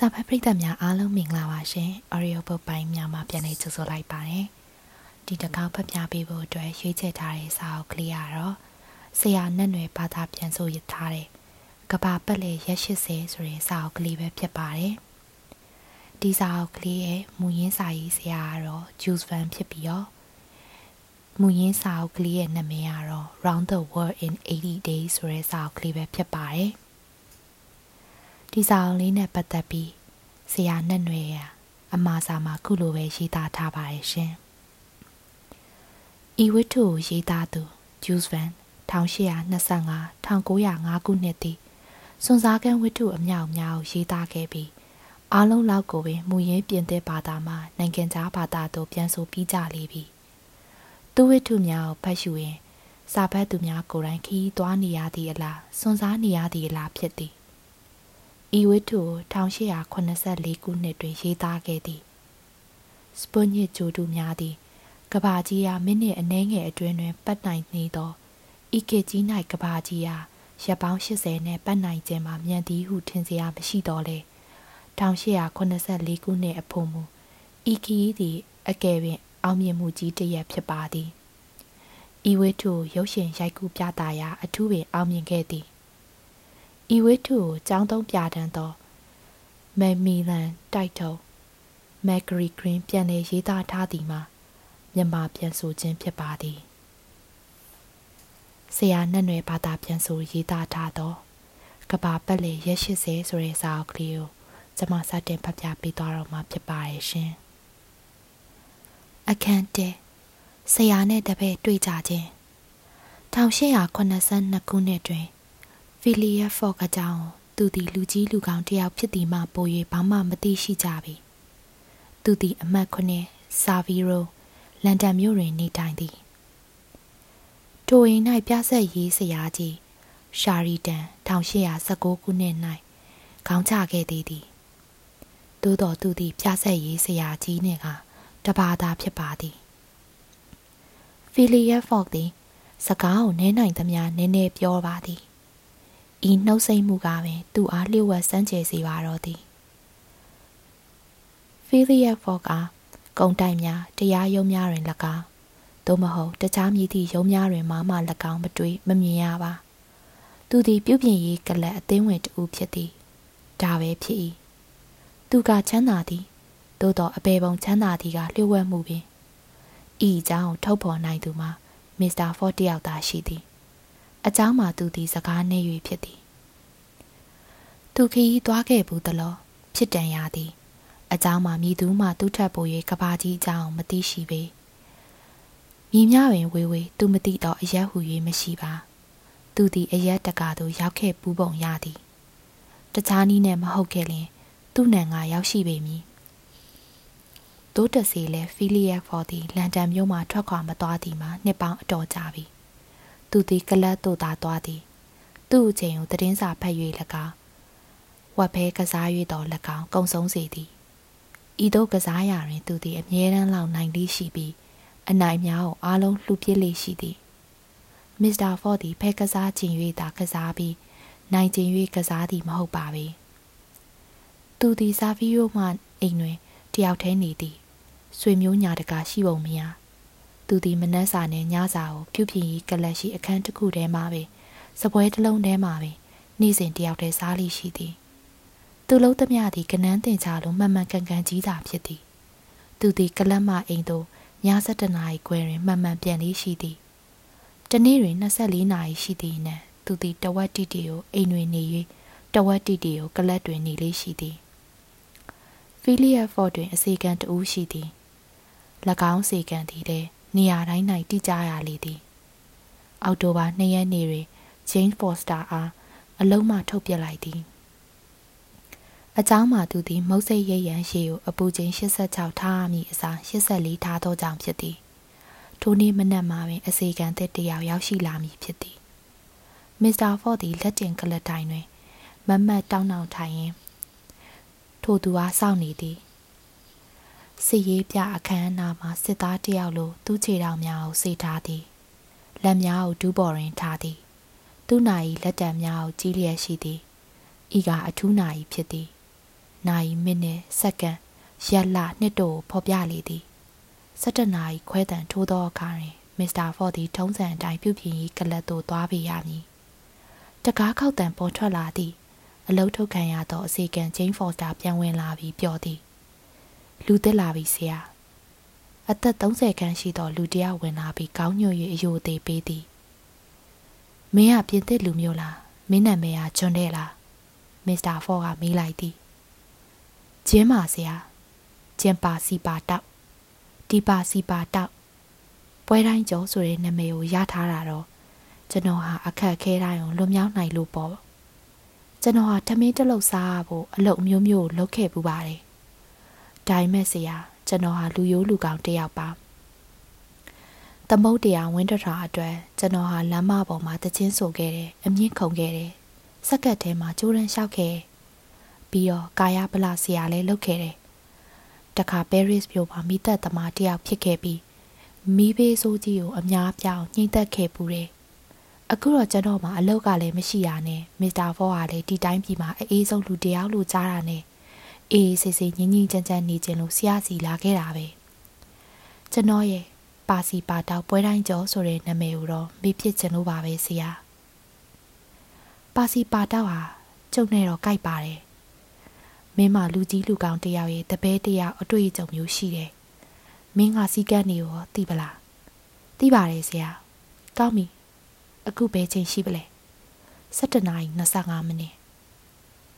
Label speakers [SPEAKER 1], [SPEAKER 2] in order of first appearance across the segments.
[SPEAKER 1] စာဖတ်ပရိသတ်များအားလုံးမင်္ဂလာပါရှင်။ Audio Book ပိုင်းများမှာပြန်လည်ကြိုဆိုလိုက်ပါတယ်။ဒီတစ်ခေါက်ဖတ်ပြပေးဖို့အတွက်ရွေးချယ်ထားတဲ့စာအုပ်ကလေးကတော့ဆရာနဲ့နွယ်ဘာသာပြန်ဆိုရထားတဲ့ကဘာပတ်လေရက်80ဆိုတဲ့စာအုပ်ကလေးပဲဖြစ်ပါတယ်။ဒီစာအုပ်ကလေးရဲ့မူရင်းစာရေးဆရာကတော့ Jules Verne ဖြစ်ပြီးတော့မူရင်းစာအုပ်ကလေးရဲ့နာမည်ကတော့ Round the World in 80 Days ဆိုတဲ့စာအုပ်ကလေးပဲဖြစ်ပါတယ်။ ဒီစာအုပ်လေးနဲ့ပတ်သက်ပြီးဆရာနဲ့နွယ်ရအမှားစာမှာခုလိုပဲရေးသားထားပါတယ်ရှင်။ဤဝတ္ထုကိုရေးသားသူ Jules Verne 1825 1905ခုနှစ်သည်စွန်စားကန်းဝတ္ထုအမြောက်အများကိုရေးသားခဲ့ပြီးအားလုံးလောက်ကိုပင်မူရင်းပြင်သစ်ဘာသာမှနိုင်ငံခြားဘာသာသို့ပြန်ဆိုပြီးကြလေပြီ။သူဝတ္ထုများကိုဖတ်ရှုရင်စာဖတ်သူများကိုယ်တိုင်ခီးသွားနေရသည့်အလားစွန်စားနေရသည့်အလားဖြစ်သည် ဤဝတ္ထုကို1884ခုနှစ်တွင်ရေးသားခဲ့သည်စပွန်ညစ်ဂျိုတူများသည်ကဘာကြီးအားမိနစ်အနည်းငယ်အတွင်းတွင်ပတ်နိုင်နေသောဤကေကြီး၌ကဘာကြီးအားရပ်ပေါင်း80နှင့်ပတ်နိုင်ခြင်းမှာမြန်သည်ဟုထင်စရာမရှိတော့လေ1884ခုနှစ်အဖို့မူဤခီးသည်အကယ်ပင်အောင်မြင်မှုကြီးတစ်ရပ်ဖြစ်ပါသည်ဤဝတ္ထုရုပ်ရှင်ရိုက်ကူးပြသရာအထူးပင်အောင်မြင်ခဲ့သည် ဤဝတ္ထုကိုចောင်းသုံးပြတန်းသောမက်မီလန်တိုက်ထုံမက်ဂရီဂရင်းပြန်လည်ရေးသားထားသည်မှာမြန်မာပြန်ဆိုခြင်းဖြစ်ပါသည်ဆရာနဲ့နွယ်ဘာသာပြန်ဆိုရေးသားထားသောကဘာပတ်လေရက်80ဆိုတဲ့စာအုပ်ကလေးကိုကျွန်မစတင်ဖတ်ပြပေးသွားတော့မှာဖြစ်ပါရဲ့ရှင်အခန်းတဲဆရာနဲ့တပည့်တွေ့ကြခြင်း1882ခုနှစ်တွင်ဖီ လီယက်ဖော့ကကြောင့်သူသည်လူကြီးလူကောင်းတယောက်ဖြစ်သည်မှပို၍ဘာမှမသိရှိကြပြီသူသည်အမတ်ခုနှစ်ဆာဗီရိုလန်ဒန်မြို့တွင်နေထိုင်သည်ထိုအိမ်၌ပြဆက်ရေးဆရာကြီးရှာရီတန်1819ခုနှစ်၌ခေါင်းချခဲ့သေးသည်သို့တော်သူသည်ပြဆက်ရေးဆရာကြီးနှင့်ကတပါးသာဖြစ်ပါသည်ဖီလီယက်ဖော့သည်စကားကိုနဲနိုင်သမျှနည်းနည်းပြောပါသည် ဤနှုတ်ဆက်မှုကပင်သူ့အားလျှို့ဝှက်စမ်းကြယ်စေပါတော့သည်ဖီလီယက်ဖော့ကကုံတိုင်များတရားရုံးများတွင်၎င်းသို့မဟုတ်တခြားမည်သည့်ရုံးများတွင်မှမှ၎င်းမတွေ့မမြင်ရပါသူသည်ပြုပြင်ရေးကလပ်အသင်းဝင်တူဖြစ်သည်ဒါပဲဖြစ်၏သူကချမ်းသာသည်သို့တော့အပေပုံချမ်းသာသည်ကလျှို့ဝှက်မှုပင်ဤအကြောင်းထုတ်ဖော်နိုင်သူမှာမစ္စတာဖော့တယောက်သာရှိသည် အเจ้าမှာသူသည်စကားနေ၍ဖြစ်သည်သူခီးသွားခဲ့ဘူးသလောဖြစ်တန်ရသည်အเจ้าမှာမြည်သူမှသူ့ထက်ပို၍ကဘာကြီးအကြောင်းမသိရှိပေမြည်များပင်ဝေဝေသူမသိတော့အရက်ဟူ၍မရှိပါသူသည်အရက်တကာသို့ရောက်ခဲ့ပူးပုံရသည်တခြားနည်းနဲ့မဟုတ်ခဲ့လင်သူ့နံကရောက်ရှိပေမည်တိုးတစီလဲဖီလီယက်ဖော်သည်လန်ဒန်မြို့မှထွက်ခွာမသွားသည်မှာနှစ်ပေါင်းအတော်ကြာပြီ သူသည်ကလတ်တို့သာသွားသည်သူ့အချိန်ကိုသတင်းစာဖတ်၍၎င်းဝက်ဖဲကစား၍တော်၎င်းကုံဆုံးစေသည်ဤသို့ကစားရာတွင် သူသည်အမြဲတမ်းလောက်နိုင်လေးရှိပြီးအနိုင်များကိုအားလုံးလှူပြစ်လေးရှိသည်မစ္စတာဖော့သည်ဖဲကစားခြင်း၍သာကစားပြီးနိုင်ခြင်း၍ကစားသည်မဟုတ်ပါပေသူသည်စာဗီယိုမှအိမ်တွင်တယောက်တည်းနေသည်ဆွေမျိုးညာတကာရှိပုံမရ သူသည်မနှက်စာနဲ့ညစာကိုပြုပြင်ရေးကလပ်ရှိအခန်းတစ်ခုထဲမှာပဲစပွဲတစ်လုံးထဲမှာပဲနေ့စဉ်တယောက်တည်းစားလိရှိသည်သူလုံးသမျှသည်ကနန်းတင်ချလို့မှန်မှန်ကန်ကန်ကြီးသာဖြစ်သည်သူသည်ကလပ်မအိမ်သို့ည7နာရီခွဲတွင်မှန်မှန်ပြန်လေးရှိသည်တနေ့တွင်24နာရီရှိသည်နှင့်သူသည်တဝက်တီတီကိုအိမ်တွင်နေ၍တဝက်တီတီကိုကလပ်တွင်နေလေးရှိသည်ဖီလီယက်ဖော့တွင်အစီကံတူးရှိသည်၎င်းစီကံသည်လည်း နေရာတိုင်း၌တိကျရလေသည်အောက်တိုဘာ2ရက်နေ့တွင်ဂျိမ်းဖော့စတာအားအလုံးမှထုတ်ပြလိုက်သည်အเจ้าမှသူသည်မုတ်စိတ်ရိပ်ရန်ရှေကိုအပူချိန်86ထားမိအစား84ထားသောကြောင့်ဖြစ်သည်ထိုနေ့မနက်မှာပင်အစီကံသစ်တယောက်ရောက်ရှိလာမည်ဖြစ်သည်မစ္စတာဖော့သည်လက်တင်ကလတိုင်တွင်မမတ်တောင်းတောင်းထိုင်ရင်းထိုသူအားစောင့်နေသည် စစ်ရေးပြအခမ်းအနားမှာစစ်သားတယောက်လိုသူ့ခြေထောက်များကိုစေထားသည်လက်များကိုဒူးပေါ်တွင်ထားသည် သူ့နာရီလက်တံများကိုကြီးလျက်ရှိသည်ဤကအထူးနာရီဖြစ်သည်နိုင်မိနစ်စက္ကန့်ရက်လနှစ်တို့ဖော်ပြလေသည်17နာရီခွဲတန်ထိုးသောအခါတွင်မစ္စတာဖော့သည်ထုံးစံအတိုင်းပြုပြင်ရေးကလပ်သို့သွားပေရမည်တကားခောက်တန်ပေါ်ထွက်လာသည်အလုထုတ်ခံရသောအစီကံဂျိမ်းဖော်စတာပြန်ဝင်လာပြီးပြောသည် လူတက်လာပြီဆရာအသက်30ခန်းရှိသောလူတယောက်ဝင်လာပြီးကောင်းညွတ်၍အယိုသေးပေးသည်မင်းကပြင်သစ်လူမျိုးလားမင်းနာမည်ကဂျွန်တဲ့လားမစ္စတာဖော့ကမေးလိုက်သည်ကျင်းပါဆရာကျင်းပါစီပါတောက်ဒီပါစီပါတောက်ပွဲတိုင်းကျော်ဆိုတဲ့နာမည်ကိုရထားတာတော့ကျွန်တော်ဟာအခက်ခဲတိုင်းကိုလွန်မြောက်နိုင်လို့ပေါ့ကျွန်တော်ဟာထမင်းတစ်လုံးစားဖို့အလုပ်မျိုးမျိုးလုပ်ခဲ့ပူပါတယ် ဒါပေမဲ့ဆရာကျွန်တော်ဟာလူရိုးလူကောင်တယောက်ပါသမုတ်တရားဝင်းတထာအတွက်ကျွန်တော်ဟာလမ်းမပေါ်မှာတချင်းဆိုခဲ့တယ်အမြင့်ခုန်ခဲ့တယ်စက်ကတ်ထဲမှာကြိုးရမ်းလျှောက်ခဲ့ပြီးတော့ကာယပလဆရာလည်းလုပ်ခဲ့တယ်တခါပဲရစ်မြို့မှာမိသက်သမားတယောက်ဖြစ်ခဲ့ပြီးမိဘေးဆိုးကြီးကိုအများပြောင်းညှိသက်ခဲ့ပူတယ်အခုတော့ကျွန်တော်မှအလောက်ကလည်းမရှိရနဲ့မစ္စတာဖောကလည်းဒီတိုင်းပြည်မှာအေးဆုံးလူတယောက်လို့ကြားတာနဲ့ အေးဆေးဆေးငင်းငင်းကြမ်းကြမ်းနေခြင်းလို့ဆရာစီလာခဲ့တာပဲကျွန်တော်ရဲ့ပါစီပါတောက်ပွဲတိုင်းကျော်ဆိုတဲ့နာမည်ကိုတော့မေ့ဖြစ်ခြင်းလို့ပါပဲဆရာပါစီပါတောက်ဟာကျုပ်နဲ့တော့ကြိုက်ပါတယ်မင်းမလူကြီးလူကောင်းတယောက်ရဲ့တပည့်တယောက်အတွေ့အကြုံမျိုးရှိတယ်မင်းကစီကန်းနေရောသိပလားသိပါတယ်ဆရာကောင်းပြီအခုဘယ်ချိန်ရှိပလဲ7နာရီ25မိနစ်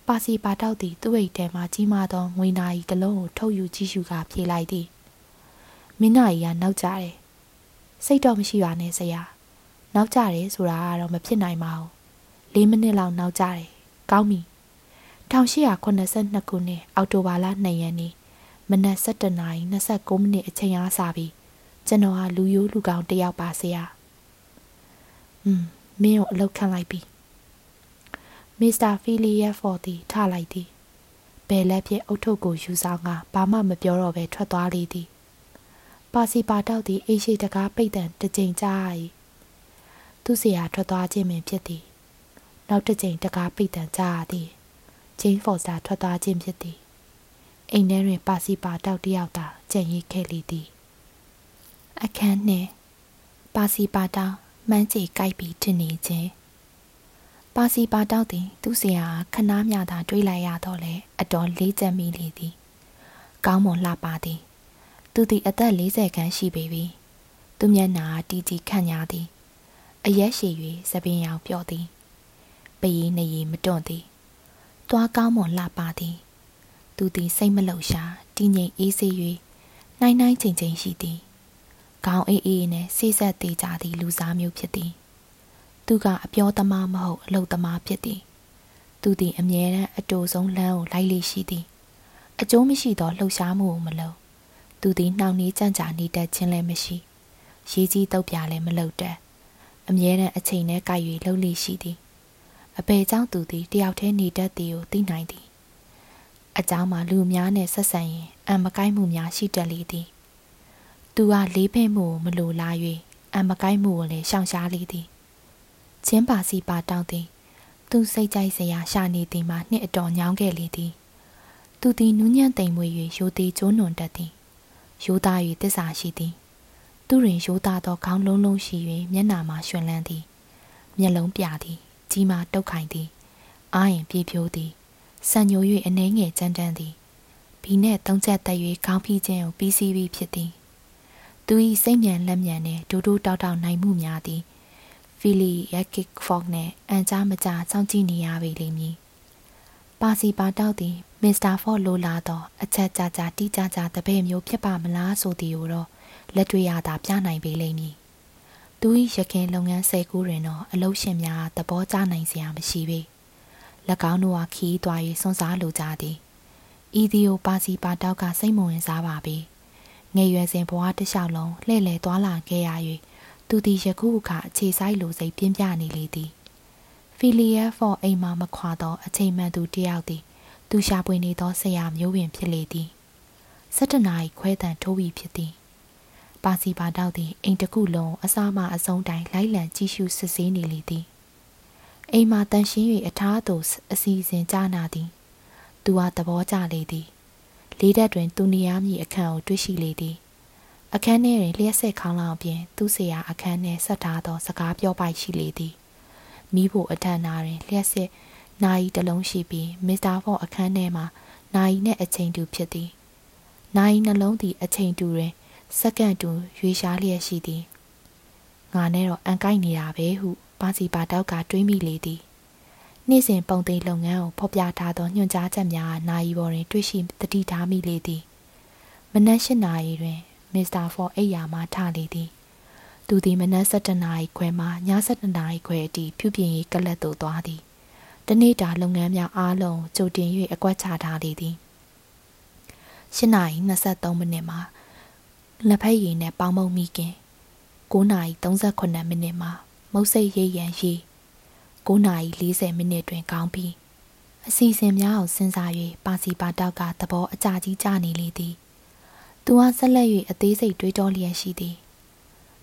[SPEAKER 1] ပါစီပါတောက်သည်သူ့အိတ်ထဲမှကြီးမားသောငွေနာရီတစ်လုံးကိုထုတ်ယူကြည့်ရှုကာဖြေလိုက်သည်မင်းနာရီကနောက်ကျတယ်စိတ်တော့မရှိပါနဲ့ဆရာနောက်ကျတယ်ဆိုတာကတော့မဖြစ်နိုင်ပါဘူး၄မိနစ်လောက်နောက်ကျတယ်ကောင်းပြီ1882ခုနှစ်အောက်တိုဘာလ2ရက်နေ့မနက်7:29မိနစ်အချိန်အားစပြီးကျွန်တော်ဟာလူယိုးလူကောင်တယောက်ပါဆရာ။อืมမင်းကိုအလုပ်ခံလိုက်ပြီ။ မစ္စတာဖီလီယက်ဖော်သည်ထလိုက်သည်။ဘယ်လက်ဖြင့်အုတ်ထုပ်ကိုယူဆောင်ကဘာမှမပြောတော့ဘဲထွက်သွားလေသည်။ပါစီပါတောက်သည်အိရှိတကားပိတ်တံတစ်ကြိမ်ကြား၏။သူ့စီယာထွက်သွားခြင်းပင်ဖြစ်သည်။နောက်တစ်ကြိမ်တကားပိတ်တံကြားရသည်။ဂျိန်းဖော်စာထွက်သွားခြင်းဖြစ်သည်။အိမ်ထဲတွင်ပါစီပါတောက်တယောက်သာကြံ့ရိပ်ခဲ့လေသည်။အခန်းနှင့်ပါစီပါတောက်မှန်းချေကြိုက်ပြီးထင်နေခြင်း ပါစီပါတောက်သည်သူ့ဆရာခဏမြသာတွေးလိုက်ရတော့လေအတော်လေးချက်မိလေသည်ကောင်းမွန်လှပါသည် သူသည်အသက်40ခန်းရှိပေပြီသူမျက်နာတီတီခန့်ညာသည်အရက်ရှည်၍သပင်ရောင်ပြော့သည်ပရီးနေရီမတွန့်သည်သွားကောင်းမွန်လှပါသည် သူသည်စိတ်မလှုပ်ရှားတည်ငြိမ်အေးဆေး၍နိုင်နိုင်ချိန်ချိန်ရှိသည်ခေါင်းအေးအေးနဲ့ဆေးဆက်သေးကြသည့်လူစားမျိုးဖြစ်သည် သူကအပြောသမားမဟုတ်အလုပ်သမားဖြစ်သည်သူသည်အမြဲတမ်းအတူဆုံးလမ်းကိုလိုက်လေရှိသည်အကျိုးမရှိသောလှုပ်ရှားမှုကိုမလုပ်သူသည်နှောင့်နှေးကြံ့ကြာနေတတ်ခြင်းလည်းမရှိရေးကြီးတုတ်ပြလည်းမလုပ်တတ်အမြဲတမ်းအချိန်နဲ့ကြိုက်၍လှုပ်လေရှိသည်အဘယ်ကြောင့်သူသည်တယောက်တည်းနေတတ်သည်ကိုသိနိုင်သည်အเจ้าမှာလူများနဲ့ဆက်ဆံရင်အံမကိုက်မှုများရှိတတ်လေသည်သူကလေးဖဲ့မှုကိုမလိုလား၍အမကိုက်မှုကိုလည်းရှောင်ရှားလေသည် ချင်းပါစီပါတောင်းသည် သူစိတ်ကြိုက်စရာရှာနေသည်မှာနှစ်အတော်ညောင်းခဲ့လေသည်သူသည်နူးညံ့သိမ်မွေ၍ရိုသေးကျိုးနွန်တတ်သည်ရိုးသား၍တစ္ဆာရှိသည် သူတွင်ရိုးသားသောခေါင်းလုံးလုံးရှိ၍မျက်နာမှာရွှင်လန်းသည်မျက်လုံးပြသည်ကြီးမာတုတ်ခိုင်သည်အာရင်ပြေဖြိုးသည်ဆန်ညို၍အနှဲငယ်ကြမ်းတမ်းသည်ဘီနှင့်သုံးချက်တက်၍ခေါင်းဖိခြင်းကိုပြီးစီးပြီးဖြစ်သည်သူ၏စိတ်မြန်လက်မြန်နှင့်ဒူးဒူးတောက်တောက်နိုင်မှုများသည် ဖီလီယက်ကစ်ဖော့နှင့်အန်ကြားမကြစောင့်ကြည့်နေရပေလိမ့်မည်ပါစီပါတောက်သည်မစ္စတာဖော့လိုလာသောအချက်ကြကြတီးကြကြတပည့်မျိုးဖြစ်ပါမလားဆိုသည်ကိုတော့လက်တွေ့ရတာပြနိုင်ပေလိမ့်မည်သူ၏ရခင်လုပ်ငန်းဆယ်ခုတွင်တော့အလုပ်ရှင်များသဘောကျနိုင်စရာမရှိပေ၎င်းတို့ကခီးသွား၍စွန့်စားလိုကြသည်ဤဒီယိုပါစီပါတောက်ကစိတ်မဝင်စားပါပေ။ငယ်ရွယ်စဉ်ဘဝတစ်လျှောက်လုံးလှည့်လည်သွားလာခဲ့ရ၍ သူသည်ယခုအခါအခြေဆိုင်လိုစိတ်ပြင်းပြနေလေသည်ဖီလီယက်ဖော်အိမ်မှမခွာသောအချိန်မှန်သူတယောက်သည် သူရှာပွေနေသောဆရာမျိုးပင်ဖြစ်လေသည်၁၇နာရီခွဲတန်ထိုးပြီးဖြစ်သည်ပါစီပါတောက်သည်အိမ်တစ်ခုလုံးအစားမအစုံတိုင်းလိုက်လံကြည့်ရှုစစ်ဆေးနေလေသည်အိမ်မှာတန်ရှင်း၍အထားသို့အစီအစဉ်ကြားနာသည်သူသူဟာသဘောကျလေသည်လေးတက်တွင်သူနေရမည်အခန်းကိုတွေ့ရှိလေသည် အခန်းထဲတွင်လျှက်ဆက်ခေါင်းလောင်ပြင်သူ့ဆရာအခန်းထဲဆက်ထားသော စကားပြောပိုက်ရှိလေသည်မိဖို့အထက်နာတွင်လျှက်ဆက်နာယီတစ်လုံးရှိပြီးမစ္စတာဖော့အခန်းထဲမှာနာယီနှင့်အချိန်တူဖြစ်သည်နာယီနှလုံးသည်အချိန်တူတွင်စက္ကန့်တူရွေရှားလျက်ရှိသည်ငါနဲ့တော့အန်ကိုက်နေတာပဲဟုပါစီပါတောက်ကတွေးမိလေသည်နေ့စဉ်ပုံသေးလုပ်ငန်းကိုဖော်ပြထားသောညွှန်ကြားချက်များနာယီပေါ်တွင်တွေ့ရှိတတိထားမိလေသည်မနက်၈နာရီတွင် မစ္စတာဖော့အိယာမှထလေသည်သူသည်မနက်7နာရီခွဲမှည7နာရီခွဲအထိပြုပြင်ရေးကလပ်သို့သွားသည်တနေ့တာလုပ်ငန်းများအားလုံးကြိုတင်၍အကွက်ချထားလေသည်၈နာရီ23မိနစ်မှာလက်ဖက်ရည်နဲ့ပေါင်းမုံမိခင်9နာရီ38မိနစ်မှာမုတ်စိတ်ရိပ်ရန်ရီ9နာရီ40မိနစ်တွင်ကောင်းပြီးအစီအစဉ်များအောင်စဉ်းစား၍ပါစီပါတောက်ကသဘောအကြကြီးကြနေလေသည် သူဟာဆက်လက်၍အသေးစိတ်တွေးတောလျက်ရှိသည်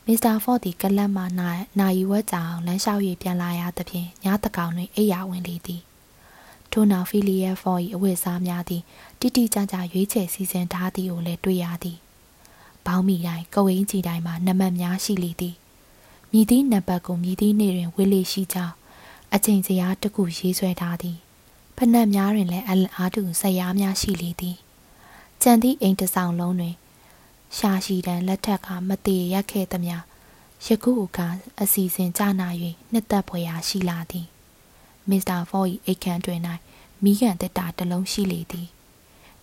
[SPEAKER 1] မစ္စတာဖော့သည်ကလပ်မှနာနာယီဝက်ကြောင်လမ်းလျှောက်၍ပြန်လာရသဖြင့်ညတကောင်တွင်အိယာဝင်လေသည်ထို့နောက်ဖီလီယက်ဖော့၏အဝတ်စားများသည်တိတိကျကျရွေးချယ်စီစဉ်ထားသည်ကိုလည်းတွေ့ရသည်ဘောင်းမီတိုင်းကဝင်းကြီးတိုင်းမှာနံပါတ်များရှိလေသည်မြည်သည့်နံပါတ်ကိုမြည်သည့်နေ့တွင်ဝေလေရှိကြောင်းအချိန်စရာတစ်ခုရေးဆွဲထားသည်ဖနက်များတွင်လည်းအလအားတူဆက်ရားများရှိလေသည် ကြံသည့်အိမ်တစ်ဆောင်လုံးတွင် ရှာရှိတန်လက်ထက်ကမတည်ရက်ခဲ့သမျှယခုကအစီအစဉ်ကြနာ၍နှစ်သက်ဖွယ်ရာရှိလာသည်မစ္စတာဖော့၏အိတ်ခမ်းတွင်၌မိကန်တက်တာတစ်လုံးရှိလေသည်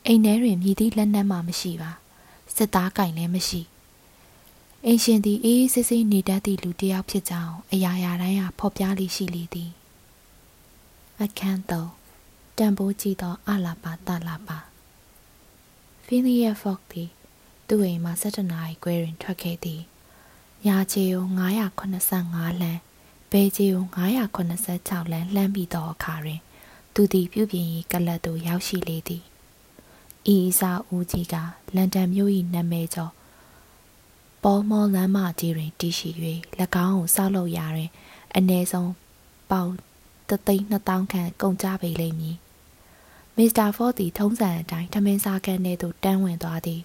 [SPEAKER 1] အိမ်ထဲတွင်မြည်သည့်လက်နက်မှမရှိပါစစ်သားကင်လည်းမရှိအိမ်ရှင်သည်အေးအေးဆေးဆေးနေတတ်သည့်လူတစ်ယောက်ဖြစ်ကြောင်းအရာရာတိုင်းဟာဖော်ပြလိရှိလေသည်အခန်းသုံးတန်ဖိုးကြည့်သောအလာပါတလာပါ ဖီလီယာဖော့သည်သူ့အိမ်မှ17နာရီခွဲတွင်ထွက်ခဲ့သည်ညာချေကို985လမ်းဘဲချေကို986လမ်းလှမ်းပြီးသောအခါတွင် သူသည်ပြုပြင်ရေးကလပ်သို့ရောက်ရှိလေသည်ဤအစာဦးကြီးကလန်ဒန်မြို့၏နာမည်ကျော်ပေါ်မော်လမ်းမကြီးတွင်တည်ရှိ၍၎င်းကိုစောက်လုပ်ရာတွင်အ ਨੇ ဆုံးပေါင်3သိန်း2000ခန့်ကုန်ကြပေလိမ့်မည် မစ္စတာဖော့သည်ထုံးစံအတိုင်းထမင်းစားကန်းထဲသို့တန်းဝင်သွားသည်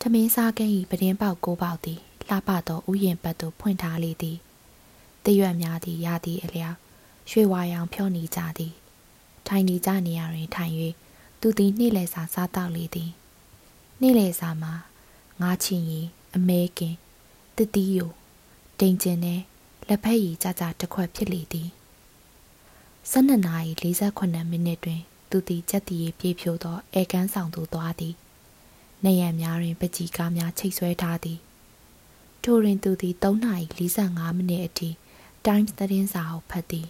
[SPEAKER 1] ထမင်းစားကန်း၏ပဒင်းပေါက်ကိုပေါက်သည်လှပသောဥယျာဉ်ဘက်သို့ဖွင့်ထားလေသည်တရွက်များသည်ရသည်အလျောက်ရွှေဝါရောင်ဖြောနေကြသည် ထိုင်နေကြနေရာတွင်ထိုင်၍သူသည်နေ့လည်စာစားတောက်လေသည်နေ့လည်စာမှာငါးချင်ရီအမဲကင်တတိယတိန်ကျင်နဲ့လက်ဖက်ရည်ကြကြတစ်ခွက်ဖြစ်လေသည်12နာရီ48မိနစ်တွင် သူသည်ကြက်တီရီပြေးဖြိုးသောအဲကန်းဆောင်သို့သွားသည်နေရံများတွင်ပကြီးကားများချိတ်ဆွဲထားသည်ထိုတွင်သူသည်3နာရီ45မိနစ်အထိ Times သတင်းစာကိုဖတ်သည်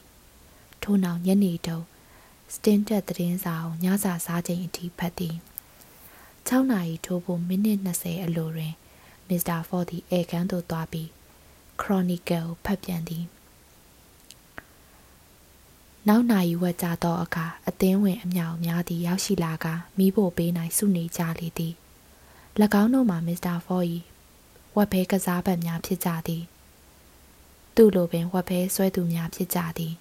[SPEAKER 1] ထို့နောက်ညနေတုန်းစတင်တက်သတင်းစာကိုညစာစားချိန်အထိဖတ်သည်6နာရီထိုးဖို့မိနစ်20အလိုတွင်မစ္စတာဖော့သည်အေကန်သို့သွားပြီး Chronicle ဖတ်ပြန်သည် နောက်နာရီဝက်ကြာသောအခါအသင်းဝင်အမြောက်များသည်ရောက်ရှိလာကမိဖို့ပေးနိုင်စုနေကြလေသည်၎င်းတို့မှာမစ္စတာဖော့၏ဝက်ဘဲကစားဘက်များဖြစ်ကြသည် သူ့လိုပင်ဝက်ဘဲဆွဲသူများဖြစ်ကြသည်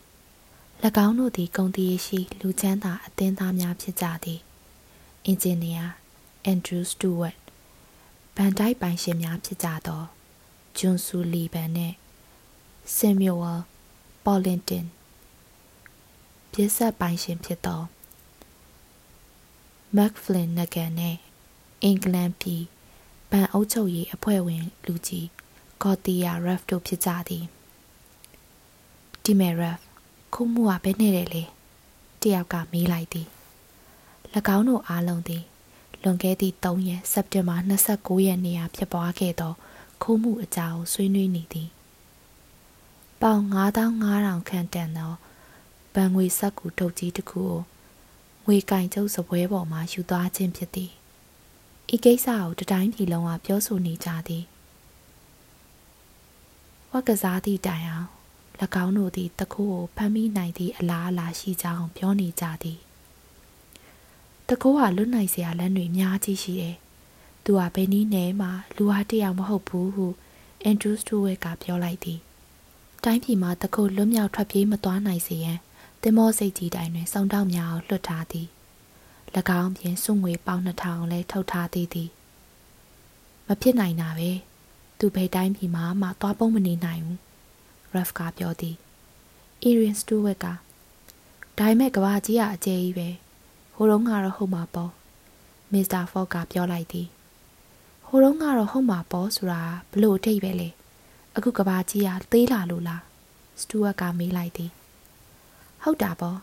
[SPEAKER 1] ၎င်းတို့သည်ဂုံတီရှိလူချမ်းသာအသင်းသားများဖြစ်ကြသည်အင်ဂျင်နီယာအန်ဒရူးစတူဝတ်ဗန်တိုက်ပိုင်ရှင်များဖြစ်ကြသောဂျွန်ဆူလီဗန်နှင့်ဆင်မြူဝယ်ပေါ်လင်တင် ပြစ်ဆက်ပိုင်ရှင်ဖြစ်သောမက်ဖလင်နဂန်နှင့်အင်္ဂလန်ပြည်ဗန်အုပ်ချုပ်ရေးအဖွဲ့ဝင်လူကြီးကော်တီယာရက်ဖ်တို့ဖြစ်ကြသည်ဒီမဲရက်ဖ်ခုမှုကဘယ်နဲ့လဲလေတယောက်ကမေးလိုက်သည်၎င်းတို့အားလုံးသည်လွန်ခဲ့သည့်3ရက်စက်တင်ဘာ29ရက်နေ့ကဖြစ်ပွားခဲ့သောခိုးမှုအကြောင်းဆွေးနွေးနေသည်ပေါင်9500ခန့်တန်သော ဗန်ငွေဆက်ကူထုတ်ကြီးတစ်ခုကိုငွေကင်ကျုပ်စပွဲပေါ်မှယူသွားခြင်းဖြစ်သည်ဤကိစ္စကိုတတိုင်းပြည်လုံးကပြောဆိုနေကြသည်ဝက်ကစားသည့်တိုင်အောင်၎င်းတို့သည်တခိုးကိုဖမ်းမိနိုင်သည့်အလားအလာရှိကြောင်းပြောနေကြသည်တခိုးဟာလွတ်နိုင်စရာလမ်းတွေများကြီးရှိတယ်။သူဟာဘယ်နည်းနဲ့မှလူဟာတယောက်မဟုတ်ဘူးဟုအန်ဒရူးစတူဝဲကပြောလိုက်သည်။တိုင်းပြည်မှာတခိုးလွတ်မြောက်ထွက်ပြေးမသွားနိုင်စေရန် တင်မောစိတ်ကြီးတိုင်းတွင်စောင့်တောက်များအောင်လွှတ်ထားသည်။၎င်းဖြင့်စွငွေပေါင်း2000လဲထုတ်ထားသေးသည်မဖြစ်နိုင်တာပဲသူဘယ်တိုင်းပြည်မှာမှသွားပုံးမနေနိုင်ဘူး Ref ကပြောသည် Erin Stewart ကဒါပေမဲ့ကဘာကြီးကအကျယ်ကြီးပဲဟိုတုန်းကတော့ဟုတ်မှာပေါ့မစ္စတာဖော့ကပြောလိုက်သည်ဟိုတုန်းကတော့ဟုတ်မှာပေါ့ဆိုတာဘလို့အထိပ်ပဲလေအခုကဘာကြီးကသေးလာလို့လားစတူဝတ်ကမေးလိုက်သည် ဟုတ်တာပေါ့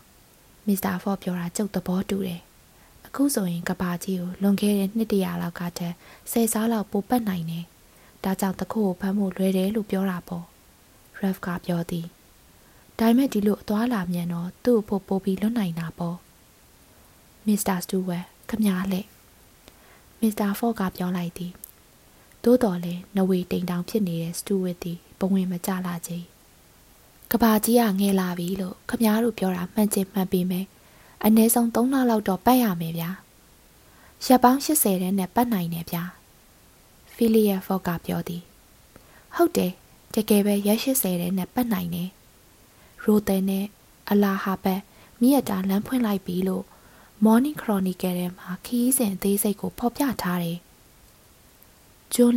[SPEAKER 1] မစ္စတာဖော့ပြောတာကြုတ်သဘောတူတယ်အခုဆိုရင်ကဘာကြီးကိုလွန်ခဲ့တဲ့နှစ်တရာလောက်ကတည်းဆယ်စားလောက်ပိုပတ်နိုင်တယ်ဒါကြောင့်တခုကိုဖမ်းဖို့လွယ်တယ်လို့ပြောတာပေါ့ Ref ကပြောသည်ဒါပေမဲ့ဒီလိုအသွားလာမြန်တော့သူ့အဖို့ပို့ပြီးလွတ်နိုင်တာပေါ့မစ္စတာစတူဝဲခမည်းလက်မစ္စတာဖော့ကပြောလိုက်သည်သို့တော်လည်းနဝေတိမ်တောင်ဖြစ်နေတဲ့စတူဝစ်သည်ဘဝင်မကြလာချေ ကဘာကြီးကငဲလာပြီလို့ခမားတို့ပြောတာမှန်ချင်မှန်ပေမဲ့အနည်းဆုံး3လလောက်တော့ပတ်ရမယ်ဗျာရက်ပေါင်း80တဲ့နဲ့ပတ်နိုင်တယ်ဗျာဖီလီယာဖော့ကပြောသည်ဟုတ်တယ်တကယ်ပဲရက်80တဲ့နဲ့ပတ်နိုင်တယ်ရိုသယ်နဲ့အလာဟာဘတ်မြည့်တာလမ်းဖွင့်လိုက်ပြီလို့ Morning Chronicle ထဲမှာခီးစဉ်အသေးစိတ်ကိုဖော်ပြထားတယ်။ဂျွန်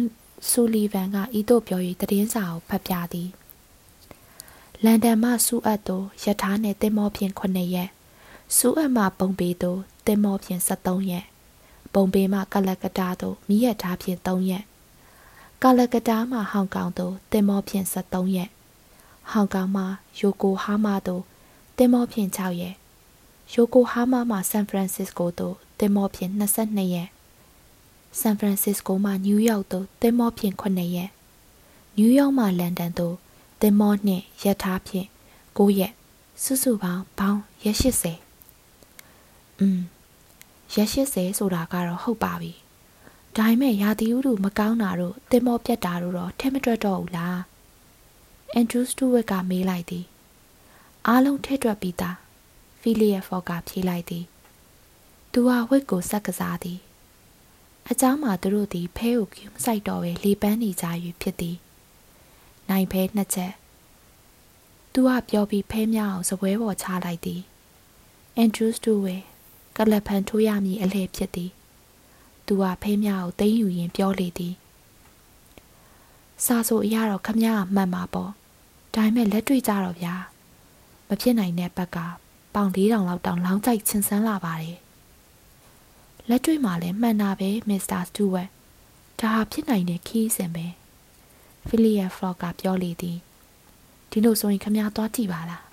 [SPEAKER 1] ဆူလီဗန်ကဤသို့ပြော၍သတင်းစာကိုဖတ်ပြသည်။ လန်ဒန်မှစူအပ်သို့ရထားနှင့်တင်မောဖြင့်9ရက်စူအပ်မှပုံပေသို့တင်မောဖြင့်73ရက်ပုံပေမှကလကတာသို့မိရထားဖြင့်3ရက်ကလကတာမှဟောင်ကောင်သို့တင်မောဖြင့်73ရက်ဟောင်ကောင်မှယိုကိုဟာမာသို့တင်မောဖြင့်6ရက်ယိုကိုဟာမာမှဆန်ဖရန်စစ္စကိုသို့တင်မောဖြင့်22ရက်ဆန်ဖရန်စစ္စကိုမှနယူးယောက်သို့တင်မောဖြင့်9ရက်နယူးယောက်မှလန်ဒန်သို့ တင်မောနှင့်ရထားဖြင့်9ရက်စုစုပေါင်းပေါင်းရက်80อืมရက်80ဆိုတာကတော့ဟုတ်ပါပြီဒါပေမဲ့ရာသီဥတုမကောင်းတာတို့တင်မောပြတ်တာတို့တော့ထဲမတွက်တော့ဘူးလားအန်ဒရူးစတူဝက်ကမေးလိုက်သည်အားလုံးထဲတွက်ပြီးသားဖီလီယက်ဖော့ကဖြေလိုက်သည်သူဟာဝက်ကိုစက်ကစားသည်အเจ้าမှာသူတို့သည်ဖဲကိုကျူးမဆိုင်တော့ပဲလေပန်းနေကြ၍ဖြစ်သည်နိုင်ဖဲနှစ်ချက် သူကပြောပြီးဖဲမြောက်အောင်စပွဲပေါ်ချလိုက်သည်အန်ဒရူးစတူဝဲကလပ်ဖန်ထိုးရမည်အလဲဖြစ်သည်သူကဖဲမြောက်ကိုသိမ်းယူရင်းပြောလေသည်စာဆိုအရာတော့ခမည်းကမှန်ပါပေါ့ဒါပေမဲ့လက်တွေ့ကြတော့ဗျာမဖြစ်နိုင်တဲ့ဘက်ကပေါင်၄000လောက်တောင်လောင်းကြိုက်ချင်းဆန်းလာပါတယ်လက်တွေ့မှာလည်းမှန်တာပဲမစ္စတာစတူဝတ်ဒါဟာဖြစ်နိုင်တဲ့ခီးစင်ပဲဖီလီယာဖလော့ကပြောလေသည် ဒီလိုဆိုရင်ခမည်းသွားကြည့်ပါလား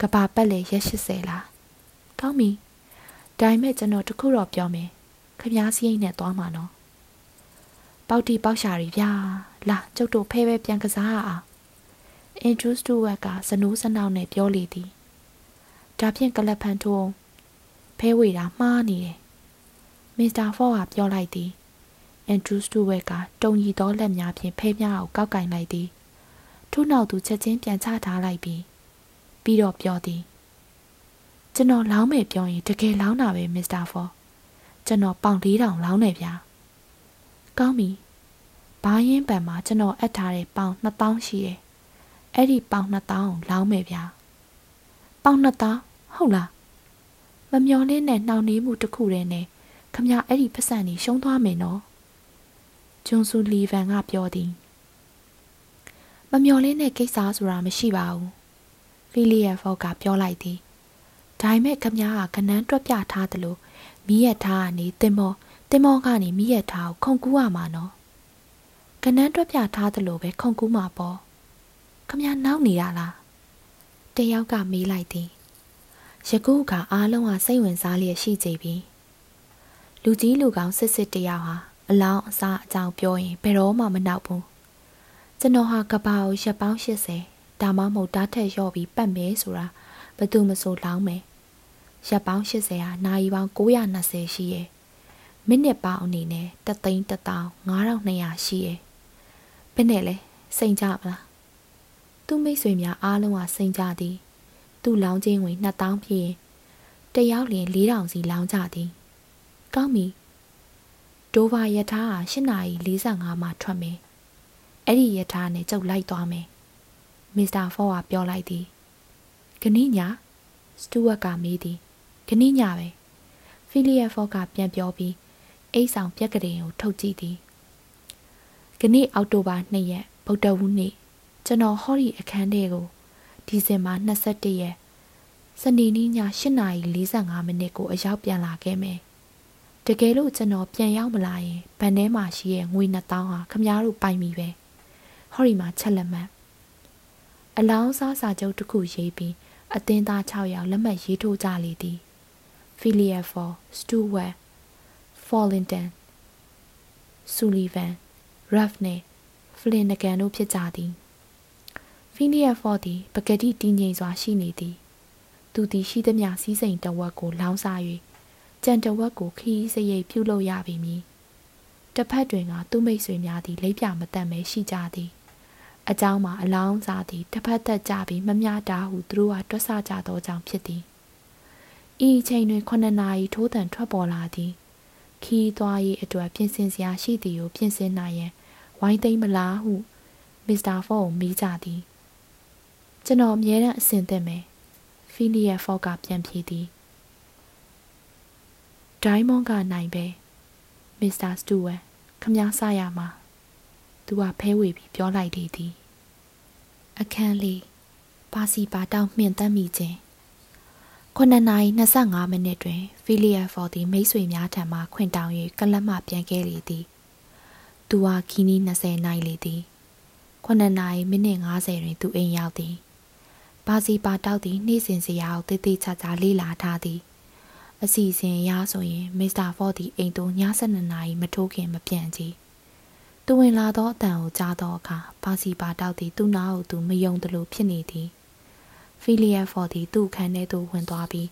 [SPEAKER 1] ကဘာပတ်လေရက်80လားကောင်းပြီဒါပေမဲ့ကျွန်တော်တခုတော့ပြောမယ်ခမည်းစရိတ်နဲ့သွားမှာနော်ပေါက်တီပေါက်ရှာရီဗျာလာကျုပ်တို့ဖဲပဲပြန်ကစားအောင်အင်ဒရူးစတူဝက်ကစနိုးစနောက်နဲ့ပြောလေသည်ဒါဖြင့်ကလပ်ဖန်ထိုးဖဲဝေတာမှားနေတယ်မစ္စတာဖော့ကပြောလိုက်သည်အန်ဒရူးစတူဝက်ကတုံရီသောလက်များဖြင့်ဖဲများကိုကောက်ကင်လိုက်သည် ထို့နောက်သူချက်ချင်းပြန်ချထားလိုက်ပြီးပြီးတော့ပြောသည်ကျွန်တော်လောင်းမယ်ပြောရင်တကယ်လောင်းတာပဲမစ္စတာဖော့ကျွန်တော်ပေါင်၄000လောင်းနေဗျာကောင်းပြီဘာရင်ပံမှာကျွန်တော်အပ်ထားတဲ့ပေါင်2000ရှိတယ်အဲ့ဒီပေါင်2000လောင်းမယ်ဗျာပေါင်2000ဟုတ်လားမမျော်လင့်တဲ့နှောင်နှေးမှုတစ်ခုတည်းနဲ့ခမအဲ့ဒီပတ်စံနေရှုံးသွားမယ်နော်ဂျွန်ဆူလီဗန်ကပြောသည် မမျော်လင့်တဲ့ကိစ္စဆိုတာမရှိပါဘူးဖီလီယာဖော့ကပြောလိုက်သည်ဒါပေမဲ့ခမကကနန်းတွက်ပြထားသလိုမိရထားကနေတင်မောတင်မောကနေမိရထားကိုခုန်ကူးရမှာနော်ကနန်းတွက်ပြထားသလိုပဲခုန်ကူးမှာပေါ့ခမနောက်နေတာလားတယောက်ကမေးလိုက်သည်ယခုကအားလုံးဟာစိတ်ဝင်စားလျက်ရှိကြပြီလူကြီးလူကောင်းစစ်စစ်တယောက်ဟာအလောင်းအစားအကြောင်းပြောရင်ဘယ်တော့မှမနောက်ဘူး ကျွန်တော်ဟာကဘာကိုရက်ပေါင်း80ဒါမှမဟုတ်တားထက်လျော့ပြီးပတ်မယ်ဆိုတာဘယ်သူမဆိုလောင်းမယ်ရက်ပေါင်း80ဟာနာရီပေါင်း920ရှိရဲ့မိနစ်ပေါင်းအနေနဲ့တသိန်း15200ရှိရဲ့ဘယ်နဲ့လဲစိန်ကြမလားသူ့မိတ်ဆွေများအားလုံးဟာစိန်ကြသည်သူ့လောင်းချင်းဝင်2000ဖြစ်ရင်တယောက်လျင်4000စီလောင်းကြသည်ကောင်းပြီဒိုဗာယထာဟာ8နာရီ45မှာထွက်မယ် အဲ့ဒီယထာနဲ့ကျုပ်လိုက်သွားမယ်မစ္စတာဖော့ကပြောလိုက်သည်ခဏညစတူဝတ်ကမေးသည်ခဏညပဲဖီလီယက်ဖော့ကပြန်ပြောပြီးအိတ်ဆောင်ပြက်ကလေးကိုထုတ်ကြည့်သည်။ကနေ့အောက်တိုဘာ2ရက်ဗုဒ္ဓဝူးနေ့ကျွန်တော်ဟော်ရီအခန်းထဲကိုဒီဇင်ဘာ21ရက်စနေနေ့ည8:45မိနစ်ကိုအရောက်ပြန်လာခဲ့မယ်။တကယ်လို့ကျွန်တော်ပြန်ရောက်မလာရင်ဗန်ထဲမှာရှိရဲ့ငွေ2000ဟာခမားတို့ပိုင်ပြီပဲ။ ဟော်ရီမှာချက်လက်မှတ်အလောင်းစားစာချုပ်တစ်ခုရေးပြီးအသင်းသား6ယောက်လက်မှတ်ရေးထိုးကြလေသည်။ Philia for Stewart Follington Sullivan Ruff နှင့် Flanagan တို့ဖြစ်ကြသည်။ Philia for သည်ပကတိတည်ငြိမ်စွာရှိနေသည်။သူသည်ရှိသမျှစည်းစိမ်တဝက်ကိုလောင်းစား၍ကြံတဝက်ကိုခီးစရိပ်ပြုလုပ်ရပေမည်။တစ်ဖက်တွင်ကသူ့မိတ်ဆွေများသည်လိပ်ပြမတတ်မဲရှိကြသည် အเจ้าမှာအလောင်းစားသည်တစ်ဖက်သက်ကြပြီးမမျှတာဟုသူတို့ကတွက်ဆကြသောကြောင့်ဖြစ်သည်ဤချိန်တွင်9နာရီထိုးတန်ထွက်ပေါ်လာသည်ခီးသွားရေးအတွက်ပြင်ဆင်စရာရှိသည်ကိုပြင်ဆင်နိုင်ရန်ဝိုင်းသိမ့်မလားဟုမစ္စတာဖော့ကိုမေးကြသည်ကျွန်တော်အမြဲတမ်းအဆင်သင့်မယ်ဖီလီယက်ဖော့ကပြန်ဖြေသည်ဒိုင်းမွန်ကနိုင်ပဲမစ္စတာစတူဝမ်ခမားဆရမှာသူကဖဲဝေပြီးပြောလိုက်သေးသည် အခန်းလေးပါစီပါတောင်းမြင့်တက်မိခြင်း9နာရီ25မိနစ်တွင်ဖီလီယာဖော်သည်မိတ်ဆွေများထံမှခွင့်တောင်း၍ကလပ်မှပြန်ခဲ့လေသည်သူဟာခီနီ20နိုင်လေသည်9နာရီမိနစ်50တွင်သူအိမ်ရောက်သည်ပါစီပါတောက်သည်နေ့စဉ်စရာကိုတေးသေးချာချာလေးလာထားသည်အစီအစဉ်အရဆိုရင်မစ္စတာဖော့သည်အိမ်သို့ည7နာရီမထိုးခင်မပြန်ကြည့် သူဝင်လာသောအတန်ကိုကြားသောအခါပါစီပါတောက်သည်သူ့နားကိုသူမယုံသလိုဖြစ်နေသည်ဖီလီယက်ဖော်သည်သူ့ခန်းထဲသို့ဝင်သွားပြီး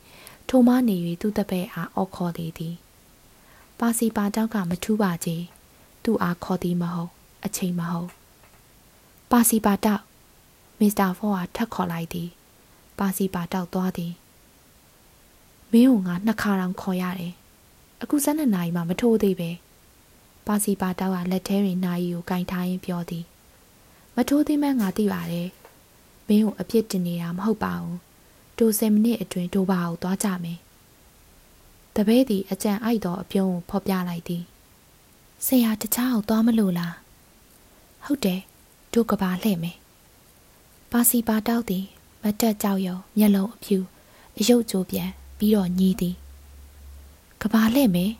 [SPEAKER 1] ထိုမှနေ၍သူ့တပည့်အားအော်ခေါ်လေသည်ပါစီပါတောက်ကမထူးပါကြသူ့အားခေါ်သည်မဟုတ်အချိန်မဟုတ်ပါစီပါတောက်မစ္စတာဖော်အားထပ်ခေါ်လိုက်သည်ပါစီပါတောက်သွားသည်မင်းကငါနှစ်ခါတောင်ခေါ်ရတယ်အခု၁၂နာရီမှမထိုးသေးပဲ ပါစီပါတောက်ကလက်ထဲတွင်နာရီကိုကင်ထားရင်းပြောသည်မထိုးသေးမှငါသိပါတယ်မင်းကိုအပြစ်တင်နေတာမဟုတ်ပါဘူးတို10မိနစ်အတွင်းဒိုဘာကိုသွားကြမယ်တပည့်သည်အကြံအိုက်သောအပြုံးကိုဖော်ပြလိုက်သည်ဆရာတခြားကိုသွားမလို့လားဟုတ်တယ်ဒိုကဘာလှဲ့မယ်ပါစီပါတောက်သည်မတက်ကြောက်ရွံ့မျက်လုံးအဖြူအယုတ်ကြိုးပြန်ပြီးတော့ညီးသည်ကဘာလှဲ့မယ်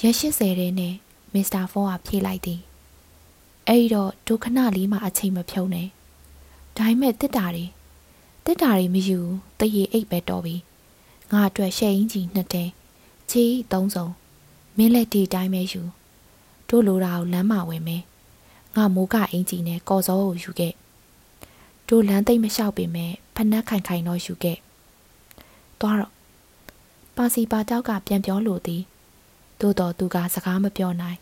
[SPEAKER 1] ရက်80တဲ့နဲ့ မစ္စတာဖောကဖြေလိုက်သည်အဲ့တော့ဒုခဏလေးမှအချိန်မဖြုံးနဲ့ဒါပေမဲ့တစ်တာတွေတစ်တာတွေမယူတရေအိတ်ပဲတော်ပြီငါအတွက်ရှယ်အင်းကြီးနှစ်တဲချီသုံးစုံမင်းလက်ဒီတိုင်းပဲယူတို့လိုတာကိုလမ်းမဝင်မယ်ငါမိုးကအင်ကြီးနဲ့ကော်စောကိုယူခဲ့တို့လမ်းသိမ့်မလျှောက်ပေမဲ့ဖနက်ခိုင်ခိုင်တော့ယူခဲ့သွားတော့ပါစီပါတောက်ကပြန်ပြောလို့သည် သို့တော်သူကစကားမပြောနိုင်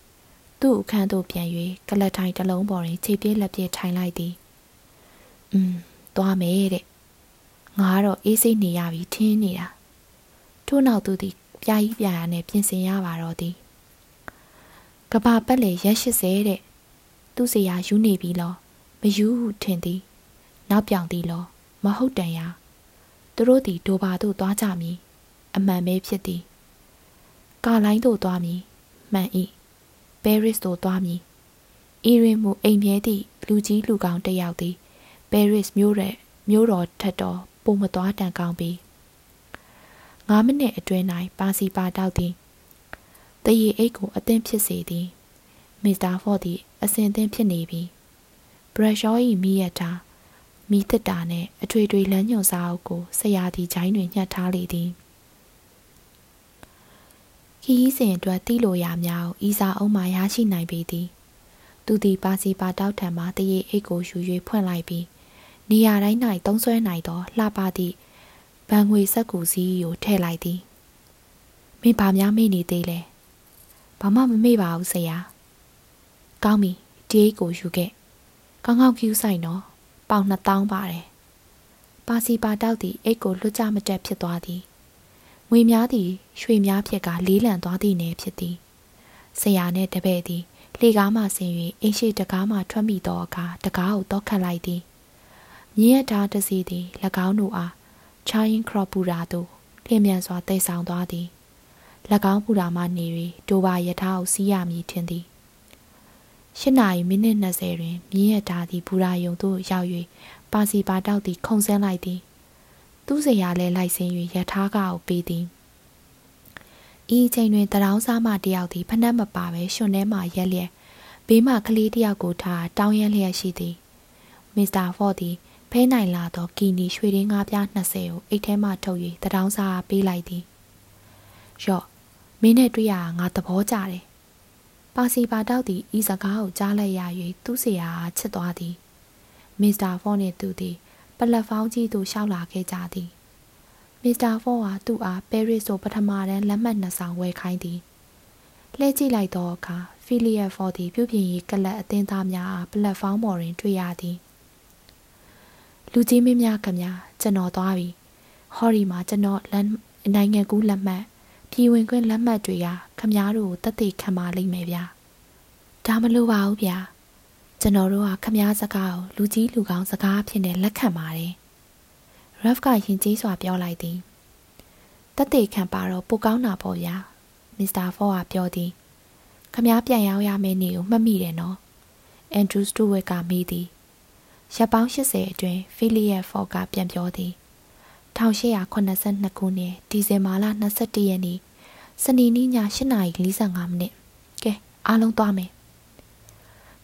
[SPEAKER 1] သူ့အခန်းသို့ပြန်၍ကလတ်ထိုင်တစ်လုံးပေါ်တွင်ခြေပြေးလက်ပြေးထိုင်လိုက်သည်။อืมသွားမယ်တဲ့။ငါကတော့အေးစိတ်နေရပြီထင်းနေတာ။ထို့နောက်သူသည်ပြာကြီးပြာရနဲ့ပြင်ဆင်ရပါတော့သည်။ကဘာပတ်လေရက်80တဲ့။သူ့စီယာယူနေပြီလော။မယူဟုထင်သည်။နောက်ပြောင်သည်လော။မဟုတ်တန်ရာ။သူတို့သည်ဒိုဘာသို့သွားကြမည်။အမှန်ပဲဖြစ်သည်။ ကာလိုင်းသို့သွားမည်။မှန်၏ပဲရစ်သို့သွားမည်အီရင်မူအိမ်မြဲသည့်လူကြီးလူကောင်းတစ်ယောက်သည်ပဲရစ်မြို့ရဲ့မြို့တော်ထက်တော်ပုံမသွားတန်ကောင်းပြီး9မိနစ်အတွင်း၌ပါစီပါတောက်သည်တရေအိတ်ကိုအသင်းဖြစ်စေသည်မစ္စတာဖော့သည်အစင်သင်းဖြစ်နေပြီဘရက်ရှော၏မိရတာမိသက်တာနှင့်အထွေထွေလမ်းညွန်စာအုပ်ကိုဆရာသည်ဂျိုင်းတွင်ညှက်ထားလေသည် ခီးစဉ်အတွက်တီးလိုရာများကိုဤစာအုပ်မှရရှိနိုင်ပေသည်သူသည်ပါစီပါတောက်ထံမှတရေအိတ်ကိုယူ၍ဖွင့်လိုက်ပြီးနေရာတိုင်း၌သုံးဆွဲနိုင်သောလှပသည့်ဗန်ငွေဆက်ကူစည်းကိုထည့်လိုက်သည်မင်းဘာများမေ့နေသေးလဲဘာမှမမေ့ပါဘူးဆရာကောင်းပြီဒီအိတ်ကိုယူခဲ့ကောင်းကောင်းကျူးဆိုင်တော့ပေါင်2000ပါတယ်ပါစီပါတောက်သည်အိတ်ကိုလွတ်ကြမတက်ဖြစ်သွားသည် ငွေများသည်ရွှေများဖြစ်ကလေးလံသွားသည့်နယ်ဖြစ်သည်ဆရာနှင့်တပည့်သည်လှေကားမှဆင်း၍အိမ်ရှိတကားမှထွက်မိသောအခါတကားကိုတောက်ခတ်လိုက်သည်မြင်းရထားတစီသည်၎င်းတို့အားချာရင်ခရပူရာသို့လျင်မြန်စွာတိတ်ဆောင်သွားသည်၎င်းပူရာမှနေ၍ဒိုဘာယထာကိုစီးရမည်ထင်သည်၈နာရီမိနစ်20တွင်မြင်းရထားသည်ဘူရာယုံသို့ရောက်၍ပါစီပါတောက်သည်ခုံဆင်းလိုက်သည် သူ့စရာလဲလိုက်ဆင်း၍ယထာကကိုပေးသည်ဤအချိန်တွင်တရောင်းစားမတယောက်သည်ဖနှက်မပါပဲရှင်ထဲမှရက်လျက်ဘေးမှကလေးတယောက်ကိုထားတောင်းရလျက်ရှိသည်မစ္စတာဖော့သည်ဖဲနိုင်လာသောကီနီရွှေရင်းငါးပြား20ကိုအိတ်ထဲမှထုတ်၍တရောင်းစားပေးလိုက်သည်ရော့မင်းနဲ့တွေ့ရငါသဘောကျတယ်ပါစီပါတောက်သည်ဤစကားကိုကြားလိုက်ရ၍သူ့ဆရာချစ်သွားသည်မစ္စတာဖော့နှင့်သူသည် ပလက်ဖောင်းကြီးသို့ရှောက်လာခဲ့ကြသည်မစ္စတာဖော့ဟာသူ့အားပဲရစ်သို့ပထမတန်းလက်မှတ်နှစ်ဆောင်ဝယ်ခိုင်းသည်လှည့်ကြည့်လိုက်သောအခါဖီလီယက်ဖော်သည်ပြုပြင်ရေးကလပ်အသင်းသားများအားပလက်ဖောင်းပေါ်တွင်တွေ့ရသည်လူကြီးမင်းများခင်ဗျာကျွန်တော်သွားပြီဟော်ရီမှာကျွန်တော်လမ်းနိုင်ငံကူးလက်မှတ်ပြည်ဝင်ခွင့်လက်မှတ်တွေကခမားတို့ကိုတသက်ခံပါလိမ့်မယ်ဗျာဒါမလိုပါဘူးဗျာ ကျွန်တော်တို့ကခမားစကားကိုလူကြီးလူကောင်းစကားဖြစ်နေလက်ခံပါတယ်ရဖ်ကရင်ကြီးစွာပြောလိုက်သည်တသက်ခံပါတော့ပိုကောင်းတာပေါ့ဗျာမစ္စတာဖော့ကပြောသည်ခမားပြန်ရောက်ရမယ့်နေ့ကိုမှတ်မိတယ်နော်အန်ဒရူးစတူဝက်ကမေးသည်ရပ်ပေါင်း80အတွင်းဖီလီယက်ဖော့ကပြန်ပြောသည်1882ခုနှစ်ဒီဇင်ဘာလ21ရက်နေ့စနေနေ့ည8:45မိနစ်ကဲအားလုံးသွားမယ်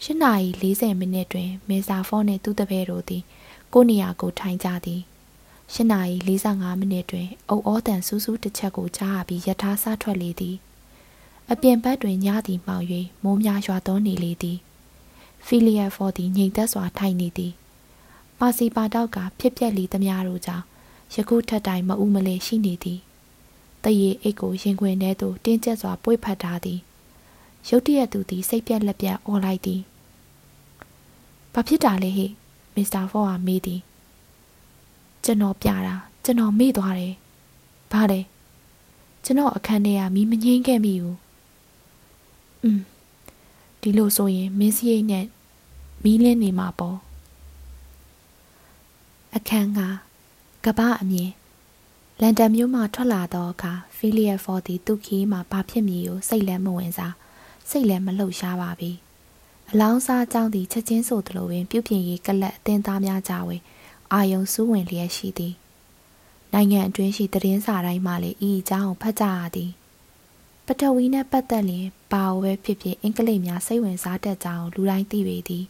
[SPEAKER 1] 8:40မိနစ်တွင်မေဇာဖောနှင့်သူ့တပည့်တို့သည်ကိုနေရာကိုထိုင်ကြသည်8:45မိနစ်တွင်အုပ်ဩတန်စူးစူးတစ်ချက်ကိုကြားပြီးယထာစားထွက်လေသည်အပြင်ဘက်တွင်ညသည်မှောင်၍မိုးများရွာသွန်းနေလေသည်ဖီလီယက်ဖော်သည်ငြိမ်သက်စွာထိုင်နေသည်ပါစီပါတောက်ကဖြစ်ပျက်လီသမျှတို့ကြောင့်ယခုထက်တိုင်မဦးမလဲရှိနေသည်တရေအိတ်ကိုရင်ခွင်ထဲသို့တင်းကျပ်စွာပွေဖက်ထားသည်ရုတ်တရက်သူသည်စိတ်ပြက်လက်ပြက်អော်လိုက်သည် ဘာဖြစ်တာလဲဟိမစ္စတာဖော့ကမေးသည်ကျွန်တော်ပြတာကျွန်တော်မေ့သွားတယ်ဘာလဲကျွန်တော်အခန်းထဲကမီးမငိမ့်ခဲ့မိဘူးอืมဒီလိုဆိုရင်မင်းစရိတ်နဲ့မီးလင်းနေမှာပေါ့အခန်းကကပအမြင်လန်ဒန်မြို့မှထွက်လာသောအခါဖီလီယက်ဖော်သည်သူ့ခီးမှဘာဖြစ်မည်ကိုစိတ်လည်းမဝင်စားစိတ်လည်းမလှုပ်ရှားပါပြီ အလောင်းစားအကြောင်းသည်ချက်ချင်းဆိုသလိုပင် ပြုပြင်ရေးကလပ်အသင်းသားများကြဝေအာယုံစူးဝင်လျက်ရှိသည်နိုင်ငံအတွင်းရှိသတင်းစာတိုင်းမှလည်းဤအကြောင်းကိုဖတ်ကြရသည်ပထဝီနှင့်ပတ်သက်လျင်ဘာဝပဲဖြစ်ဖြစ်အင်္ဂလိပ်များစိတ်ဝင်စားတတ်ကြောင်းလူတိုင်းသိပေသည်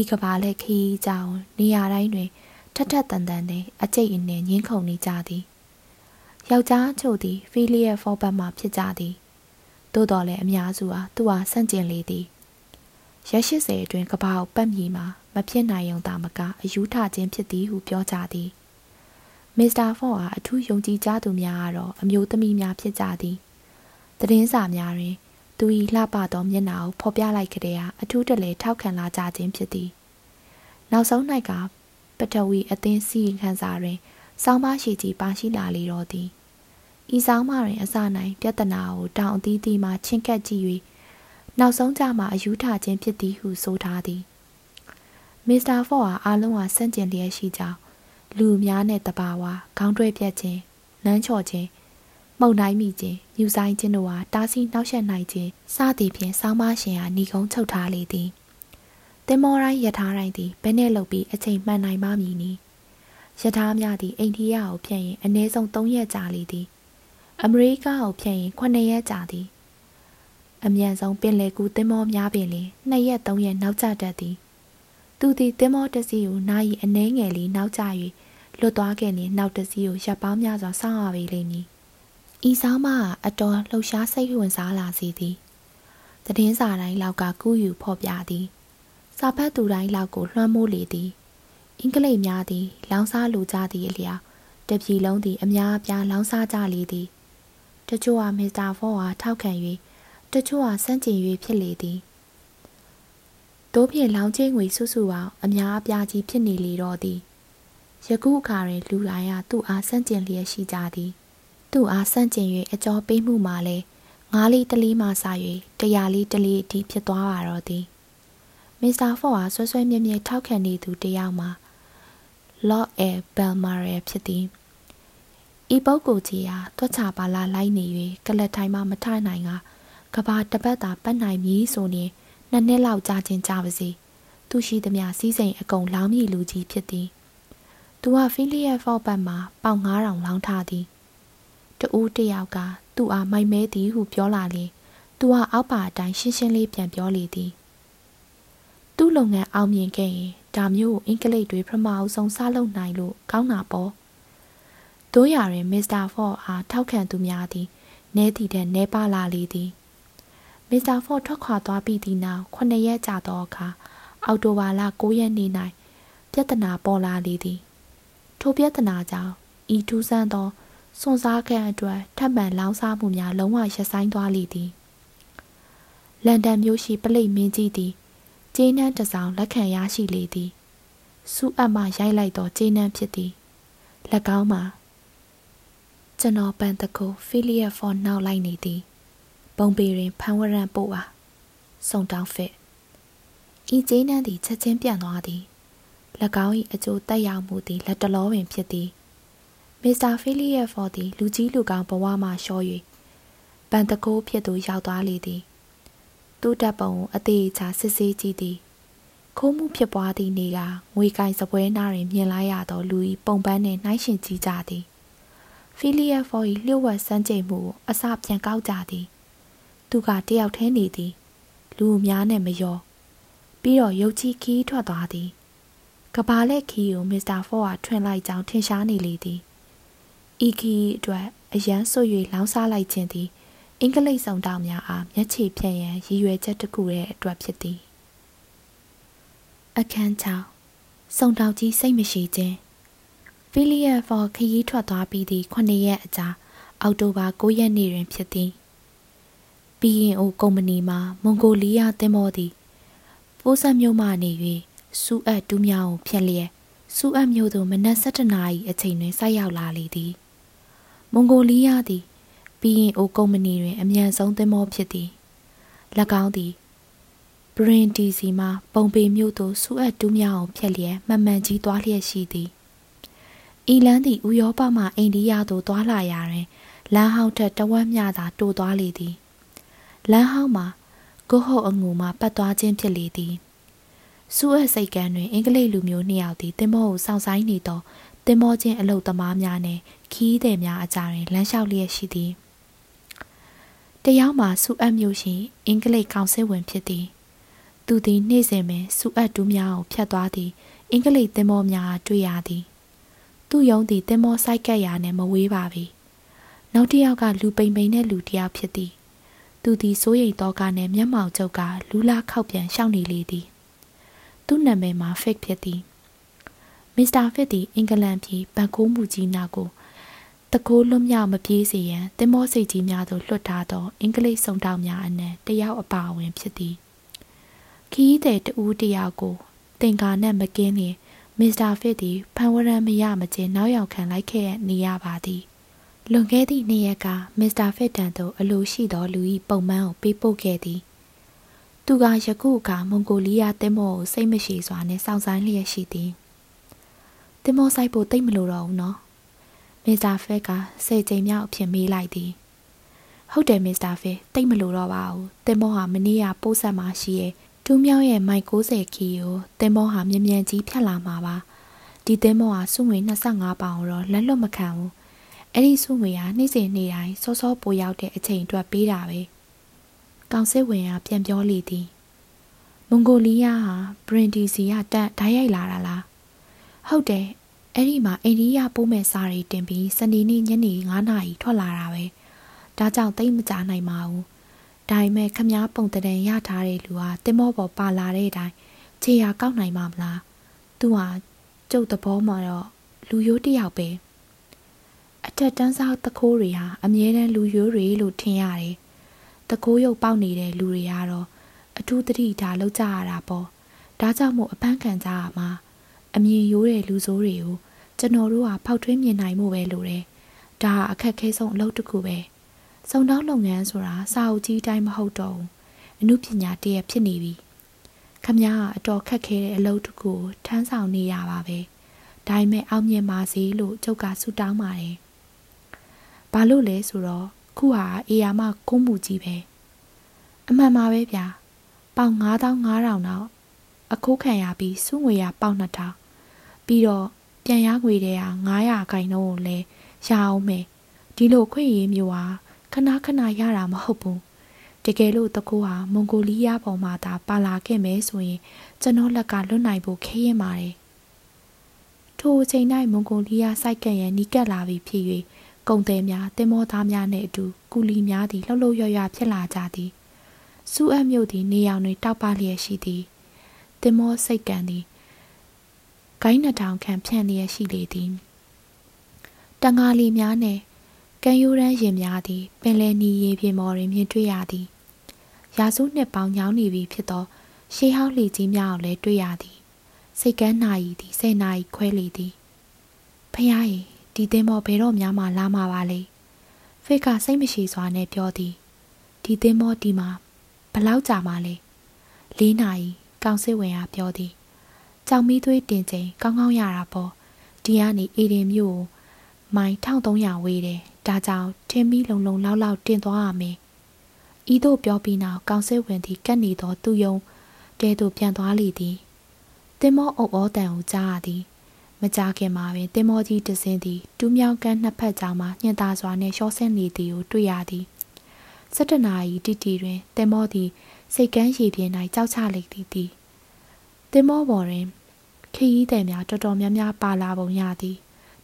[SPEAKER 1] ဤကဘာလက်ခီးကြောင်းနေရာတိုင်းတွင်ထထတန်တန်နဲ့အကျိတ်အနယ်ငင်းခုန်နေကြသည်ယောက်ျားချို့သည်ဖီလီယက်ဖောဘတ်မှဖြစ်ကြသည်သို့တော်လည်းအများစုဟာသူ့အားဆန့်ကျင်လေသည် ရက်80အတွင်းကပောက်ပတ်မြီမှာမဖြစ်နိုင်ုံသာမကအယူထခြင်းဖြစ်သည်ဟုပြောကြသည်မစ္စတာဖော့အားအထူးယုံကြည်ကြသူများကတော့အမျိုးသမီးများဖြစ်ကြသည်သတင်းစာများတွင် သူ၏လှပသောမျက်နှာကိုဖော်ပြလိုက်ကြတဲ့အထူးတလဲထောက်ခံလာကြခြင်းဖြစ်သည်နောက်ဆုံး၌ကပထဝီအသင်းစီခန်းစာတွင်စောင်းမရှိကြီးပါရှိလာလေတော့သည်ဤဆောင်မတွင်အစ၌ပြဿနာကိုတောင်အသီးသီးမှချင်းကပ်ကြည့်၍ နောက်ဆုံးကြမှာအယူထခြင်းဖြစ်သည်ဟုဆိုထားသည်မစ္စတာဖော့အားအားလုံးဟာစန့်ကျင်လျက်ရှိကြောင်းလူများနဲ့တဘာဝခေါင်းတွဲပြက်ခြင်းလမ်းချော်ခြင်းမှုန်တိုင်းမိခြင်းမြူဆိုင်ခြင်းတို့ဟာတားဆီးနှောက်ယှက်နိုင်ခြင်းစသည်ဖြင့်စောင်းမရှင်ဟာညီကုန်းချုပ်ထားလေသည်တင်မောတိုင်းယထာတိုင်းသည်ဘယ်နဲ့လုပ်ပြီးအချိန်မှန်နိုင်မှမည်နည်းယထာများသည်အိန္ဒိယကိုဖြတ်ရင်အနည်းဆုံး3ရက်ကြာလေသည်အမေရိကကိုဖြတ်ရင်9ရက်ကြာသည် အမြန်ဆုံးပင်လယ်ကူးတင်မောများပင်လင်2ရက်3ရက်နောက်ကျတတ်သည်သူသည်တင်မောတစီကိုနာယီအနှဲငယ်လေးနောက်ကျ၍လွတ်သွားခဲ့လျင်နောက်တစီကိုရပ်ပေါင်းများစွာစောင့်ရပေလိမ့်မည်ဤဆောင်မအတော်လှုပ်ရှားစိတ်ဝင်စားလာစေသည်တည်င်းစာတိုင်းလောက်ကကူးယူဖော်ပြသည်စာဖတ်သူတိုင်းလောက်ကိုလွှမ်းမိုးလေသည်အင်္ဂလိပ်များသည် လောင်စားလိုကြသည့်အလျောက်တပြည်လုံးသည်အများအပြားလောင်စားကြလေသည်တချို့ဟာမစ္စတာဖောအားထောက်ခံ၍ တချို့ဟာစန့်ကျင်၍ဖြစ်လေသည်တို့ဖြင့်လောင်ချင်းငွေစုစုအောင်အများအပြားကြီးဖြစ်နေလေတော့သည်ယခုအခါတွင်လူတိုင်းကသူ့အားစန့်ကျင်လျက်ရှိကြသည်သူ့အားစန့်ကျင်၍အကျော်ပေးမှုမှာလဲငါးလေးတလေးမှစ၍တရားလေးတလေးအထိဖြစ်သွားပါတော့သည်မစ္စတာဖော့အားဆွဆွဲမြဲမြဲထောက်ခံနေသူတယောက်မှာ Lord A. Belmare ဖြစ်သည်ဤပုဂ္ဂိုလ်ကြီးဟာတွက်ချပါလာလိုက်နေ၍ကလတ်ထိုင်မှမထနိုင်က ကဘာတပတ်သာပတ်နိုင်မည်ဆိုရင်နှစ်နှစ်လောက်ကြာချင်းကြပါစေသူရှိသမျှစီးစိမ်အကုန်လောင်းမြည်လူကြီးဖြစ်သည်သူကဖီလီယက်ဖော့ပတ်မှာပေါင်9000လောင်းထားသည်တူးတယောက်ကသူ့အားမိုက်မဲသည်ဟုပြောလာလေသူကအောက်ပါအတိုင်းရှင်းရှင်းလေးပြန်ပြောလေသည်သူ့လုပ်ငန်းအောင်မြင်ခဲ့ရင်ဒါမျိုးကိုအင်္ဂလိပ်တွေပထမအဆုံးစလုပ်နိုင်လို့ကောင်းတာပေါ့တို့ရရင်မစ္စတာဖော့အားထောက်ခံသူများသည်နဲတည်တဲ့နဲပါလာလေသည် မစ္စတာဖော့ထွက်ခွာသွားပြီးသည့်နောက်9ရက်ကြာသောအခါအောက်တိုဘာလ9ရက်နေ့၌ပြဿနာပေါ်လာလေသည်ထိုပြဿနာကြောင့်ဤထူးဆန်းသောစွန့်စားခံအတွက်ထပ်မံလောင်းစားမှုများလုံးဝရပ်ဆိုင်းသွားလေသည်လန်ဒန်မြို့ရှိပလိတ်မင်းကြီးသည်ကျေးနန်းတစောင်လက်ခံရရှိလေသည်စူအပ်မှရိုက်လိုက်သောကျေးနန်းဖြစ်သည်၎င်းမှာကျွန်တော်ပန်တကိုဖီလီယက်ဖော်နောက်လိုက်နေသည် ပုံပေတွင်ဖန်ဝရံပို့ပါစုံတောင်းဖစ်ဤကျေးနန်းသည်ချက်ချင်းပြန့်သွားသည်၎င်း၏အကျိုးတက်ရောက်မှုသည်လက်တလောပင်ဖြစ်သည်မစ္စတာဖီလီယက်ဖော်သည်လူကြီးလူကောင်းဘဝမှရှော့၍ပန်တကိုးဖြစ်သူရောက်သွားလေသည်သူ့တပ်ပုံကိုအသေးချာစစ်ဆေးကြည့်သည်ခိုးမှုဖြစ်ပွားသည့်နေ့ကငွေကိုင်စပွဲနာတွင်မြင်လိုက်ရသောလူ၏ပုံပန်းနှင့်နှိုင်းယှဉ်ကြည့်ကြသည်ဖီလီယက်ဖော်၏လျှို့ဝှက်စမ်းကြိမ်မှုကိုအစပြန်ကောက်ကြသည် သူကတယောက်ထဲနေသည် လူအများနဲ့မရောပြီးတော့ရုတ်ချီခီးထွက်သွားသည်ကဘာလက်ခီးကိုမစ္စတာဖော့ကထွင်လိုက်ကြောင်းထင်ရှားနေလေသည်ဤခီးအတွက်အရန်ဆွ၍လောင်းစားလိုက်ခြင်းသည်အင်္ဂလိပ်ဆောင်တောင်များအားမျက်ခြေဖြန့်ရန်ရည်ရွယ်ချက်တစ်ခုရဲ့အတွက်ဖြစ်သည်အခန်း6စုံတောင်ကြီးစိတ်မရှိခြင်းဖီလီယက်ဖော်ခရီးထွက်သွားပြီးသည့်9ရက်အကြာအောက်တိုဘာ9ရက်နေ့တွင်ဖြစ်သည် ဘီရင်အိုကုမ္ပဏီမှမွန်ဂိုလီးယားတင်မောသည်ပိုးဆက်မြို့မှနေ၍စူအပ်တူးမြောင်းကိုဖျက်လျက်စူအပ်မြို့သို့မနက်7:00နာရီအချိန်တွင်ဆိုက်ရောက်လာလေသည်မွန်ဂိုလီးယားသည်ပြီးရင်အိုကုမ္ပဏီတွင်အမြန်ဆုံးသင်္ဘောဖြစ်သည်၎င်းသည်ဘရင်တီစီမှပုံပေမြို့သို့ဆူအပ်တူးမြောင်းအောင်ဖြတ်လျက်မှန်မှန်ကြီးသွားလျက်ရှိသည်ဤလန်းသည်ဥရောပမှအိန္ဒိယသို့သွားလာရာတွင်လမ်းဟောင်းထက်တဝက်မျှသာတိုးသွားလေသည် လမ်းဟောင်းမှာကိုဟုတ်အငူမှပတ်သွားခြင်းဖြစ်လေသည်စူးအပ်စိတ်ကန်းတွင် အင်္ဂလိပ်လူမျိုးနှစ်ယောက်သည်တင်မောကိုစောင့်ဆိုင်နေသောတင်မောချင်းအလုတ်သမားများနှင့်ခီးသည်များအကြားတွင်လမ်းလျှောက်လျက်ရှိသည်တယောက်မှာစူအပ်မျိုးရှိအင်္ဂလိပ်ကောင်စစ်ဝင်ဖြစ်သည်သူသည်နေ့စဉ်ပင်စူအပ်တူးများကိုဖြတ်သွားသည်အင်္ဂလိပ်သင်္ဘောများတွေ့ရသည်သူ့ယုံသည်သင်္ဘောစိုက်ကပ်ရာနှင့်မဝေးပါပြီနောက်တစ်ယောက်ကလူပိန်ပိန်တဲ့လူတစ်ယောက်ဖြစ်သည် သူသည်စိုးရိမ်တော့ကနဲ့မျက်မှောင်ကျုပ်ကလူလာခောက်ပြန်ရှောက်နေလေသည်သူ့နာမည်မှာ fake ဖြစ်သည်မစ္စတာဖစ်သည်အင်္ဂလန်ပြည်ဘန်ကိုးမှုကြီးနာကိုတကိုးလွတ်မြောက်မပြေးစေရန်တင်မောစိတ်ကြီးများသို့လွှတ်ထားသောအင်္ဂလိပ်စုံတောက်များအနက်တယောက်အပါအဝင်ဖြစ်သည်ခီးတဲ့တူးတယောက်ကိုတင်ကာနဲ့မကင်းလျင်မစ္စတာဖစ်သည်ဖန်ဝရန်မရမချင်းနောက်ရောက်ခံလိုက်ခဲ့နေရပါသည် လွန်ခဲ့သည့်နေ့ရက်ကမစ္စတာဖစ်တန်သို့အလိုရှိသောလူ၏ပုံမှန်ကိုပေးပို့ခဲ့သည်သူကယခုအခါမွန်ဂိုလီးယားတင်မောကိုစိတ်မရှိစွာနဲ့စောင့်ဆိုင်းလျက်ရှိသည်တင်မောဆိုင်ဖို့တိတ်မလိုတော့ဘူးနော်မစ္စတာဖက်ကဆယ်ကြိမ်မြောက်အဖြစ်မေးလိုက်သည်ဟုတ်တယ်မစ္စတာဖက်တိတ်မလိုတော့ပါဘူးတင်မောဟာမနေ့ကပိုးဆက်မှရှိရဲ့တူးမြောင်းရဲ့မိုင်60ခီကိုတင်မောဟာမြ мян ကြီးဖြတ်လာမှာပါဒီတင်မောဟာစုငွေ25ပေါင်တော့လက်လွတ်မခံဘူး အဲ့ဒီစုငွေဟာနေ့စဉ်နေ့တိုင်းစောစောပိုရောက်တဲ့အချိန်အတွက်ပေးတာပဲကောင်စစ်ဝင်ကပြန်ပြောလေသည်မွန်ဂိုလီးယားဟာဘရင်ဒီစီကတက်ဓာတ်ရိုက်လာတာလားဟုတ်တယ်အဲ့ဒီမှာအိန္ဒိယပိုးမဲ့စားတွေတင်ပြီးစနေနေ့ညနေ9နာရီထွက်လာတာပဲဒါကြောင့်တိတ်မကြနိုင်ပါဘူးဒါပေမဲ့ခမားပုံတန်ရထားတဲ့လူဟာတင်မောပေါ်ပါလာတဲ့အတိုင်းခြေရကောက်နိုင်မှာမလားသူဟာကျုပ်သဘောမှာတော့လူရိုးတယောက်ပဲ အထက်တန်းစားတခိုးတွေဟာအမြဲတမ်းလူရိုးတွေလို့ထင်ရတယ်တခိုးရုပ်ပေါက်နေတဲ့လူတွေကတော့အထူးသတိထားလောက်ကြရတာပေါ့ဒါကြောင့်မို့အပန်းခံကြရမှာအမြင်ရိုးတဲ့လူဆိုးတွေကိုကျွန်တော်တို့ကဖောက်ထွင်းမြင်နိုင်မှုပဲလိုတယ်။ဒါအခက်ခဲဆုံးအလုပ်တစ်ခုပဲ။စုံတောင်းလုပ်ငန်းဆိုတာစာအုပ်ကြီးတိုင်းမဟုတ်တော့ဘူး။အမှုပညာတည်းဖြစ်နေပြီ။ခမည်းကအတော်ခက်ခဲတဲ့အလုပ်တစ်ခုကိုထမ်းဆောင်နေရပါပဲ။ဒါပေမဲ့အောင်မြင်ပါစေလို့ကျုပ်ကဆုတောင်းပါတယ်။ ဘာလို့လဲဆိုတော့ခုဟာအေယာမကုန်းမှုကြီးပဲအမှန်ပါပဲဗျာပေါင်9500တော့အခုခံရပြီးစုငွေရပေါင်2000ပြီးတော့ပြန်ရငွေတဲ့ဟာ900ခိုင်တော့လဲရအောင်မယ်ဒီလိုခွင့်ရမျိုးဟာခဏခဏရတာမဟုတ်ဘူးတကယ်လို့တကူဟာမွန်ဂိုလီးယားပေါ်မှာသာပါလာခဲ့မယ်ဆိုရင်ကျွန်တော်လက်ကလွတ်နိုင်ဖို့ခရင်ပါတယ်ထိုအချိန်၌မွန်ဂိုလီးယားစိုက်ကပ်ရန်နီးကပ်လာပြီးဖြစ်၍ ကုံသည်များတင်မောသားများနှင့်အတူကူလီများသည်လှုပ်လှုပ်ရွရွဖြစ်လာကြသည်စူအပ်မြို့သည်နေရောင်တွင်တောက်ပလျက်ရှိသည်တင်မောစိတ်ကန်သည်ဂိုင်းနှထောင်ခန့်ဖြန့်လျက်ရှိလေသည်တန်ငါလီများနှင့်ကံရိုးရန်ရင်များသည်ပင်လယ်နီရေပြင်မော်တွင်မြင်တွေ့ရသည်ရာစုနှစ်ပေါင်းညောင်းနေပြီဖြစ်သောရှေးဟောင်းလှကြီးများကိုလည်းတွေ့ရသည်စိတ်ကန်းနာရီသည်ဆယ်နာရီခွဲလေသည်ဖះရီ ဒီသင်းမောဘယ်တော့များမှလာမှာပါလေဖိတ်ကစိတ်မရှိစွာနဲ့ပြောသည်ဒီသင်းမောဒီမှာဘလောက်ကြာမှလဲ၄နာရီကောင်းစစ်ဝင်ကပြောသည်ကြောင်မီးသွေးတင်ချိန်ကောင်းကောင်းရတာပေါ့ဒီကနေအေဒင်မြို့ကိုမိုင်1300ဝေးတယ်ဒါကြောင့်ထင်းမီလုံလုံလောက်လောက်တင်သွားရမယ်ဤသို့ပြောပြီးနောက်ကောင်းစစ်ဝင်သည်ကတ်နေသောသူယုံတဲသို့ပြန်သွားလေသည်တင်မောအုပ်ဩတန်ကိုကြားရသည် မကြခင်မှာပင်တင်မောကြီးတစင်းသည်တူးမြောင်းကန်းနှစ်ဖက်ကြားမှာညှင်သာစွာနှင့်ရှော့ဆင်းနေသည်ကိုတွေ့ရသည်၁၇နာရီတိတိတွင်တင်မောသည်စိတ်ကန်းရည်ပြင်း၌ကြောက်ချလိုက်သည်သည်တင်မောပေါ်တွင်ခရီးသည်များတော်တော်များများပါလာပုံရသည်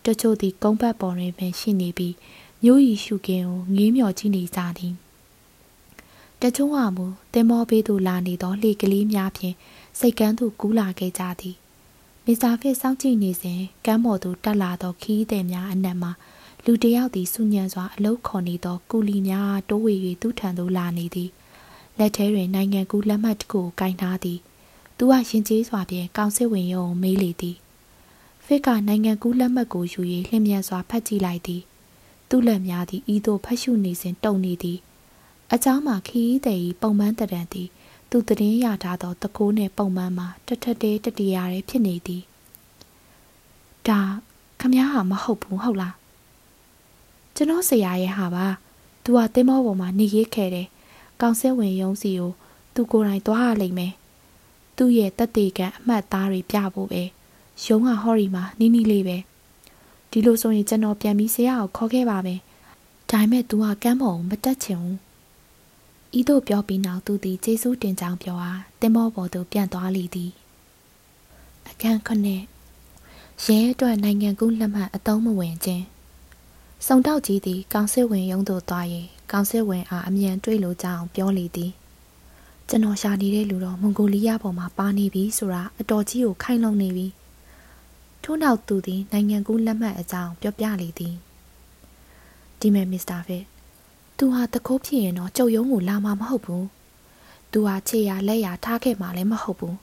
[SPEAKER 1] တချို့သည်ကုန်းဘတ်ပေါ်တွင်ပင်ရှိနေပြီးမျိုးရီရှုကင်းကိုငေးမြော်ကြည့်နေကြသည်တချို့ကမူတင်မောဘေးသို့လာနေသောလှေကလေးများဖြင့်စိတ်ကန်းသို့ကူးလာခဲ့ကြသည် မစ္စတာဖစ်စောင့်ကြည့်နေစဉ်ကမ်းပေါ်သို့တက်လာသောခီးသည်များအနက်မှလူတယောက်သည်စုညံစွာအလုတ်ခေါ်နေသောကူလီများတိုးဝေ၍သူ့ထံသို့လာနေသည်လက်ထဲတွင်နိုင်ငံကူးလက်မှတ်တစ်ခုကိုကင်ထားသည်သူကရင်ကျေးစွာဖြင့်ကောင်စစ်ဝင်ရုံမေးလေသည်ဖစ်ကနိုင်ငံကူးလက်မှတ်ကိုယူ၍လျင်မြန်စွာဖတ်ကြည့်လိုက်သည်သူ့လက်များသည်ဤသို့ဖတ်ရှုနေစဉ်တုံနေသည်အเจ้าမှာခီးသည်ပုံမှန်တရံသည် သူတည်င်းရထားသောတကိုးနှင့်ပုံမှန်မှာတထက်တဲတတရာရဲဖြစ်နေသည်ဒါခမည်းဟာမဟုတ်ဘူးဟုတ်လားကျွန်တော်ဆရာရဲ့ဟာပါသူကတင်းမောပေါ်မှာနေရေးခဲ့တယ်ကောင်ဆဲဝင်ရုံးစီကိုသူကိုယ်တိုင်သွားရလိမ့်မယ်သူ့ရဲ့တက်တေကန်အမှတ်သားတွေပြဖို့ပဲရုံးကဟော်ရီမှာနီးနီးလေးပဲဒီလိုဆိုရင်ကျွန်တော်ပြန်ပြီးဆရာကိုခေါ်ခဲ့ပါမယ်ဒါပေမဲ့ तू ကကမ်းပေါ်မတက်ချင်ဘူး ဤသို့ပြောပြီးနောက်သူသည်ကျေးဇူးတင်ကြောင်းပြောအားတင်မောပေါ်သို့ပြန်သွားလေသည်အခန်းခုနှစ်ရဲအတွက်နိုင်ငံကူးလက်မှတ်အသုံးမဝင်ခြင်းစုံတောက်ကြီးသည်ကောင်စစ်ဝင်ရုံးသို့သွား၍ကောင်စစ်ဝင်အားအမြန်တွေ့လိုကြောင်းပြောလေသည်ကျွန်တော်ရှာနေတဲ့လူတော်မွန်ဂိုလီးယားပေါ်မှာပါနေပြီဆိုတာအတော်ကြီးကိုခိုင်လုံနေပြီထို့နောက်သူသည်နိုင်ငံကူးလက်မှတ်အကြောင်းပြောပြလေသည်ဒီမဲ့မစ္စတာဖစ် သူဟာတကိုးဖြစ်ရင်တော့ကြုံယုံကိုလာမှာမဟုတ်ဘူးသူဟာ ခြေရလက်ရထားခဲ့မှာလည်း မဟုတ်ဘူး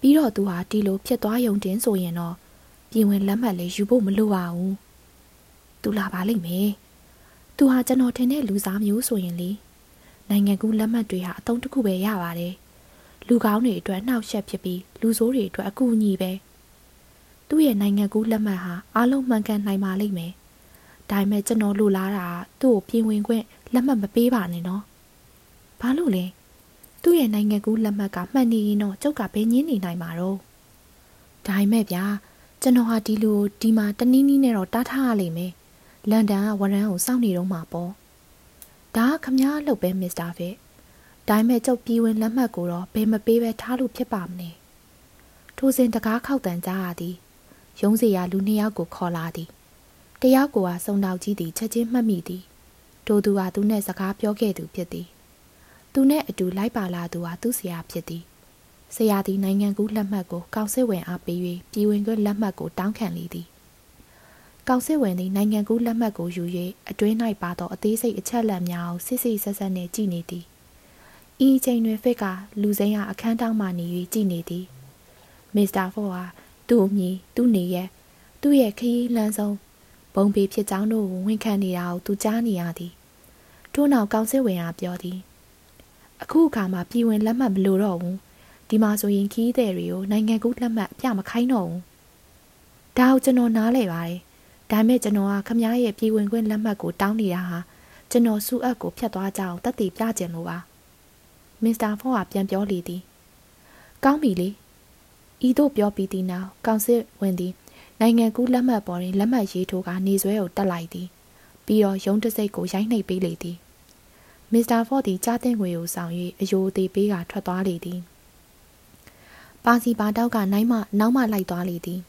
[SPEAKER 1] ပြီးတော့သူဟာ ဒီလိုဖြစ်သွားယုံတင်ဆိုရင်တော့ ပြင်ဝင်လက်မှတ်လေးယူဖို့မလိုပါဘူး သူလာပါလိမ့်မယ်သူဟာ ကျွန်တော်ထင်တဲ့ လူစားမျိုးဆိုရင်လေ နိုင်ငံကူးလက်မှတ်တွေဟာအတုံးတစ်ခုပဲ ရပါတယ် လူကောင်းတွေအတွက်နှောက်ယှက်ဖြစ်ပြီး လူဆိုးတွေအတွက် အကူအညီပဲ သူ့ရဲ့ နိုင်ငံကူးလက်မှတ်ဟာ အားလုံးမှန်ကန်နိုင်ပါလိမ့်မယ် ဒါပေမဲ့ကျွန်တော်လိုလားတာသူ့ကိုပြင်ဝင်ခွင့်လက်မှတ်မပေးပါနဲ့နော်ဘာလို့လဲသူ့ရဲ့နိုင်ငံကူးလက်မှတ်ကမှန်နေရင်တော့ကျုပ်ကဘယ်ငင်းနေနိုင်မှာတော့ဒါပေမဲ့ဗျာကျွန်တော်ဟာဒီလိုဒီမှာတနည်းနည်းနဲ့တော့တားထားရလိမ့်မယ်လန်ဒန်ကဝရန်ကိုစောင့်နေတော့မှာပေါ့ဒါကခမားလုပ်ပဲမစ္စတာဖစ်ဒါပေမဲ့ကျုပ်ပြည်ဝင်လက်မှတ်ကိုတော့ဘယ်မပေးပဲထားလို့ဖြစ်ပါမလဲထိုစဉ်တကားခောက်တန်ကြရသည်ရုံးစီရလူနှစ်ယောက်ကိုခေါ်လာသည် တယောက်ကစုံတောက်ကြီးသည်ချက်ချင်းမှတ်မိသည်ထိုသူဟာသူနဲ့စကားပြောခဲ့သူဖြစ်သည်သူနဲ့အတူလိုက်ပါလာသူဟာသူ့ဆရာဖြစ်သည်ဆရာသည်နိုင်ငံကူးလက်မှတ်ကိုကောင်စစ်ဝင်အားပေး၍ပြည်ဝင်ခွင့်လက်မှတ်ကိုတောင်းခံလေသည်ကောင်စစ်ဝင်သည်နိုင်ငံကူးလက်မှတ်ကိုယူ၍အတွင်း၌ပါသောအသေးစိတ်အချက်လက်များကိုစစ်စစ်ဆက်ဆက်နှင့်ကြည့်နေသည်ဤအချိန်တွင်ဖစ်ကလူစိမ်းဟာအခန်းတောင်းမှနေ၍ကြည့်နေသည်မစ္စတာဖော့ဟာသူ့အမိသူ့နေရဲ့သူ့ရဲ့ခရီးလမ်းဆုံး ဘုံပေဖြစ်ကြောင်းတို့ကိုဝန်ခံနေတာကိုသူကြားနေရသည်ထို့နောက်ကောင်စစ်ဝင်အားပြောသည်အခုအခါမှာပြည်ဝင်လက်မှတ်မလိုတော့ဘူးဒီမှာဆိုရင်ခီးသည်တွေကိုနိုင်ငံကူးလက်မှတ်အပြမခိုင်းတော့ဘူးဒါကိုကျွန်တော်နားလဲပါတယ်ဒါမဲ့ကျွန်တော်ကခမားရဲ့ပြည်ဝင်ခွင့်လက်မှတ်ကိုတောင်းနေတာဟာကျွန်တော်စုအပ်ကိုဖျက်သွားကြအောင်တက်တည်ပြကြင်လို့ပါမစ္စတာဖော့ကပြန်ပြောလေသည်ကောင်းပြီလေဤတို့ပြောပြီးသည်နောက်ကောင်စစ်ဝင်သည် နိုင်ငံကူးလက်မှတ်ပေါ်တွင်လက်မှတ်ရေးထိုးကနေဆွဲကိုတက်လိုက်သည်ပြီးတော့ရုံးတစိတ်ကိုရိုက်နှိပ်ပေးလေသည်မစ္စတာဖော့သည်ကြားတဲ့ငွေကိုဆောင်၍အယိုသေးပေးကထွက်သွားလေသည်ပါစီပါတောက်ကနိုင်မနောက်မှလိုက်သွားလေသည်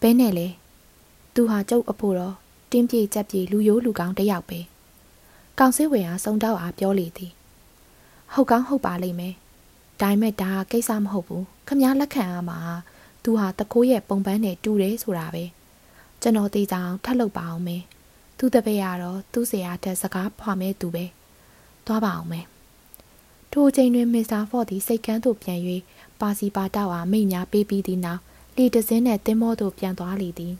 [SPEAKER 1] ဘဲနဲ့လေသူဟာကျုပ်အဖို့တော့တင်းပြေကြက်ပြေလူရိုးလူကောင်းတယောက်ပဲကောင်စစ်ဝင်အားစုံတော့အားပြောလေသည်ဟုတ်ကောင်းဟုတ်ပါလိမ့်မယ်ဒါပေမဲ့ဒါကကိစ္စမဟုတ်ဘူးခမားလက်ခံရမှာ သူဟာတကိုးရဲ့ပုံပန်းနဲ့တူတယ်ဆိုတာပဲကျွန်တော်သိကြအောင်ထပ်လုပ်ပါအောင်မယ်သူတပည့်ရတော့သူ့ဆရာတက်စကားဖွာမဲသူပဲသွားပါအောင်မယ်ထိုချိန်တွင်မစ္စတာဖော့သည်စိတ်ကန်းသို့ပြန်၍ပါစီပါတောက်အားမိညာပေးပြီးသည့်နောက်လေတစင်းနှင့်တင်းမောသို့ပြန်သွားလေသည်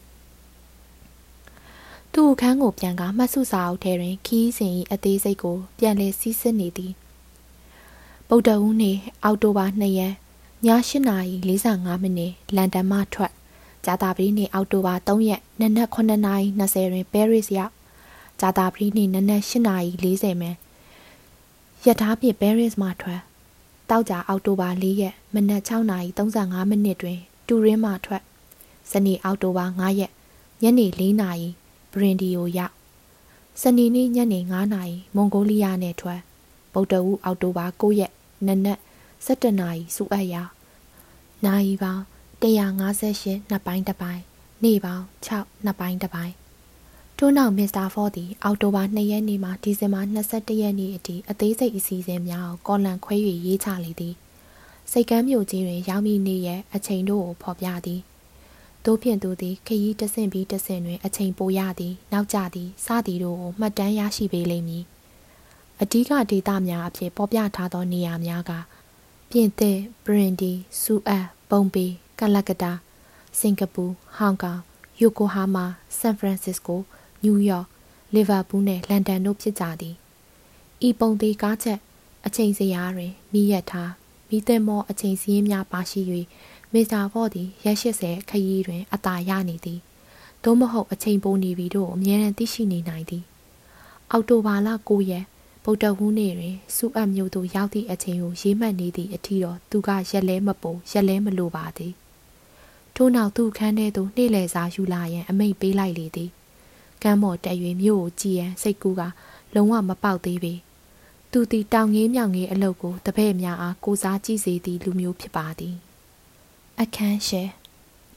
[SPEAKER 1] သူ့အခန်းကိုပြန်ကမှတ်စုစာအုပ်ထဲတွင် ခီးစဉ်၏အသေးစိတ်ကို ပြန်လည်စီးစစ်နေသည်ဗုဒ္ဓဦးနေ့အောက်တိုဘာ2ရက်ည 8:45မိနစ်လန်ဒန်မှထွက်ဂျာတာပရီနေ့အောက်တိုဘာ3ရက်နနက်9:20တွင်ပဲရစ်ရောက်ဂျာတာပရီနေ့နနက်8:40မိနစ်ရထားဖြင့်ပဲရစ်မှထွက်တောက်ကြအောက်တိုဘာ4ရက်မနက်6:35မိနစ်တွင် တူရင်းမှထွက်စနေအောက်တိုဘာ9ရက်ညနေ4နာရီဘရင်ဒီယိုရောက်စနေနေ့ညနေ9နာရီမွန်ဂိုလီးယားနဲ့ထွက်ဗုဒ္ဓဦးအောက်တိုဘာ9ရက်နနက် 17နာရီစုအပ်ရာနာရီပေါင်း158နှစ်ပိုင်းတစ်ပိုင်းနေ့ပေါင်း6နှစ်ပိုင်းတစ်ပိုင်းထို့နောက်မစ္စတာဖော့သည်အောက်တိုဘာ2ရက်နေ့မှဒီဇင်ဘာ22ရက်နေ့အထိအသေးစိတ်အစီအစဉ်များကိုကော်လန်ခွဲ၍ရေးချလေသည်စိတ်ကမ်းမြို့ကြီးတွင်ရောက်မိနေရဲ့အချိန်တို့ကိုဖော်ပြသည်တို့ဖြင့်သူသည်ခရီးတဆင့်ပြီးတဆင့်တွင်အချိန်ပိုရသည်နောက်ကျသည်စသည်တို့ကိုမှတ်တမ်းရရှိပေးလိမ့်မည်အဓိကဒေသများအဖြစ်ပေါ်ပြထားသောနေရာများက ပြင်သစ်ဘရင်ဒီဆူအပ်ပုံပေကလကတာစင်ကာပူဟောင်ကောင်ယိုကိုဟာမာဆန်ဖရန်စစ္စကိုနယူးယောက်လီဗာပူးနှင့်လန်ဒန်တို့ဖြစ်ကြသည်ဤပုံသေးကားချက် အချိန်စရာတွင်မိရထားမိသမောအချိန်စည်းများပါရှိ၍မစ္စတာဖော့သည်ရက်80ခရီးတွင် အသာရနေသည်သို့မဟုတ်အချိန်ပိုနေပြီတို့အမြဲတမ်းသိရှိနေနိုင်သည်အောက်တိုဘာလ9ရက် ဗုဒ္ဓဟူးနေ့တွင်စူအပ်မြို့သို့ရောက်သည့်အချိန်ကိုရေးမှတ်နေသည့်အထီတော့သူကရက်လဲမပုံရက်လဲမလိုပါသည်ထို့နောက်သူ့ခန်းထဲသို့နှိမ့်လေစာယူလာရန်အမိန့်ပေးလိုက်လေသည်ကမ်းပေါ်တက်၍မြို့ကိုကြည်ရန်စိတ်ကူးကလုံးဝမပေါက်သေးပေသူသည်တောင်ငေးမြောင်ငေးအလုပ်ကိုတပည့်များအားကိုစားကြည့်စေသည့်လူမျိုးဖြစ်ပါသည်အခန်းရှယ်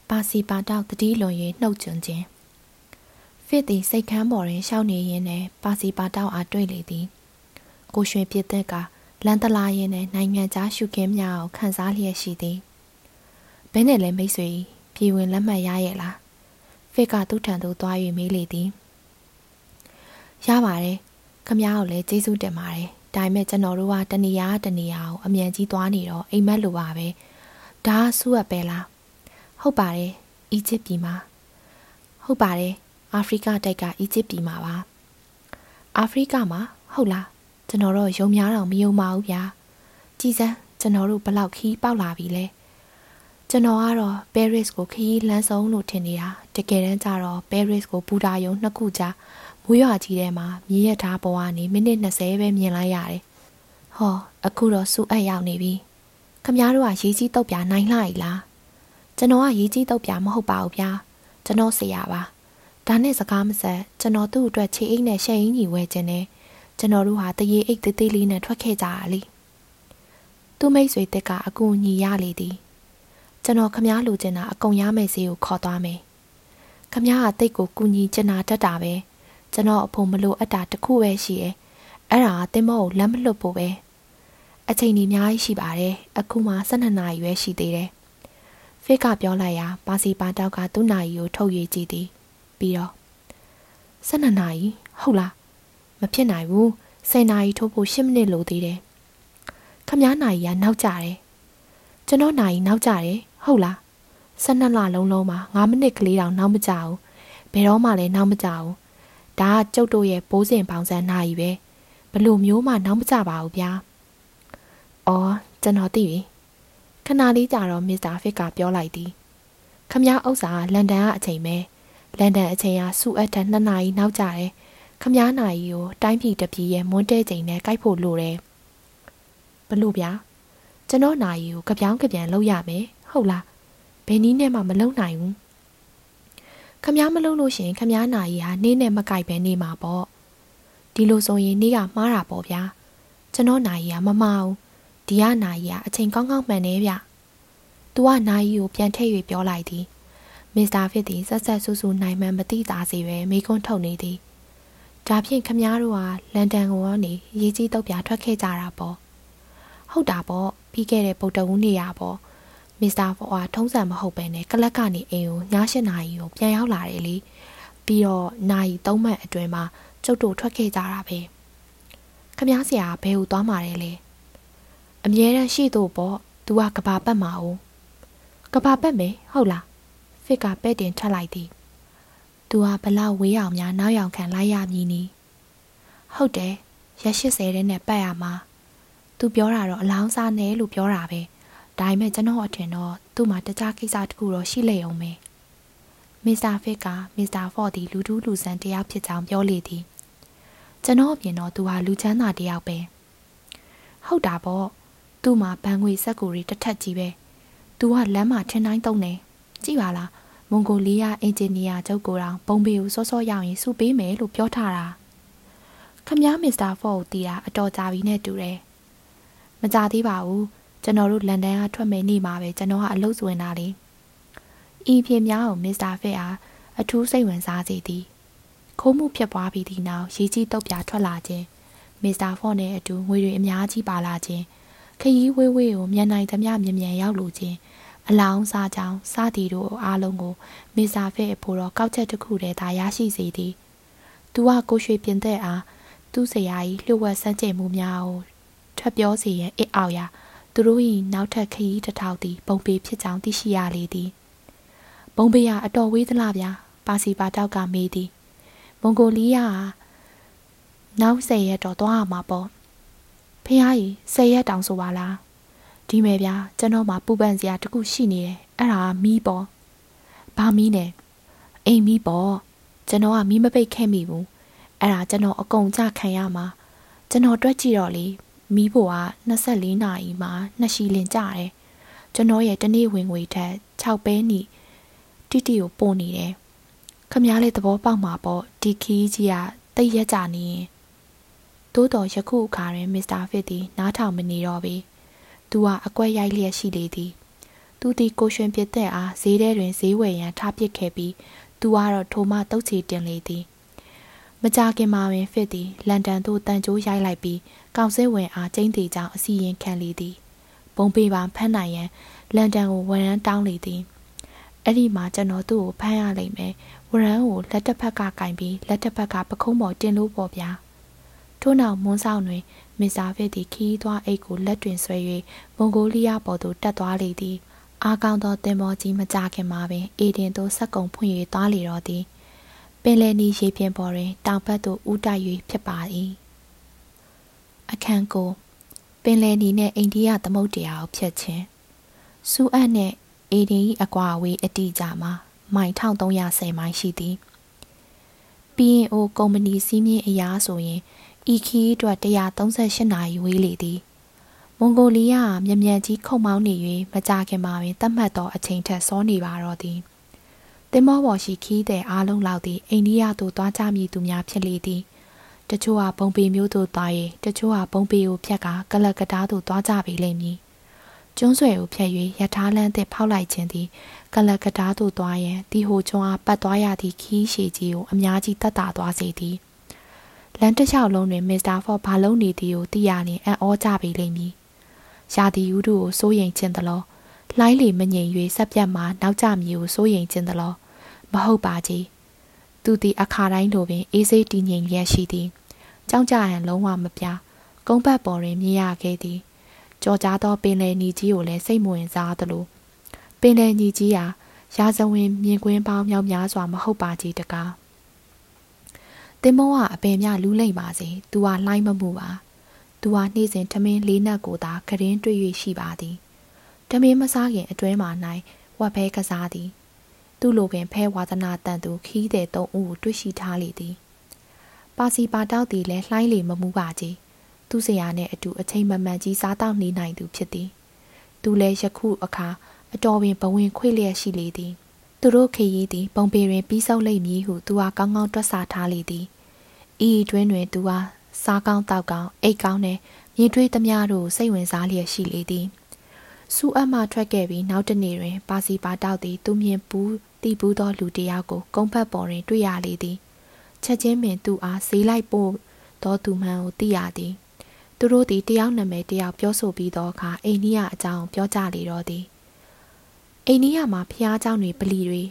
[SPEAKER 1] ပါစီပါတောက်တတိလွန်၍နှုတ်ကျွန်းခြင်းဖစ်သည်စိတ်ခမ်းပေါ်တွင်ရှောင်းနေရင်းနဲ့ပါစီပါတောက်အားတွေ့လေသည် ကိုရွှေပြစ်သက်ကလန်တလာရင်နဲ့နိုင်ငံခြားရှုခင်းများကိုခန်းစားလျက်ရှိသည်ဘဲနဲ့လဲမိတ်ဆွေပြည်ဝင်လက်မှတ်ရရဲ့လားဖစ်ကသူ့ထံသို့သွား၍မေးလေသည်ရပါတယ်ခမ ्या ကိုလည်းကျေးဇူးတင်ပါတယ်ဒါပေမဲ့ကျွန်တော်တို့ကတနေရာတနေရာကိုအမြန်ကြီးသွားနေတော့အိမ်မက်လိုပါပဲဒါဆူရပဲလားဟုတ်ပါတယ်အီဂျစ်ပြည်မှာဟုတ်ပါတယ်အာဖရိကတိုက်က အီဂျစ်ပြည်မှာပါအာဖရိကမှာဟုတ်လား ကျွန်တော်တော့ယုံများတော့မယုံပါဘူးဗျာကြည်စမ်းကျွန်တော်တို့ဘလောက်ခီးပေါက်လာပြီလဲကျွန်တော်ကတော့ Paris ကိုခရီးလမ်းဆုံးလို့ထင်နေတာတကယ်တမ်းကျတော့ Paris ကိုဘူတာယုံနှစ်ခုကြားမိုးရွာကြီးထဲမှာမြေရထားပေါ်ကနေမိနစ်20ပဲမြင်လိုက်ရတယ်ဟောအခုတော့စူအပ်ရောက်နေပြီခမည်းတော်ကရေးကြီးတုတ်ပြနိုင်လှ ਈ လားကျွန်တော်ကရေးကြီးတုတ်ပြမဟုတ်ပါဘူးဗျာကျွန်တော်ဆရာပါဒါနဲ့စကားမဆက်ကျွန်တော်သူ့အတွက်ခြေအိတ်နဲ့ရှယ်အင်းကြီးဝဲခြင်းနဲ့ ကျွန်တော်တို့ဟာတရေအိတ်သေးသေးလေးနဲ့ထွက်ခဲ့ကြတာလေသူ့မိတ်ဆွေတက်ကအကူညီရလေသည်ကျွန်တော်ခမားလိုချင်တာအကုန်ရမယ်စီကိုခေါ်သွားမယ်ခမားကတိတ်ကိုကူညီချင်တာတတ်တာပဲကျွန်တော်အဖို့မလို့အပ်တာတခုပဲရှိရဲ့အဲ့ဒါတင်မောကိုလမ်းမလွတ်ဖို့ပဲအချိန်ကြီးအများကြီးရှိပါတယ်အခုမှ12နာရီပဲရှိသေးတယ်ဖိတ်ကပြောလိုက်ရာပါစီပါတောက်ကသူ့နာရီကိုထုတ်ရွေးကြည့်သည်ပြီးတော့12နာရီဟုတ်လား မဖြစ်နိုင်ဘူး10နာရီထိုးဖို့10မိနစ်လိုသေးတယ်ခမားနာရီကနောက်ကျတယ်ကျွန်တော်နာရီနောက်ကျတယ်ဟုတ်လား12လလုံးလုံးမှာ9မိနစ်ကလေးတောင်နောက်မကျဘူးဘယ်တော့မှလည်းနောက်မကျဘူးဒါကကျုပ်တို့ရဲ့ဘိုးစဉ်ပေါင်စံနာရီပဲဘလို့မျိုးမှနောက်မကျပါဘူးဗျာအော်ကျွန်တော်သိပြီခဏလေးကြာတော့မစ္စတာဖစ်ကပြောလိုက်သည်ခမည်းဥစ္စာလန်ဒန်ကအချိန်ပဲလန်ဒန်အချိန်ကစူအပ်ထ2နာရီနောက်ကျတယ် ခမားနာရီကိုတိုင်းပြည်တပြည်ရဲ့မွန်းတဲချိန်နဲ့ကိုက်ဖို့လိုတယ်ဘလို့ဗျာကျွန်တော်နာရီကိုကြပြောင်းကြပြန်လုပ်ရမယ်ဟုတ်လားဘယ်နည်းနဲ့မှမလုပ်နိုင်ဘူးခမားမလုပ်လို့ရှင်ခမားနာရီဟာနေ့နဲ့မကိုက်ပဲနေမှာပေါ့ဒီလိုဆိုရင်နေ့ကမှားတာပေါ့ဗျာကျွန်တော်နာရီကမမှားဘူးဒီကနာရီကအချိန်ကောင်းကောင်းမှန်နေဗျ။ "तू ကနာရီကိုပြန်ထည့်၍ပြောလိုက်သည်။မစ္စတာဖစ်သည်ဆက်ဆက်ဆူဆူနိုင်မှန်မသိသာစေပဲမိကွန်းထုတ်နေသည်။ ဒါဖြင့်ခမည်းတော်ဟာလန်ဒန်ကိုကနေရေးကြီးတော့ပြထွက်ခဲ့ကြတာပေါ့။ဟုတ်တာပေါ့ပြီးခဲ့တဲ့ဗုဒ္ဓဝူးနေ့ရပေါ့။မစ္စတာဖော်ဟာထုံးစံမဟုတ်ပဲနဲ့ကလပ်ကနေအိမ်ကိုည၈နာရီကိုပြန်ရောက်လာတယ်လေ။ပြီးတော့နာရီ၃မှတ်အတွင်းမှာကျုပ်တို့ထွက်ခဲ့ကြတာပဲ။ခမည်းဆရာဘယ်ကိုသွားမှာလဲလဲ။အမြဲတမ်းရှိတော့ပေါ့။ तू ကကဘာပတ်မှာ哦။ကဘာပတ်မယ်ဟုတ်လား။ဖစ်ကပဲ့တင်ထပ်လိုက်သည်။ तू ဟာဘလောက်ဝေးအောင်များနောက်ရောက်ခံလိုက်ရမည်နီ။ဟုတ်တယ်။ရက်80တဲ့နဲ့ပတ်ရမှာ။ तू ပြောတာတော့အလောင်းစားနေလို့ပြောတာပဲ။ဒါပေမဲ့ကျွန်တော်အထင်တော့သူ့မှာတခြားကိစ္စတခုတော့ရှိလေအောင်ပဲ။မစ္စတာဖစ်ကမစ္စတာဖော့သည်လူတူးလူဆန်တယောက်ဖြစ်ကြောင်းပြောလေသည်။ကျွန်တော်အမြင်တော့သူဟာလူချမ်းသာတယောက်ပဲ။ဟုတ်တာပေါ့သူ့မှာဘန်ငွေစက်ကူတွေတစ်ထက်ကြီးပဲသူကလမ်းမှာထင်းတိုင်းတုံးနေကြည့်ပါလား မွန်ဂိုလီးယားအင်ဂျင်နီယာချုပ်ကိုတောင်ပုံပေကိုစောစောရောက်ရင်စုပေးမယ်လို့ပြောထားတာခမည်းမစ္စတာဖော့ကိုတီးတာအတော်ကြာပြီနဲ့တူတယ်မကြသေးပါဘူးကျွန်တော်တို့လန်ဒန်ကထွက်မယ်နေ့မှာပဲကျွန်တော်ကအလုပ်ဝင်တာလေဤဖြစ်များကိုမစ္စတာဖက်အားအထူးစိတ်ဝင်စားစေသည်ခိုးမှုဖြစ်ပွားပြီးသည့်နောက်ရေးကြီးတုတ်ပြထွက်လာခြင်းမစ္စတာဖော့နဲ့အတူငွေတွေအများကြီးပါလာခြင်းခရီးဝေးဝေးကိုမြန်နိုင်သမျှမြန်မြန်ရောက်လိုခြင်း အလောင်းစားကြောင်းစသည်တို့အားလုံးကိုမေစာဖဲ့ဖို့တော့ကောက်ချက်တစ်ခုတည်းသာရရှိစေသည်။သူကကိုရွှေပြင်သက်အားသူ့ဆရာကြီးလျှို့ဝှက်စမ်းကြယ်မှုများကိုထပ်ပြောစေရန်အစ်အောင်ရာသူတို့၏နောက်ထပ်ခရီးတစ်ထောက်သည်ပုံပေဖြစ်ကြောင်းသိရှိရလေသည်။ပုံပေကအတော်ဝေးသလားဗျာပါစီပါတောက်ကမေးသည်။မွန်ဂိုလီးယားနောက်၁၀ရက်တော့သွားရမှာပေါ့။ဖះကြီးဆယ်ရက်တောင်ဆိုပါလား ဒီမဲ့ဗျာကျွန်တော်မှပူပန်စရာတခုရှိနေတယ်အဲ့ဒါမီးပေါ့ဘာမီးလဲအိမ်မီးပေါ့ကျွန်တော်ကမီးမပိတ်ခဲ့မိဘူးအဲ့ဒါကျွန်တော်အကုန်ကြခံရမှာကျွန်တော်တွက်ကြည့်တော့လေမီးဖို့က24နာရီမှာနှစ်ရှီလင်ကြတယ်ကျွန်တော်ရဲ့တနေ့ဝင်ငွေထက်6ပဲနီတိတိကိုပို့နေတယ်ခမည်းလေးသဘောပေါက်မှာပေါ့ဒီခီးကြီးကတိတ်ရက်ကြနေရင်သို့တော်ယခုအခါတွင်မစ္စတာဖစ်သည်နားထောင်မနေတော့ပေ သူကအကွက်ရိုက်လျက်ရှိလေသည်သူသည်ကိုရွှင်ပြစ်သက်အားဈေးထဲတွင်ဈေးဝယ်ရန်ထားပစ်ခဲ့ပြီးသူကတော့ထိုမှတုတ်ချီတင်လေသည်မကြခင်မှာပင်ဖစ်သည်လန်ဒန်သို့တန်ကြိုးရိုက်လိုက်ပြီးကောင်စစ်ဝင်အားကျင်းသေးကြောင်းအစီရင်ခံလေသည်ဘုံပေပါဖမ်းနိုင်ရန်လန်ဒန်ကိုဝရန်တောင်းလေသည်အဲ့ဒီမှာကျွန်တော်သူ့ကိုဖမ်းရလိမ့်မယ်ဝရန်ကိုလက်တစ်ဖက်ကကင်ပြီးလက်တစ်ဖက်ကပခုံးပေါ်တင်လို့ပေါ့ဗျာထို့နောက်မွန်းဆောင်တွင် မစ္စတာဖစ်သည်ခီးသွားအိတ်ကိုလက်တွင်ဆွဲ၍မွန်ဂိုလီးယားပေါ်သို့တက်သွားလေသည်အားကောင်းသောတင်မောကြီးမကြခင်မှာပင်အေဒင်သို့ဆက်ကုံဖွင့်၍သွားလေတော့သည်ပင်လယ်နီရေပြင်ပေါ်တွင်တောင်ဘက်သို့ဥတိုက်၍ဖြစ်ပါ၏အခန်းကိုပင်လယ်နီနှင့်အိန္ဒိယသမုဒ္ဒရာကိုဖြတ်ခြင်းစူအပ်နှင့်အေဒင်၏အကွာအဝေးအတိအကျမှာမိုင်1310မိုင်ရှိသည်ပြီးရင်အိုကုမ္ပဏီစီးမြင့်အရာဆိုရင် ဤခီးအတွက်138နာရီဝေးလေသည်မွန်ဂိုလီးယားမြ мян ကြီးခုံမောင်းနေ၍မကြခင်မှာပင်တတ်မှတ်သောအချိန်ထက်စောနေပါတော့သည်တင်မောပေါ်ရှိခီးတဲ့အားလုံးလောက်သည်အိန္ဒိယသို့သွားကြမည်သူများဖြစ်လေသည်တချို့ဟာဘုံပေမျိုးသို့သွား၍တချို့ဟာဘုံပေကိုဖြတ်ကာကလကတားသို့သွားကြပေလိမ့်မည်ကျွန်းဆွယ်ကိုဖြတ်၍ရထားလမ်းသစ်ဖောက်လိုက်ခြင်းသည်ကလကတားသို့သွားရန်ဒီဟိုကျွန်းအားပတ်သွားရသည့်ခီးရှည်ကြီးကိုအများကြီးတတ်တာသွားစေသည်။ လမ်းတစ်လျှောက်လုံးတွင်မစ္စတာဖော့ဘာလုံးနေသည်ကိုသိရရင်အံ့ဩကြပေလိမ့်မည်။ရာသီဥတုကိုစိုးရိမ်ခြင်းသလောလှိုင်းလေမငြိမ်၍ဆက်ပြတ်မှနောက်ကျမည်ကိုစိုးရိမ်ခြင်းသလောမဟုတ်ပါကြီး။သူသည်အခါတိုင်းလိုပင်အေးစိတ်တည်ငြိမ်လျက်ရှိသည်။ကြောက်ကြရန်လုံးဝမပြ။ကုန်းပတ်ပေါ်တွင်မြင်ရခဲ့သည်။ကြော်ကြားသောပင်လယ်ညီကြီးကိုလည်းစိတ်မဝင်စားသလိုပင်လယ်ညီကြီးဟာရာဇဝင်မြင်ကွင်းပေါင်းမြောက်များစွာမဟုတ်ပါကြီးတကား တင်မောကအပင်မြလူးလိမ့်ပါစေသူကလှိုင်းမမှုပါသူကနှိမ့်စဉ်ထမင်းလေးနက်ကိုသာခရင်တွေ့၍ရှိပါသည်ထမင်းမစားခင်အတွဲမှ၌ဝက်ဖဲကစားသည်သူ့လိုပင်ဖဲဝါသနာတန်သူခီးတဲ့သုံးဦးကိုတွေ့ရှိထားလေသည်ပါစီပါတောက်သည်လည်းလှိုင်းလေမမှုပါကြီးသူ့ဆရာနဲ့အတူအချိန်မမှန်ကြီးစားတောက်နေနိုင်သူဖြစ်သည်သူလည်းယခုအခါအတော်ပင်ဘဝင်ခွေလျက်ရှိလေသည် သူတို့ခေရီးသည်ပုံပေတွင်ပြီးဆုံးလိမ့်မည်ဟုသူအားကောင်းကောင်းတွက်ဆထားလေသည်ဤတွင်တွင်သူအားစားကောင်းတောက်ကောင်းအိတ်ကောင်းနဲ့မြင်တွေ့သမျှတို့စိတ်ဝင်စားလျက်ရှိလေသည်စူအပ်မှထွက်ခဲ့ပြီးနောက်တနေ့တွင် ပါစီပါတောက်သည်သူမြင်ပူးတီးပူးသောလူတစ်ယောက်ကိုကုန်းဖက်ပေါ်တွင်တွေ့ရလေသည်ချက်ချင်းပင်သူအားဈေးလိုက်ပို့သောသူမှန်ကိုသိရသည်သူတို့သည်တယောက်နာမည်တယောက်ပြောဆိုပြီးသောအခါအိန္ဒိယအကြောင်းပြောကြလေတော့သည် အိန္ဒိယမှာဖျားเจ้าတွေပလီတွေ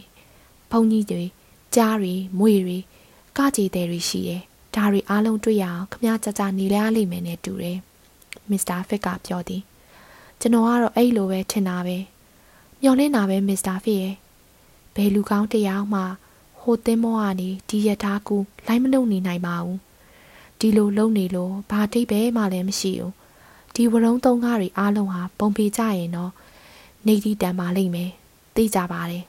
[SPEAKER 1] ဘုံကြီးတွေကြားတွေမွေတွေကကြေတဲ့တွေရှိတယ်ဒါတွေအားလုံးတွေ့ရအောင်ခမကြကြနေရလိမ့်မယ်နဲ့တူတယ်မစ္စတာဖစ်ကပြောသည်ကျွန်တော်ကတော့အဲ့လိုပဲထင်တာပဲမျောလင်းတာပဲမစ္စတာဖစ်ရဲ့ဘယ်လူကောင်းတယောက်မှဟိုသင်းမောကနေဒီရထားကူလိုက်မလုံနေနိုင်ပါဘူးဒီလိုလုံနေလို့ဘာတိတ်ပဲမှလည်းမရှိဘူးဒီဝရုံသုံးကားတွေအားလုံးဟာပုံပေကြရင်တော့ နေတီတန်ပါလိမ့်မယ်သိကြပါတယ်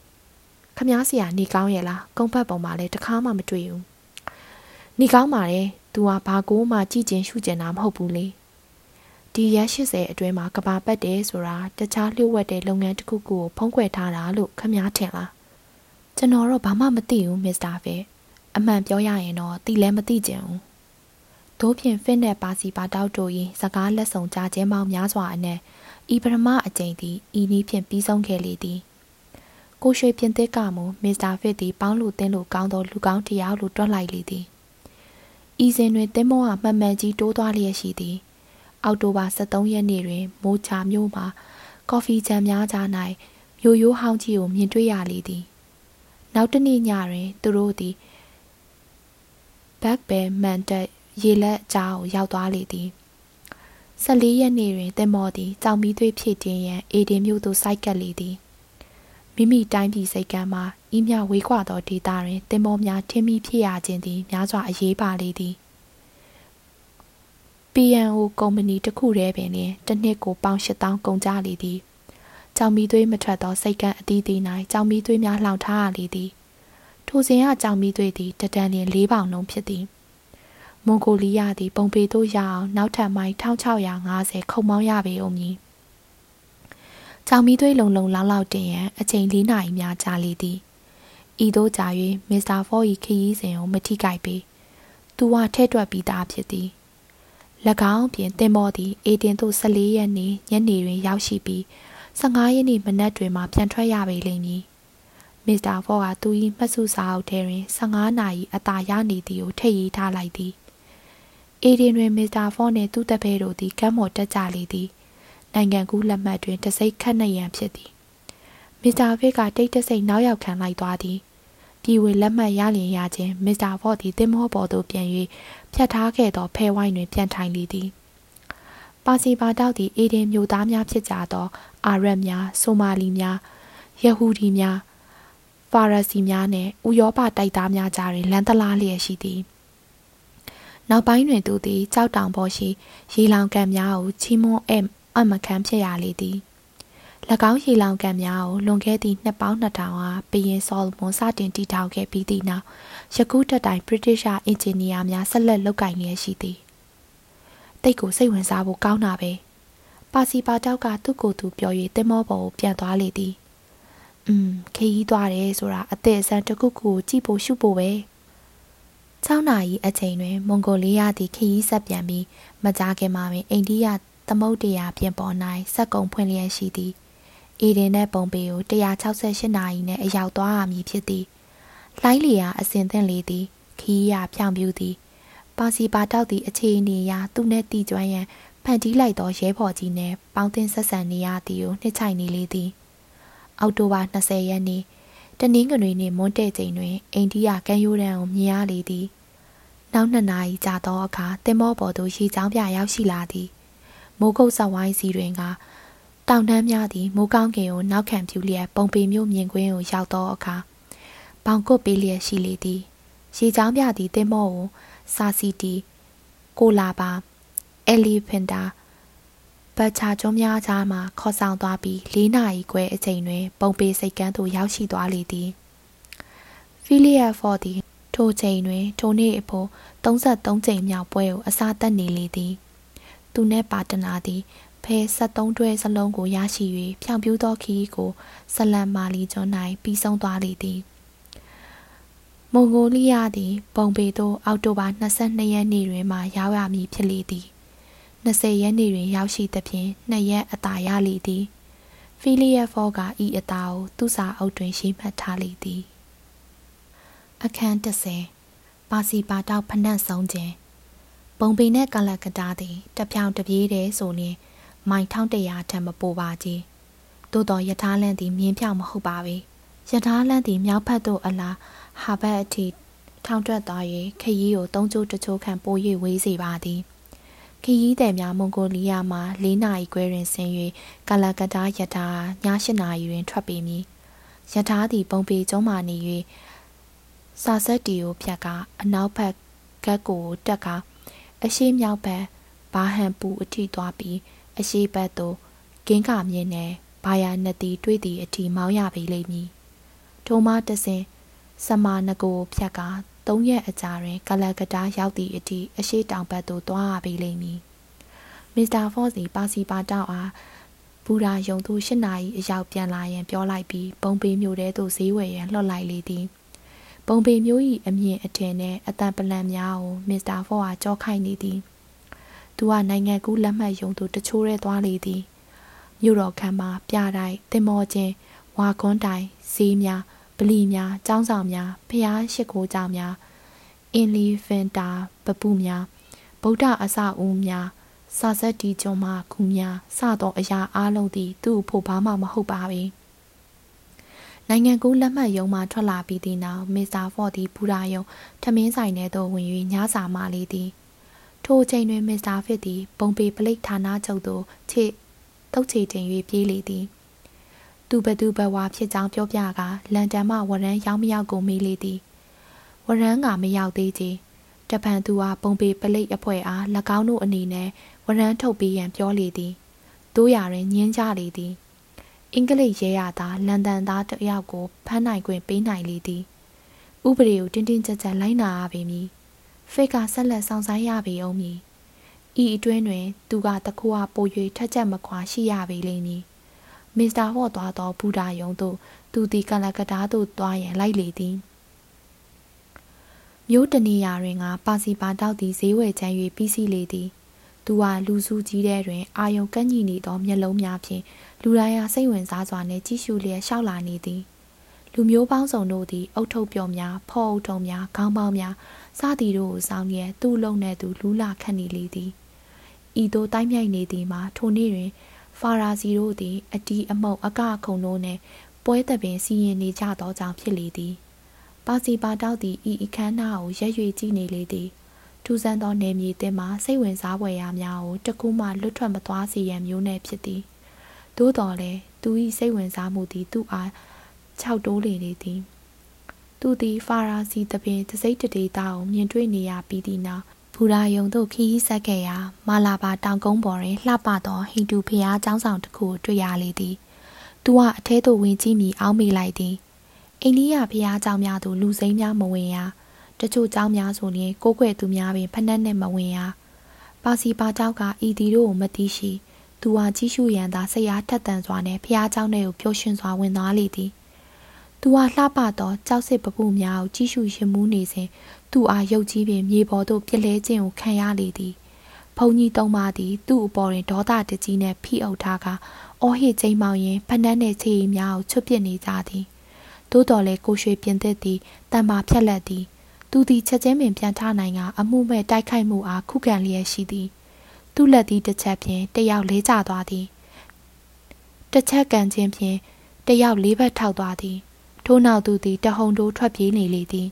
[SPEAKER 1] ခမားစီကနေကောင်းရဲ့လားကုန်းဖက်ပုံမှာလည်းတခါမှမတွေ့ဘူးနေကောင်းပါတယ်သူဟာဘာကိုမှကြည်ကျင်ရှုကျင်တာမဟုတ်ဘူးလေဒီရက်80အတွင်းမှာကဘာပတ်တယ်ဆိုတာတခြားလျှို့ဝှက်တဲ့လုပ်ငန်းတစ်ခုခုကိုဖုံးကွယ်ထားတာလို့ခမားထင်လားကျွန်တော်တော့ဘာမှမသိဘူးမစ္စတာဖစ်အမှန်ပြောရရင်တော့သိလည်းမသိကြဘူးတို့ဖြင့်ဖစ်နဲ့ပါစီပါတောက်တို့၏စကားလက်ဆောင်ကြားခြင်းပေါင်းများစွာအနက် ဤပရမအကျင့်သည်ဤနည်းဖြင့်ပြီးဆုံးခဲ့လေသည်ကိုရွှေပြင်သစ်ကမူမစ္စတာဖစ်သည်ပေါင်းလူတင်းလူကောင်းသောလူကောင်းတရားလိုတွက်လိုက်လေသည်ဤစဉ်တွင်တင်းမောဟာမှန်မှန်ကြီးတိုးသွားလျက်ရှိသည်အောက်တိုဘာ23ရက်နေ့တွင်မိုးချမြို့မှာကော်ဖီဂျန်များကြား၌မြို့ရိုးဟောင်းကြီးကိုမြင်တွေ့ရလေသည်နောက်တနေ့ညတွင်သူတို့သည်ဘက်ဘဲမန်တက်ရေလက်အကြားကိုရောက်သွားလေသည် 14ရက်နေ့တွင်တင်မော်သည်ကြောင်မီသွေးဖြည့်တင်းရန်အေဒင်မြို့သို့စိုက်ကပ်လေသည်မိမိတိုင်းပြည်စိတ်ကမ်းမှာဤမြဝေးကွာသောဒေသတွင်တင်မော်များထင်းမိဖြစ်ရခြင်းသည်များစွာအရေးပါလေသည် PNO ကုမ္ပဏီတစ်ခုတည်းပင်လျင်တစ်နှစ်ကိုပေါင်8000ကုန်ကြလေသည်ကြောင်မီသွေးမထွက်သောစိတ်ကမ်းအသီးသီး၌ကြောင်မီသွေးများလှောင်ထားရလေသည်ထိုစဉ်ကကြောင်မီသွေးသည်တတန်လျင်၄ပေါင်နှုန်းဖြစ်သည် မွန်ဂိုလီးယားသည်ပုံပေသို့ရအောင်နောက်ထပ်မိုင်1650ခုံမောင်းရပေဦးမည်။ကြောင်မီသွေးလုံလုံလောက်လောက်တင်ရန်အချိန်၄နာရီများကြာလေသည်။ဤသို့ကြာ၍မစ္စတာဖော်၏ခရီးစဉ်ကိုမထိကြိုက်ပေ။သူကထဲ့တွက်ပြီးသားဖြစ်သည်။၎င်းပြင်တင်မောသည်အေတင်သို့14ရက်နေ့ညနေတွင်ရောက်ရှိပြီး15ရက်နေ့မနက်တွင်မှပြန်ထွက်ရပေလိမ့်မည်။မစ္စတာဖော်ကသူ၏မှတ်စုစာအုပ်ထဲတွင်15နာရီအသာရနေသည်ကိုထည့်ရေးထားလိုက်သည် အေဒင်တွင်မစ္စတာဖော့နှင့်သူ့တပည့်တို့သည်ကမ်းမော်တက်ကြလေသည်နိုင်ငံကူးလက်မှတ်တွင်တစိမ့်ခတ်နှရန်ဖြစ်သည်မစ္စတာဖစ်ကတိတ်တဆိတ်နောက်ရောက်ခံလိုက်သွားသည်ပြည်ဝင်လက်မှတ်ရလျင်ရခြင်းမစ္စတာဖော့သည်တင်မောပေါ်သို့ပြန်၍ဖြတ်ထားခဲ့သောဖဲဝိုင်းတွင်ပြန်ထိုင်လေသည်ပါစီပါတောက်သည်အေဒင်မျိုးသားများဖြစ်ကြသော အာရက်များဆိုမာလီများယဟူဒီများဖာရစီများနှင့်ဥရောပတိုက်သားများကြားတွင်လမ်းသလားလျက်ရှိသည် နောက်ပိုင်းတွင်သူသည်ကြောက်တောင်ပေါ်ရှိရေလောင်ကန်များကိုချီးမွမ်းအမခံဖြစ်ရလေသည်၎င်းရေလောင်ကန်များကိုလွန်ခဲ့သည့်နှစ်ပေါင်း2000ဟာဘီယင်ဆော်လမွန်စတင်တည်ထောင်ခဲ့ပြီးသည့်နောက်ယခုတက်တိုင် British အင်ဂျင်နီယာများဆက်လက်လုပ်ကိုင်နေရှိသည်တိတ်ကိုစိတ်ဝင်စားဖို့ကောင်းတာပဲပါစီပါတောက်ကသူ့ကိုယ်သူပြော၍တင်မောပေါ်ကိုပြန်သွားလေသည်อืมခရီးသွားတယ်ဆိုတာအသက်အဆန်းတစ်ခုခုကိုကြည့်ဖို့ရှုဖို့ပဲ 6နာရီအချိန်တွင် မွန်ဂိုလီးယားသည်ခရီးဆက်ပြန်ပြီးမကြာခင်မှာပင်အိန္ဒိယသမုဒ္ဒရာပြင်ပေါ်၌စက်ကုံဖွင့်လျက်ရှိသည်အေဒင်နှင့်ပုံပေကို168နာရီနှင့်အရောက်သွားရမည်ဖြစ်သည်လှိုင်းလျာအစဉ်သင့်လေသည်ခီးရဖြောင်ပြူသည်ပါစီပါတောက်သည့်အခြေအနေအရသူနှင့်တီကျွမ်းရန်ဖန်တီးလိုက်သောရဲဘော်ကြီးနှင့်ပေါင်းတင်ဆက်ဆံနေရသည်ကိုနှစ်ချိုင်နေလေသည်အောက်တိုဘာ20ရက်နေ့ တနင်္ဂနွေနေ့မွန်းတဲ့ချိန်တွင်အိန္ဒိယကမ်းရိုးတန်းကိုမြင်ရလေသည်နောက်နှစ်နာရီကြာသောအခါတင်မောပေါ်သို့ရေချောင်းပြရောက်ရှိလာသည်မိုးကုတ်ဆောက်ဝိုင်းစီတွင်ကတောင်တန်းများသည်မိုးကောင်းကင်ကိုနောက်ခံပြူလျက်ပုံပေမျိုးမြင်ကွင်းကိုရောက်သောအခါပေါင်ကုတ်ပေးလျက်ရှိလေသည်ရေချောင်းပြသည်တင်မောကိုစာစီတီကိုလာပါအလီဖင်တာ ပတ်ချာကျုံးများကြားမှခေါ်ဆောင်သွားပြီး၄နာရီခွဲအချိန်တွင် ပုံပေစိတ်ကန်းသို့ရောက်ရှိသွားလေသည်ဖီလီယာဖော်သည်ထိုချိန်တွင် ထိုနေ့အဖို့33ကြိမ်မြောက်ပွဲကိုအစားတက်နေလေသည်သူနှင့်ပါတနာသည်ဖဲ73တွဲစလုံးကိုရရှိ၍ဖြောင်ပြူးသောခီးကိုဆလန်မာလီကျွန်း၌ပြီးဆုံးသွားလေသည်မွန်ဂိုလီးယားသည် ပုံပေသို့အောက်တိုဘာ22ရက်နေ့တွင်မှရောက်ရမည်ဖြစ်လေသည် 20ရက်နေ့တွင် ရောက်ရှိသဖြင့်2ရက်အသာရလေသည်ဖီလီယက်ဖောကဤအသာကိုသူ့စာအုပ်တွင်ရေးမှတ်ထားလေသည်အခန်း30ပါစီပါတောက်ဖနှက်ဆုံးခြင်းပုံပေနှင့်ကလကတာသည်တပြောင်တပြေးတည်းဆိုရင်မိုင်1100ထက်မပိုပါကြီးသို့တော်ယထာလန့်သည်မြင်းပြောင်မဟုတ်ပါပေယထာလန့်သည်မြောက်ဖက်သို့အလားဟာဘတ်အထိထောင်တွက်သွား၍ခရီးကိုသုံးချိုးတချိုးခန့်ပိုး၍ဝေးစေပါသည် ခရီးသည်များမွန်ဂိုလီးယားမှ၄နာရီခွဲတွင်ဆင်း၍ကာလာကတာယထာည၈နာရီတွင်ထွက်ပေမည်ယထာသည်ပုံပေကျုံးမှနေ၍စာဆက်တီကိုဖြတ်ကာအနောက်ဘက်ကတ်ကိုတက်ကအရှိမြောက်ဘက်ဘာဟန်ပူအထိသွားပြီးအရှိဘက်သို့ကင်းကမြင်းနဲ့ဘာယာနှစ်တီတွေ့သည့်အထိမောင်းရပေလိမ့်မည်ထိုမှတဆင်စမာနကိုဖြတ်ကာ ၃ရက်အကြာတွင်ကလကတာရောက်သည့်အထိအရှိတောင်ဘက်သို့သွားရပေလိမ့်မည်မစ္စတာဖော့စီပါစီပါတောက်အားဘူရာယုံသူ၈နာရီအရောက်ပြန်လာရန်ပြောလိုက်ပြီးပုံပေမျိုးတဲသို့ဈေးဝယ်ရန်လှော့လိုက်လေသည်ပုံပေမျိုး၏အမြင့်အထင်နှင့်အတန်ပလန်များကိုမစ္စတာဖော့အားကြောခိုက်နေသည်သူကနိုင်ငံကူးလက်မှတ်ယုံသူတချိုးရဲသွားလေသည်မြို့တော်ခမ်းမှာပြတိုင်းတင်မောချင်းဝါခွန်းတိုင်ဈေးများ ဗလီများကျောင်းဆောင်များဖျားရှိခိုးကြောင်များအင်လီဖင်တာပပုများဗုဒ္ဓအစအဦးများစာဆက်တီကျွန်းမှခုများစသောအရာအလုံးသည်သူ့ဖို့ဘာမှမဟုတ်ပါပေနိုင်ငံကူးလက်မှတ်ရုံမှထွက်လာပြီးသည့်နောက်မစ္စတာဖော့သည်ဘူရာယုံထမင်းဆိုင်ထဲသို့ဝင်၍ညစာမလေးသည်ထိုအချိန်တွင်မစ္စတာဖစ်သည်ပုံပေပလိတ်ဌာနချုပ်သို့ခြေတုတ်ချေတင်၍ပြေးလေသည် သူဘသူဘဝဖြစ်ကြောင်းပြောပြကလန်ဒန်မှဝရန်ရောက်မရောက်ကိုမေးလေသည်ဝရန်ကမရောက်သေးချေတပန်သူဟာပုံပေပလိတ်အဖွဲ့အား၎င်းတို့အနေနဲ့ဝရန်ထုတ်ပေးရန်ပြောလေသည်တို့ရရင်ညင်းကြလေသည်အင်္ဂလိပ်ရဲရသာလန်ဒန်သားတယောက်ကိုဖမ်းနိုင်ခွင့်ပေးနိုင်လေသည်ဥပဒေကိုတင်းတင်းကြပ်ကြပ်လိုက်နာရပေမည်ဖိတ်ကဆက်လက်ဆောင်ဆိုင်ရပေအောင်မည်ဤအတွင်းတွင် သူကတခုအပို၍ထက်ချက်မခွာရှိရပေလိမ့်မည် မစ္စတာဟော့သွားသောဘူဒါယုံသို့သူသည်ကလကတားသို့သွားရန်လိုက်လေသည်မျိုးတနေရာတွင်ကပါစီပါတောက်သည်ဈေးဝယ်ချမ်း၍ပြီးစီလေသည်သူဟာလူစုကြီးတဲ့တွင် အာယုံကန့်ညီနေသောမျက်လုံးများဖြင့်လူတိုင်းအားစိတ်ဝင်စားစွာနှင့်ကြည့်ရှုလျက်ရှောက်လာနေသည်လူမျိုးပေါင်းစုံတို့သည်အုတ်ထုတ်ပျော်များဖော်အုတ်ထုံများခေါင်းပေါင်းများစသည်တို့ကိုစောင်းရန်သူ့လုံးနဲ့သူလူးလာခတ်နေလေသည်ဤသို့တိုင်းမြိုက်နေသည်မှာထိုနေ့တွင် ဖာရာစီတို့သည် အတီးအမုံအကခုံတို့နှင့်ပွဲတပင်စီရင်နေကြသောကြောင့်ဖြစ်လေသည်ပါစီပါတောက်သည်ဤအခမ်းအနားကိုရက်ရွေကြည့်နေလေသည်ထူးဆန်းသောနေမြေတင်မှာစိတ်ဝင်စားဖွယ်ရာများကိုတကူးမှလွတ်ထွက်မသွားစေရန်မျိုးနဲ့ဖြစ်သည်သို့တော်လည်းသူ၏စိတ်ဝင်စားမှုသည်သူ့အားခြောက်တိုးလေနေသည်သူသည်ဖာရာစီတပင်တစိမ့်တဒေတာကိုမြင်တွေ့နေရပြီးသည့်နောက် ဘူရာယုံတို့ခီးဆက်ခဲ့ရာမာလာဘာတောင်ကုန်းပေါ်တွင်လှပသောဟိန္ဒူဖျားကျောင်းဆောင်တစ်ခုတွေ့ရလေသည်။သူကအထဲသို့ဝင်ကြည့်မိအောင်းမိလိုက်သည်။အိန္ဒိယဖျားကျောင်းများသို့လူစိမ်းများမဝင်ရ။တချို့ကျောင်းများဆိုရင်ကိုးကွယ်သူများပင်ဖက်နှက်နဲ့မဝင်ရ။ပါစီပါကျောက်ကဤတီတို့ကိုမသိရှိသူဟာကြီးရှုရန်သာစိတ်အားထက်သန်စွာနဲ့ဖျားကျောင်းထဲကိုပျော်ရွှင်စွာဝင်သွားလေသည်။သူဟာလှပသောကြောက်စစ်ပပုများကိုကြီးရှုရင်မှုနေစဉ် သူ့အားရုပ်ကြီးပင်မြေပေါ်သို့ပြလဲခြင်းကိုခံရလေသည်ဘုံကြီးသုံးပါးသည် သူ့အပေါ်တွင်ဒေါသတကြီးနှင့်ဖိအုပ်ထားကအော်ဟစ်ချိန်မောင်ရင်ဖနှက်နှင့်ခြေရည်များကိုချွတ်ပစ်နေကြသည်သို့တော်လည်းကိုရွှေပြင်သစ်သည်တန်မာဖြက်လက်သည်သူသည်ချက်ချင်းပင်ပြန်ထနိုင်ကအမှုမဲ့တိုက်ခိုက်မှုအားခုခံလျက်ရှိသည်သူ့လက်သည်တစ်ချက်ဖြင့်တယောက်လေးကျသွားသည်တစ်ချက်ကန်ခြင်းဖြင့်တယောက်လေးဘက်ထောက်သွားသည်ထို့နောက်သူသည်တဟုန်တိုးထွက်ပြေးနေလေသည်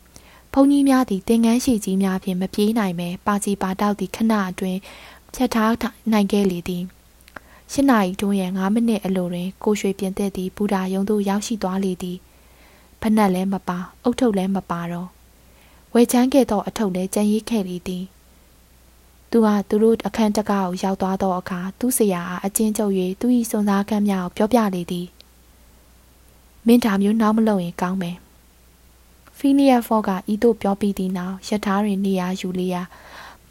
[SPEAKER 1] ဘုံကြီးများသည်တင်ငန်းရှိကြီးများဖြင့်မပြေးနိုင်ပဲပါစီပါတောက်သည်ခဏအတွင်းဖြတ်ထားနိုင်ခဲ့လေသည်ရှစ်နာရီတွင်းရ9မိနစ်အလိုတွင်ကိုရွှေပြင်သက်သည်ဘူတာယုံသို့ရောက်ရှိသွားလေသည်ဖနက်လည်းမပါအုတ်ထုပ်လည်းမပါတော့ဝဲချမ်းခဲ့သောအထုပ်လည်းကြံရိပ်ခဲ့လေသည်သူဟာသူတို့အခန်းတကားကိုရောက်သွားသောအခါသူ့ဆရာအားအချင်းချုပ်၍သူ၏စွန်စားကမ်းများကိုပြောပြလေသည်မင်းဒါမျိုးနောက်မလုပ်ရင်ကောင်းမယ် ဖဖီလီယာဖော့ကဤသို့ပြောပြီးသည့်နောက်ရထားတွင်နေရာယူလျာ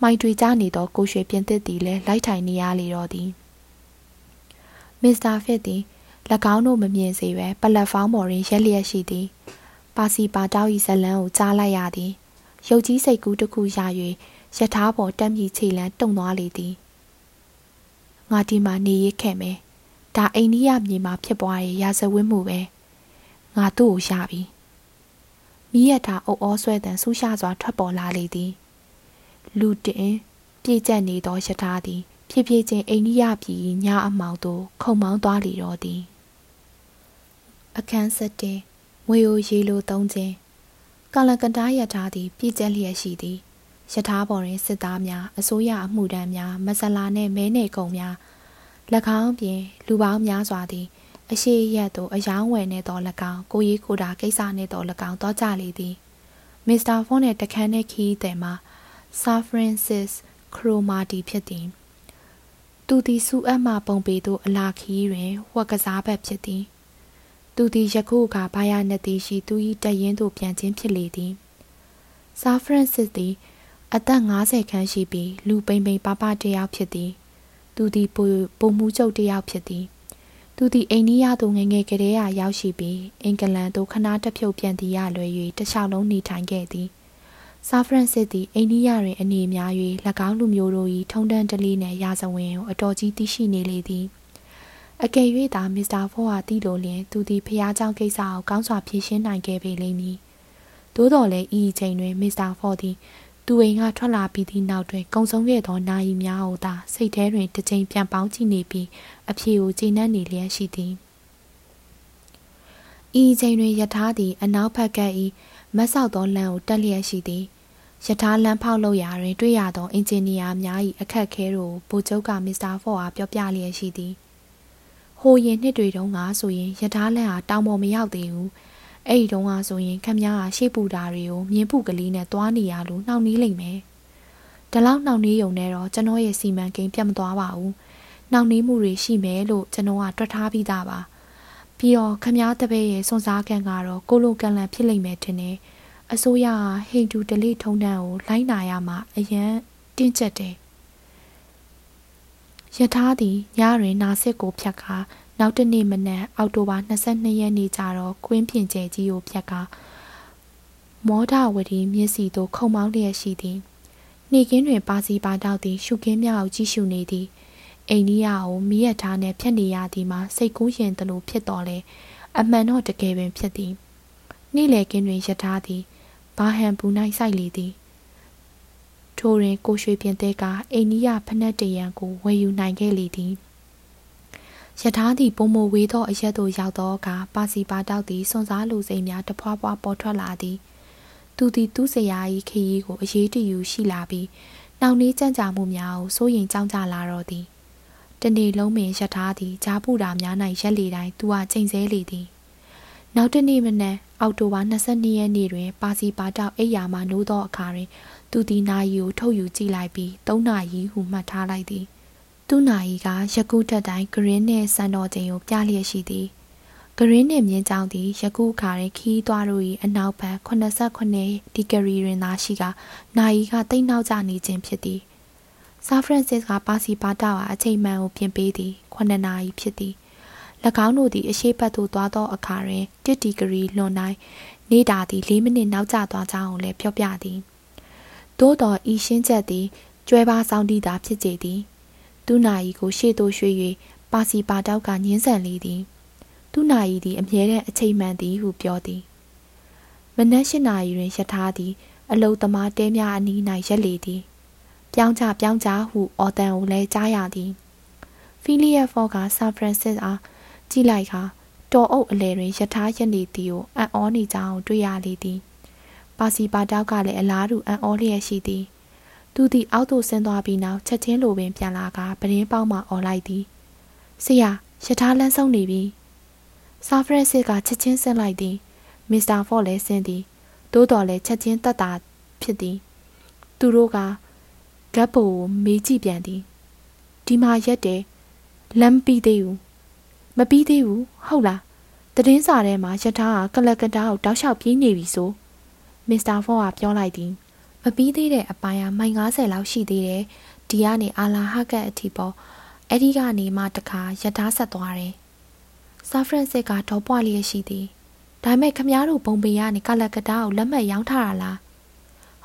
[SPEAKER 1] မိုက်တွေကြနေသောကိုရွှေပြင်သစ်သည်လည်းလိုက်ထိုင်နေရလေတော့သည်မစ္စတာဖစ်သည်၎င်းတို့မမြင်စေပဲပလက်ဖောင်းပေါ်တွင်ရက်လျက်ရှိသည်ပါစီပါတောက်၏ဇလန်းကိုကြားလိုက်ရသည်ရုပ်ကြီးစိတ်ကူးတစ်ခုရ၍ရထားပေါ်တက်မြည်ခြေလန်းတုံသွားလေသည်ငါဒီမှာနေရခဲ့မယ်ဒါအိန္ဒိယမြေမှာဖြစ်ပွားတဲ့ရာဇဝတ်မှုပဲငါသူ့ကိုရပြီ မိရတာအုပ်အောဆွဲတန်ဆူးရှစွာထွက်ပေါ်လာလေသည်လူတင်ပြည့်ကျက်နေသောယထာသည်ဖြည်းဖြည်းချင်းအိန္ဒိယပြည်ညအမောင်သို့ခုံမောင်းသွားလေတော့သည်အခန်းဆက်တင်ငွေကိုရေလိုသုံးခြင်းကာလကန်တားယထာသည်ပြည့်ကျက်လျက်ရှိသည်ယထာပေါ်တွင်စစ်သားများအစိုးရအမှုတန်းများမဆလာနှင့်မဲနေကုံများ၎င်းပြင်လူပေါင်းများစွာသည် အရှိရက်သို့အယောင်းဝယ်နေသော၎င်းကိုရီကိုတာကိစ္စနှင့်သော၎င်းတော့ကြလေသည်မစ္စတာဖွန်နှင့်တခန်းနှင့်ခီးသည်မှာဆာဖရန်စစ်ခရိုမာတီဖြစ်သည်သူသည်စူအပ်မှပုံပေသို့အလာခီးတွင်ဝက်ကစားဘက်ဖြစ်သည်သူသည်ယခုအခါဘာယာနတိရှိသူ၏တရင်သို့ပြန်ခြင်းဖြစ်လေသည်ဆာဖရန်စစ်သည်အသက်50ခန်းရှိပြီးလူပိန်ပိန်ပပတယောက်ဖြစ်သည် သူသည်ပုံမှုချုပ်တယောက်ဖြစ်သည် သူသည်အိန္ဒိယသို့ငငယ်ကလေးရာရောက်ရှိပြီးအင်္ဂလန်သို့ခဏတဖြုတ်ပြန်တည်ရလွယ်၍တခြားလုံးနေထိုင်ခဲ့သည်ဆာဖရန်စစ်သည်အိန္ဒိယတွင်အနေများ၍၎င်းလူမျိုးတို့၏ထုံတန်းတလီနှင့်ရာဇဝင်ကိုအတော်ကြီးသိရှိနေလေသည်အကယ်၍သာမစ္စတာဖောဟာတည်လိုလျင်သူသည်ဖျားเจ้าကိစ္စကိုကောင်းစွာဖြေရှင်းနိုင်ခဲ့ပေလိမ့်မည်သို့တော်လည်းဤအချိန်တွင်မစ္စတာဖောသည် သူအိမ်ကထွက်လာပြီးသည့်နောက်တွင်ကုံဆုံးခဲ့သောနာယီများကိုသာစိတ်ထဲတွင်တစ်ချိန်ပြန်ပေါင်းကြည့်နေပြီးအဖြေကိုကျေနပ်နေလျက်ရှိသည်ဤချိန်တွင်ယထာသည်အနောက်ဘက်က၏မတ်ဆောက်သောလမ်းကိုတက်လျက်ရှိသည်ယထာလမ်းဖောက်လို့ရာတွင် တွေ့ရသောအင်ဂျင်နီယာများ၏အခက်အခဲတို့ကိုဗိုလ်ချုပ်ကမစ္စတာဖော့အားပြောပြလျက်ရှိသည်ဟိုရင်နှစ်တွေတုန်းကဆိုရင်ယထာလမ်းဟာတောင်ပေါ်မရောက်သေးဘူး အဲ့ဒီတုန်းကဆိုရင်ခမည်းကရှေ့ပူတာတွေကိုမြင်းပူကလေးနဲ့သွားနေရလို့နှောင့်နှေးလိမ့်မယ်ဒီလောက်နှောင့်နှေးရုံနဲ့တော့ကျွန်တော်ရဲ့စီမံကိန်းပြတ်မသွားပါဘူးနှောင့်နှေးမှုတွေရှိမယ်လို့ကျွန်တော်ကတွက်ထားပြီးသားပါပြီးတော့ခမားတပည့်ရဲ့စွန်စားကန်ကတော့ကိုလိုကန်လန်ဖြစ်လိမ့်မယ်ထင်တယ်အစိုးရကဟိန္ဒူဒလိထုံးတန်းကိုလိုက်နာရမှာအရန်တင်းကျပ်တယ်ယထာသည်ညတွင်နာစစ်ကိုဖြတ်ကာ နောက်တနေ့မနက်အောက်တိုဘာ22ရက်နေ့ကျတော့ကွင်းပြင်ကျဲကြီးကိုဖြတ်ကာမောဒဝတီမျက်စီသို့ခုံမောင်းလျက်ရှိသည်နေကင်းတွင်ပါစီပါတောက်သည်ရှုခင်းမြောက်ကြည့်ရှုနေသည်အိန္ဒိယကိုမိရထားနှင့်ဖြတ်နေရသည်မှာစိတ်ကူးရင်တလို့ဖြစ်တော်လဲအမှန်တော့တကယ်ပင်ဖြစ်သည်နေ့လေကင်းတွင်ရထားသည်ဘာဟန်ပူ၌စိုက်လေသည်ထိုတွင်ကိုရွှေပြင်တဲ့ကအိန္ဒိယဖနက်တရံကိုဝယ်ယူနိုင်ခဲ့လေသည် ယထာသည်ပုံမဝေးသောအရက်သို့ရောက်သောအခါပါစီပါတောက်သည်စွန်စားလူစိမ်းများတဖွာဖွာပေါ်ထွက်လာသည်သူသည်သူ့ဆရာ၏ခရီးကိုအရေးတယူရှိလာပြီးနောက်နေကြံ့ကြာမှုများကိုစိုးရင်ကြောင်းကြလာတော့သည်တနေ့လုံးပင်ရထားသည်ကြားပူတာများ၌ရက်လေတိုင်းသူကချိန်ဆလေသည်နောက်တနေ့မနက်အောက်တိုဘာ22ရက်နေ့တွင် ပါစီပါတောက်အိယာမှနိုးသောအခါတွင် သူသည်နာယီကိုထုတ်ယူကြည့်လိုက်ပြီး၃နာရီဟုမှတ်ထားလိုက်သည် သူ့နာယီကယခုထက်တိုင်းဂရင်းနှင့်စံတော်ချိန်ကိုပြလျက်ရှိသည်ဂရင်းနှင့်မြင်းကြောင်သည်ယခုအခါတွင်ခီးသွားတို့၏အနောက်ဘက်89ဒီဂရီတွင်သာရှိကနာယီကတိတ်နောက်ကျနေခြင်းဖြစ်သည်ဆာဖရန်စစ်ကပါစီပါတာဟာအချိန်မှန်ကိုပြင်ပေးသည်9နာရီဖြစ်သည်၎င်းတို့သည်အရှိတ်ဘက်သို့သွားသောအခါတွင်1ဒီဂရီလွန်တိုင်းနေတာသည်4မိနစ်နောက်ကျသွားကြောင်းကိုလည်းပြောပြသည်သို့တော်ဤရှင်းချက်သည်ကျွဲပါဆောင်တည်တာဖြစ်ကြသည် သူနာယီကိုရှေ့သို့ရွှေ့၍ပါစီပါတောက်ကညင်းဆန်လေသည်သူနာယီသည်အမြဲတမ်းအချိန်မှန်သည်ဟုပြောသည်မနက်၈နာရီတွင်ရထားသည် အလုသမားတဲများအနီး၌ရက်လေသည်ပြောင်းချပြောင်းချဟုအော်တန်ကိုလည်းကြားရသည်ဖီလီယက်ဖော့ကဆန်ဖရန်စစ်အားကြည့်လိုက်ခါတော်အုပ်အလဲတွင်ယထာရက်နေသည်ကိုအံ့ဩနေကြောင်းတွေ့ရလေသည်ပါစီပါတောက်ကလည်းအလားတူအံ့ဩလျက်ရှိသည် သူသည်အောက်သို့ဆင်းသွားပြီးနောက်ချက်ချင်းလိုပင်ပြန်လာကပရင်းပေါက်မှអော်လိုက်သည်ဆရာယထာလန်းဆုံးနေပြီဆာဖရက်စစ်ကချက်ချင်းဆင်းလိုက်သည်မစ္စတာဖော့လည်းဆင်းသည်သို့တော်လည်းချက်ချင်းတက်တာဖြစ်သည်သူတို့ကဂတ်ပိုကိုမေးကြည့်ပြန်သည်ဒီမှာရက်တယ်လမ်းပြီးသေးဘူးမပြီးသေးဘူးဟုတ်လားတည်င်းစာထဲမှာယထာကကလကတာကိုတောက်လျှောက်ပြေးနေပြီဆိုမစ္စတာဖော့ကပြောလိုက်သည် မပြီးသေးတဲ့အပိုင်းကမိုင်90လောက်ရှိသေးတယ်ဒီကနေအာလာဟကတ်အထိပေါ့အဲ့ဒီကနေမှတခါရထားဆက်သွားတယ်ဆာဖရန်စစ်ကတော့ပွားလျက်ရှိသည်ဒါပေမဲ့ခမားတို့ဘုံပေရနေကလကတာကိုလက်မှတ်ရောင်းထားတာလား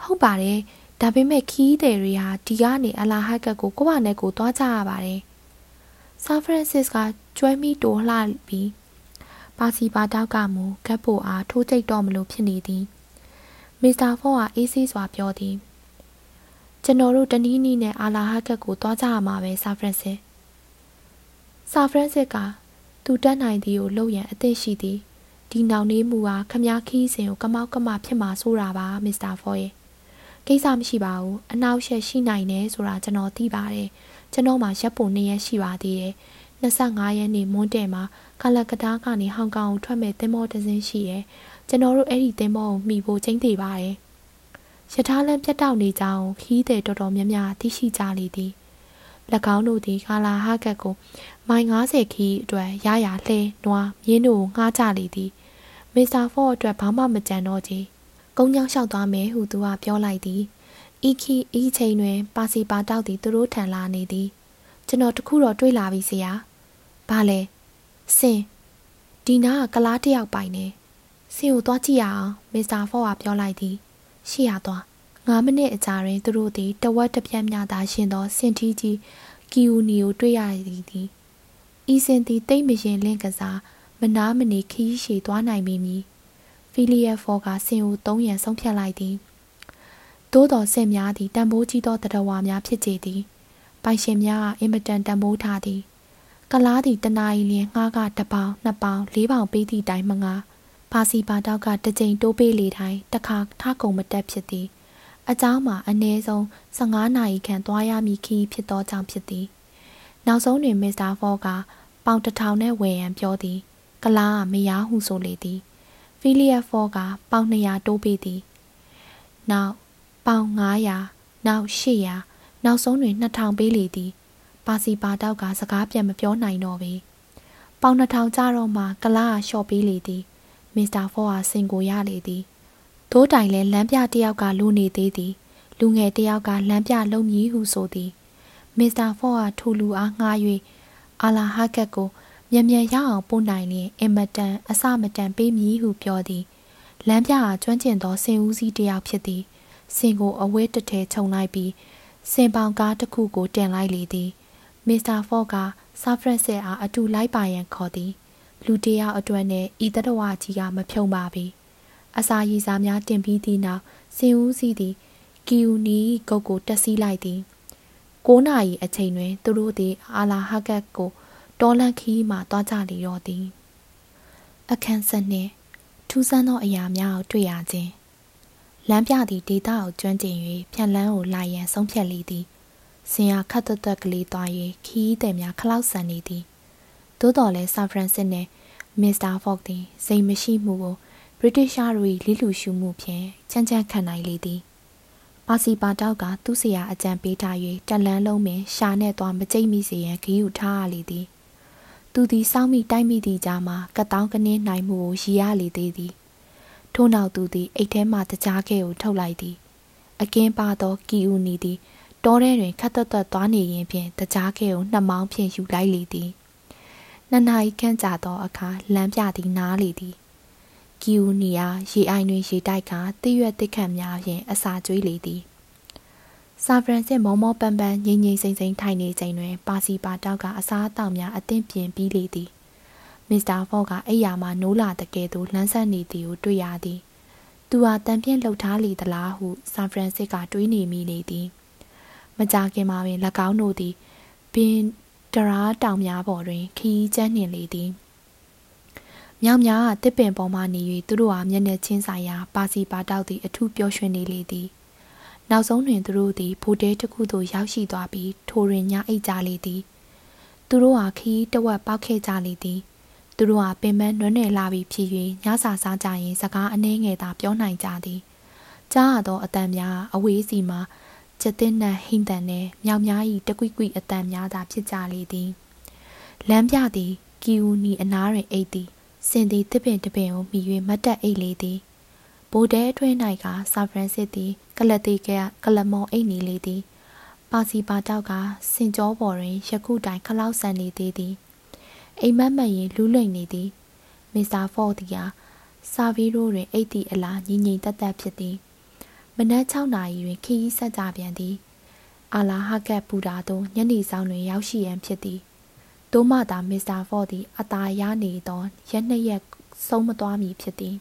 [SPEAKER 1] ဟုတ်ပါတယ်ဒါပေမဲ့ခီးတယ်တွေဟာဒီကနေအလာဟကတ်ကိုကိုယ့်ဘာနဲ့ကိုသွားကြရပါတယ်ဆာဖရန်စစ်ကကျွဲမိတိုးလှပြီးပါစီပါတောက်ကမူကပ်ဖို့အားထိုးကြိတ်တော့မလို့ဖြစ်နေသည် မစ္စတာဖော့ကအေးဆေးစွာပြောသည်ကျွန်တော်တို့တနည်းနည်းနဲ့အာလာဟကတ်ကိုသွားကြရမှာပဲဆာဖရန်စစ်ဆာဖရန်စစ်ကသူတက်နိုင်သည်ကိုလှုပ်ရန်အသင့်ရှိသည်ဒီနောင်နေမှုဟာခမားခီးစဉ်ကိုကမောက်ကမဖြစ်မှာဆိုတာပါမစ္စတာဖော့ရဲ့ကိစ္စမရှိပါဘူးအနောက်ရှက်ရှိနိုင်တယ်ဆိုတာကျွန်တော်သိပါတယ်ကျွန်တော်မှရပ်ပုံနှစ်ရက်ရှိပါသေးတယ်25ရက်နေ့မွန်းတဲ့မှာကလကတားကနေဟောင်ကောင်ကိုထွက်မဲ့သင်္ဘောတစ်စင်းရှိရဲ ကျွန်တော်တို့အဲ့ဒီသင်္ဘောကိုမှီဖို့ချိန်သေးပါတယ်ရထားလမ်းပြတ်တောက်နေကြောင်းခီးတဲ့တော်တော်များများသိရှိကြလေသည်၎င်းတို့သည်ကာလာဟာကတ်ကိုမိုင်90ခီးအတွက်ရရလှဲနွားမြင်းတို့ငှားကြလေသည်မစ္စတာဖော့အတွက်ဘာမှမကြံတော့ချေကုန်းကြောင်းလျှောက်သွားမယ်ဟုသူကပြောလိုက်သည်ဤခီဤချိန်တွင် ပါစီပါတောက်သည်သူတို့ထံလာနေသည်ကျွန်တော်တခုတော့တွေးလာပြီဆရာဘာလဲစင်ဒီနာကကလားတယောက်ပိုင်နေ စင်ကိုသွားကြည့်ရအောင်မစ္စတာဖော့ကပြောလိုက်သည်ရှေ့ရသွား9မိနစ်အကြာတွင်သူတို့သည်တဝက်တစ်ပြက်များသာရှင်သောစင်ထီးကြီးကီယူနီကိုတွေ့ရသည်ဤစင်သည်တိတ်မရင်လင့်ကစားမနာမနေခီးရှည်သွားနိုင်မိမည်ဖီလီယက်ဖော်ကဆင်ကိုသုံးရန်ဆုံးဖြတ်လိုက်သည်သို့တော်ဆင်များသည်တံမိုးကြီးသောတရဝါများဖြစ်ကြသည်ပိုင်ရှင်များကအင်မတန်တံမိုးထားသည်ကလားသည်တနာရီလျင်ငှားကတပေါင်နှစ်ပေါင်လေးပေါင်ပေးသည့်တိုင်မငါ ပါစီပါတောက်ကတစ်ကြိမ်တိုးပေးလေတိုင်းတခါထကုံမတက်ဖြစ်သည်အเจ้าမှာအနည်းဆုံး15နာရီခန့်သွားရမည်ခီးဖြစ်သောကြောင့်ဖြစ်သည်နောက်ဆုံးတွင်မစ္စတာဖော့ကပေါင်တထောင်နဲ့ဝယ်ရန်ပြောသည် ကလားကမရဟုဆိုလေသည်ဖီလီယက်ဖော့ကပေါင်200တိုးပေးသည်နောက်ပေါင်900နောက်800နောက်ဆုံးတွင်2000ပေးလေသည်ပါစီပါတောက်ကစကားပြန်မပြောနိုင်တော့ပေပေါင်2000ကြတော့မှကလားကလျှော့ပေးလေသည် မစ္စတာဖော့ဟာစင်ကိုရလေသည်သိုးတိုင်လဲလမ်းပြတယောက်ကလူနေသေးသည် လူငယ်တယောက်ကလမ်းပြလုံမြည်ဟုဆိုသည်မစ္စတာဖော့ဟာထူလူအားငှား၍အာလာဟာကတ်ကိုမြန်မြန်ရအောင်ပို့နိုင်လျင်အင်မတန်အစမတန်ပေးမည်ဟုပြောသည်လမ်းပြဟာကျွမ်းကျင်သောစင်ဦးစီးတယောက်ဖြစ်သည်စင်ကိုအဝဲတထဲခြုံလိုက်ပြီးစင်ပေါင်ကားတစ်ခုကိုတင်လိုက်လေသည်မစ္စတာဖော့ကဆာဖရက်ဆက်အားအတူလိုက်ပါရန်ခေါ်သည် လူတယောက်အတွက်နဲ့ဤတတဝကြီးကမဖြုံပါပြီအစာရည်စားများတင်ပြီးသည့်နောက်စင်ဦးစီးသည်ကီယူနီကုတ်ကိုတက်စီးလိုက်သည်9နာရီအချိန်တွင် သူတို့သည် အာလာဟာကတ်ကိုတော်လန်ခီးမှသွားကြလေတော့သည်အခန်းဆက်နှင့်ထူးဆန်းသောအရာများကိုတွေ့ရခြင်းလမ်းပြသည့်ဒေတာကိုကျွမ်းကျင်၍ဖြန့်လန်းကိုလာရန်ဆုံးဖြတ်လေသည်စင်ရခတ်တသက်ကလေးသွား၍ခီးသည်များခလောက်ဆန်နေသည် သို့တော်လည်းဆန်ဖရန်စစ်နှင့်မစ္စတာဖော့သည်စိတ်မရှိမှုကိုဗြိတိရှားတို့၏လိလူရှုမှုဖြင့်ချမ်းချမ်းခံနိုင်လေသည်ပါစီပါတောက်ကသူ့ဆရာအကြံပေးထား၍တက်လန်းလုံးပင်ရှာနဲ့သွားမကြိတ်မိစေရန်ဂီးယူထားရလေသည်သူသည်စောင်းမိတိုက်မိသည့်ကြားမှာကတောင်းကနင်းနိုင်မှုကိုရည်ရလေသေးသည်ထို့နောက်သူသည်အိတ်ထဲမှတကြားခဲကိုထုတ်လိုက်သည်အကင်းပါသောကီဦးနီသည်တောထဲတွင်ခတ်သက်သက်သွားနေရင်ဖြင့်တကြားခဲကိုနှမောင်းဖြင့်ယူလိုက်လေသည် နှစ်နာရီခန့်ကြာသောအခါလမ်းပြသည်နားလေသည်ကီဦးနီအားရေအိုင်တွင်ရေတိုက်ကတိရွက်တစ်ခတ်များဖြင့်အစာကျွေးလေသည်ဆာဖရန်စစ်မောမောပန်းပန်းငိမ့်ငိမ့်စိမ့်စိမ့်ထိုင်နေချိန်တွင် ပါစီပါတောက်ကအစားအသောက်များအသင့်ပြင်ပြီးလေသည်မစ္စတာဖော့ကအိယာမှနိုးလာတကယ်သို့လှမ်းဆက်နေသည်ကိုတွေ့ရသည်သူဟာတန်ပြင်းလှုပ်ထားလေသလားဟုဆန်ဖရန်စစ်ကတွေးနေမိနေသည် မကြခင်မှာပင်၎င်းတို့သည်ပင် တရာတောင်များပေါ်တွင် ခီးကျန်းနှင်လေသည်မြောင်များကတစ်ပင်ပေါ်မှနေ၍သူတို့ဟာမျက်နှာချင်းဆိုင်ရာပါစီပါတောက်သည့်အထူးပျော်ရွှင်နေလေသည်နောက်ဆုံးတွင်သူတို့သည်ဗိုလ်တဲတစ်ခုသို့ရောက်ရှိသွားပြီးထိုတွင်ညအိတ်ကြလေသည် သူတို့ဟာခီးတဝက်ပေါက်ခဲ့ကြလေသည် သူတို့ဟာပင်ပန်းနွမ်းနယ်လာပြီးဖြစ်၍ညစာစားကြရင်စကားအနှဲငယ်သာပြောနိုင်ကြသည်ကြားရသောအတန်များအဝေးစီမှ ကျက်တဲ့နတ်ဟိမ့်တန်နှင့်မြောင်များ၏တကွိကွိအတန်များသာဖြစ်ကြလေသည်လမ်းပြသည်ကီဦးနီအနားတွင်အိတ်သည်စင်သည်တစ်ပင်တစ်ပင်ကိုမိ၍မတ်တက်အိတ်လေသည်ဘိုဒဲအတွင်း၌ကဆာဖရန်စစ်သည်ကလတိကကလမောအိတ်နေလေသည်ပါစီပါတောက်ကစင်ကြောပေါ်တွင်ယခုတိုင်ခလောက်ဆန်နေသေးသည်အိမ်မက်မရင်လူးလိမ့်နေသည်မစ္စတာဖော့သည်ကဆာဗီရိုတွင်အိတ်တီအလားငြိမ်ငြိမ်သက်သက်ဖြစ်သည် မနက်6နာရီတွင်ခရီးဆက်ကြပြန်သည်အာလာဟကတ်ပူတာသို့ညနေဆောင်တွင် ရောက်ရှိရန်ဖြစ်သည်သို့မှသာမစ္စတာဖော့သည်အသာရနေသောရက်နှစ်ရက်ဆုံးမသွားမည်ဖြစ်သည်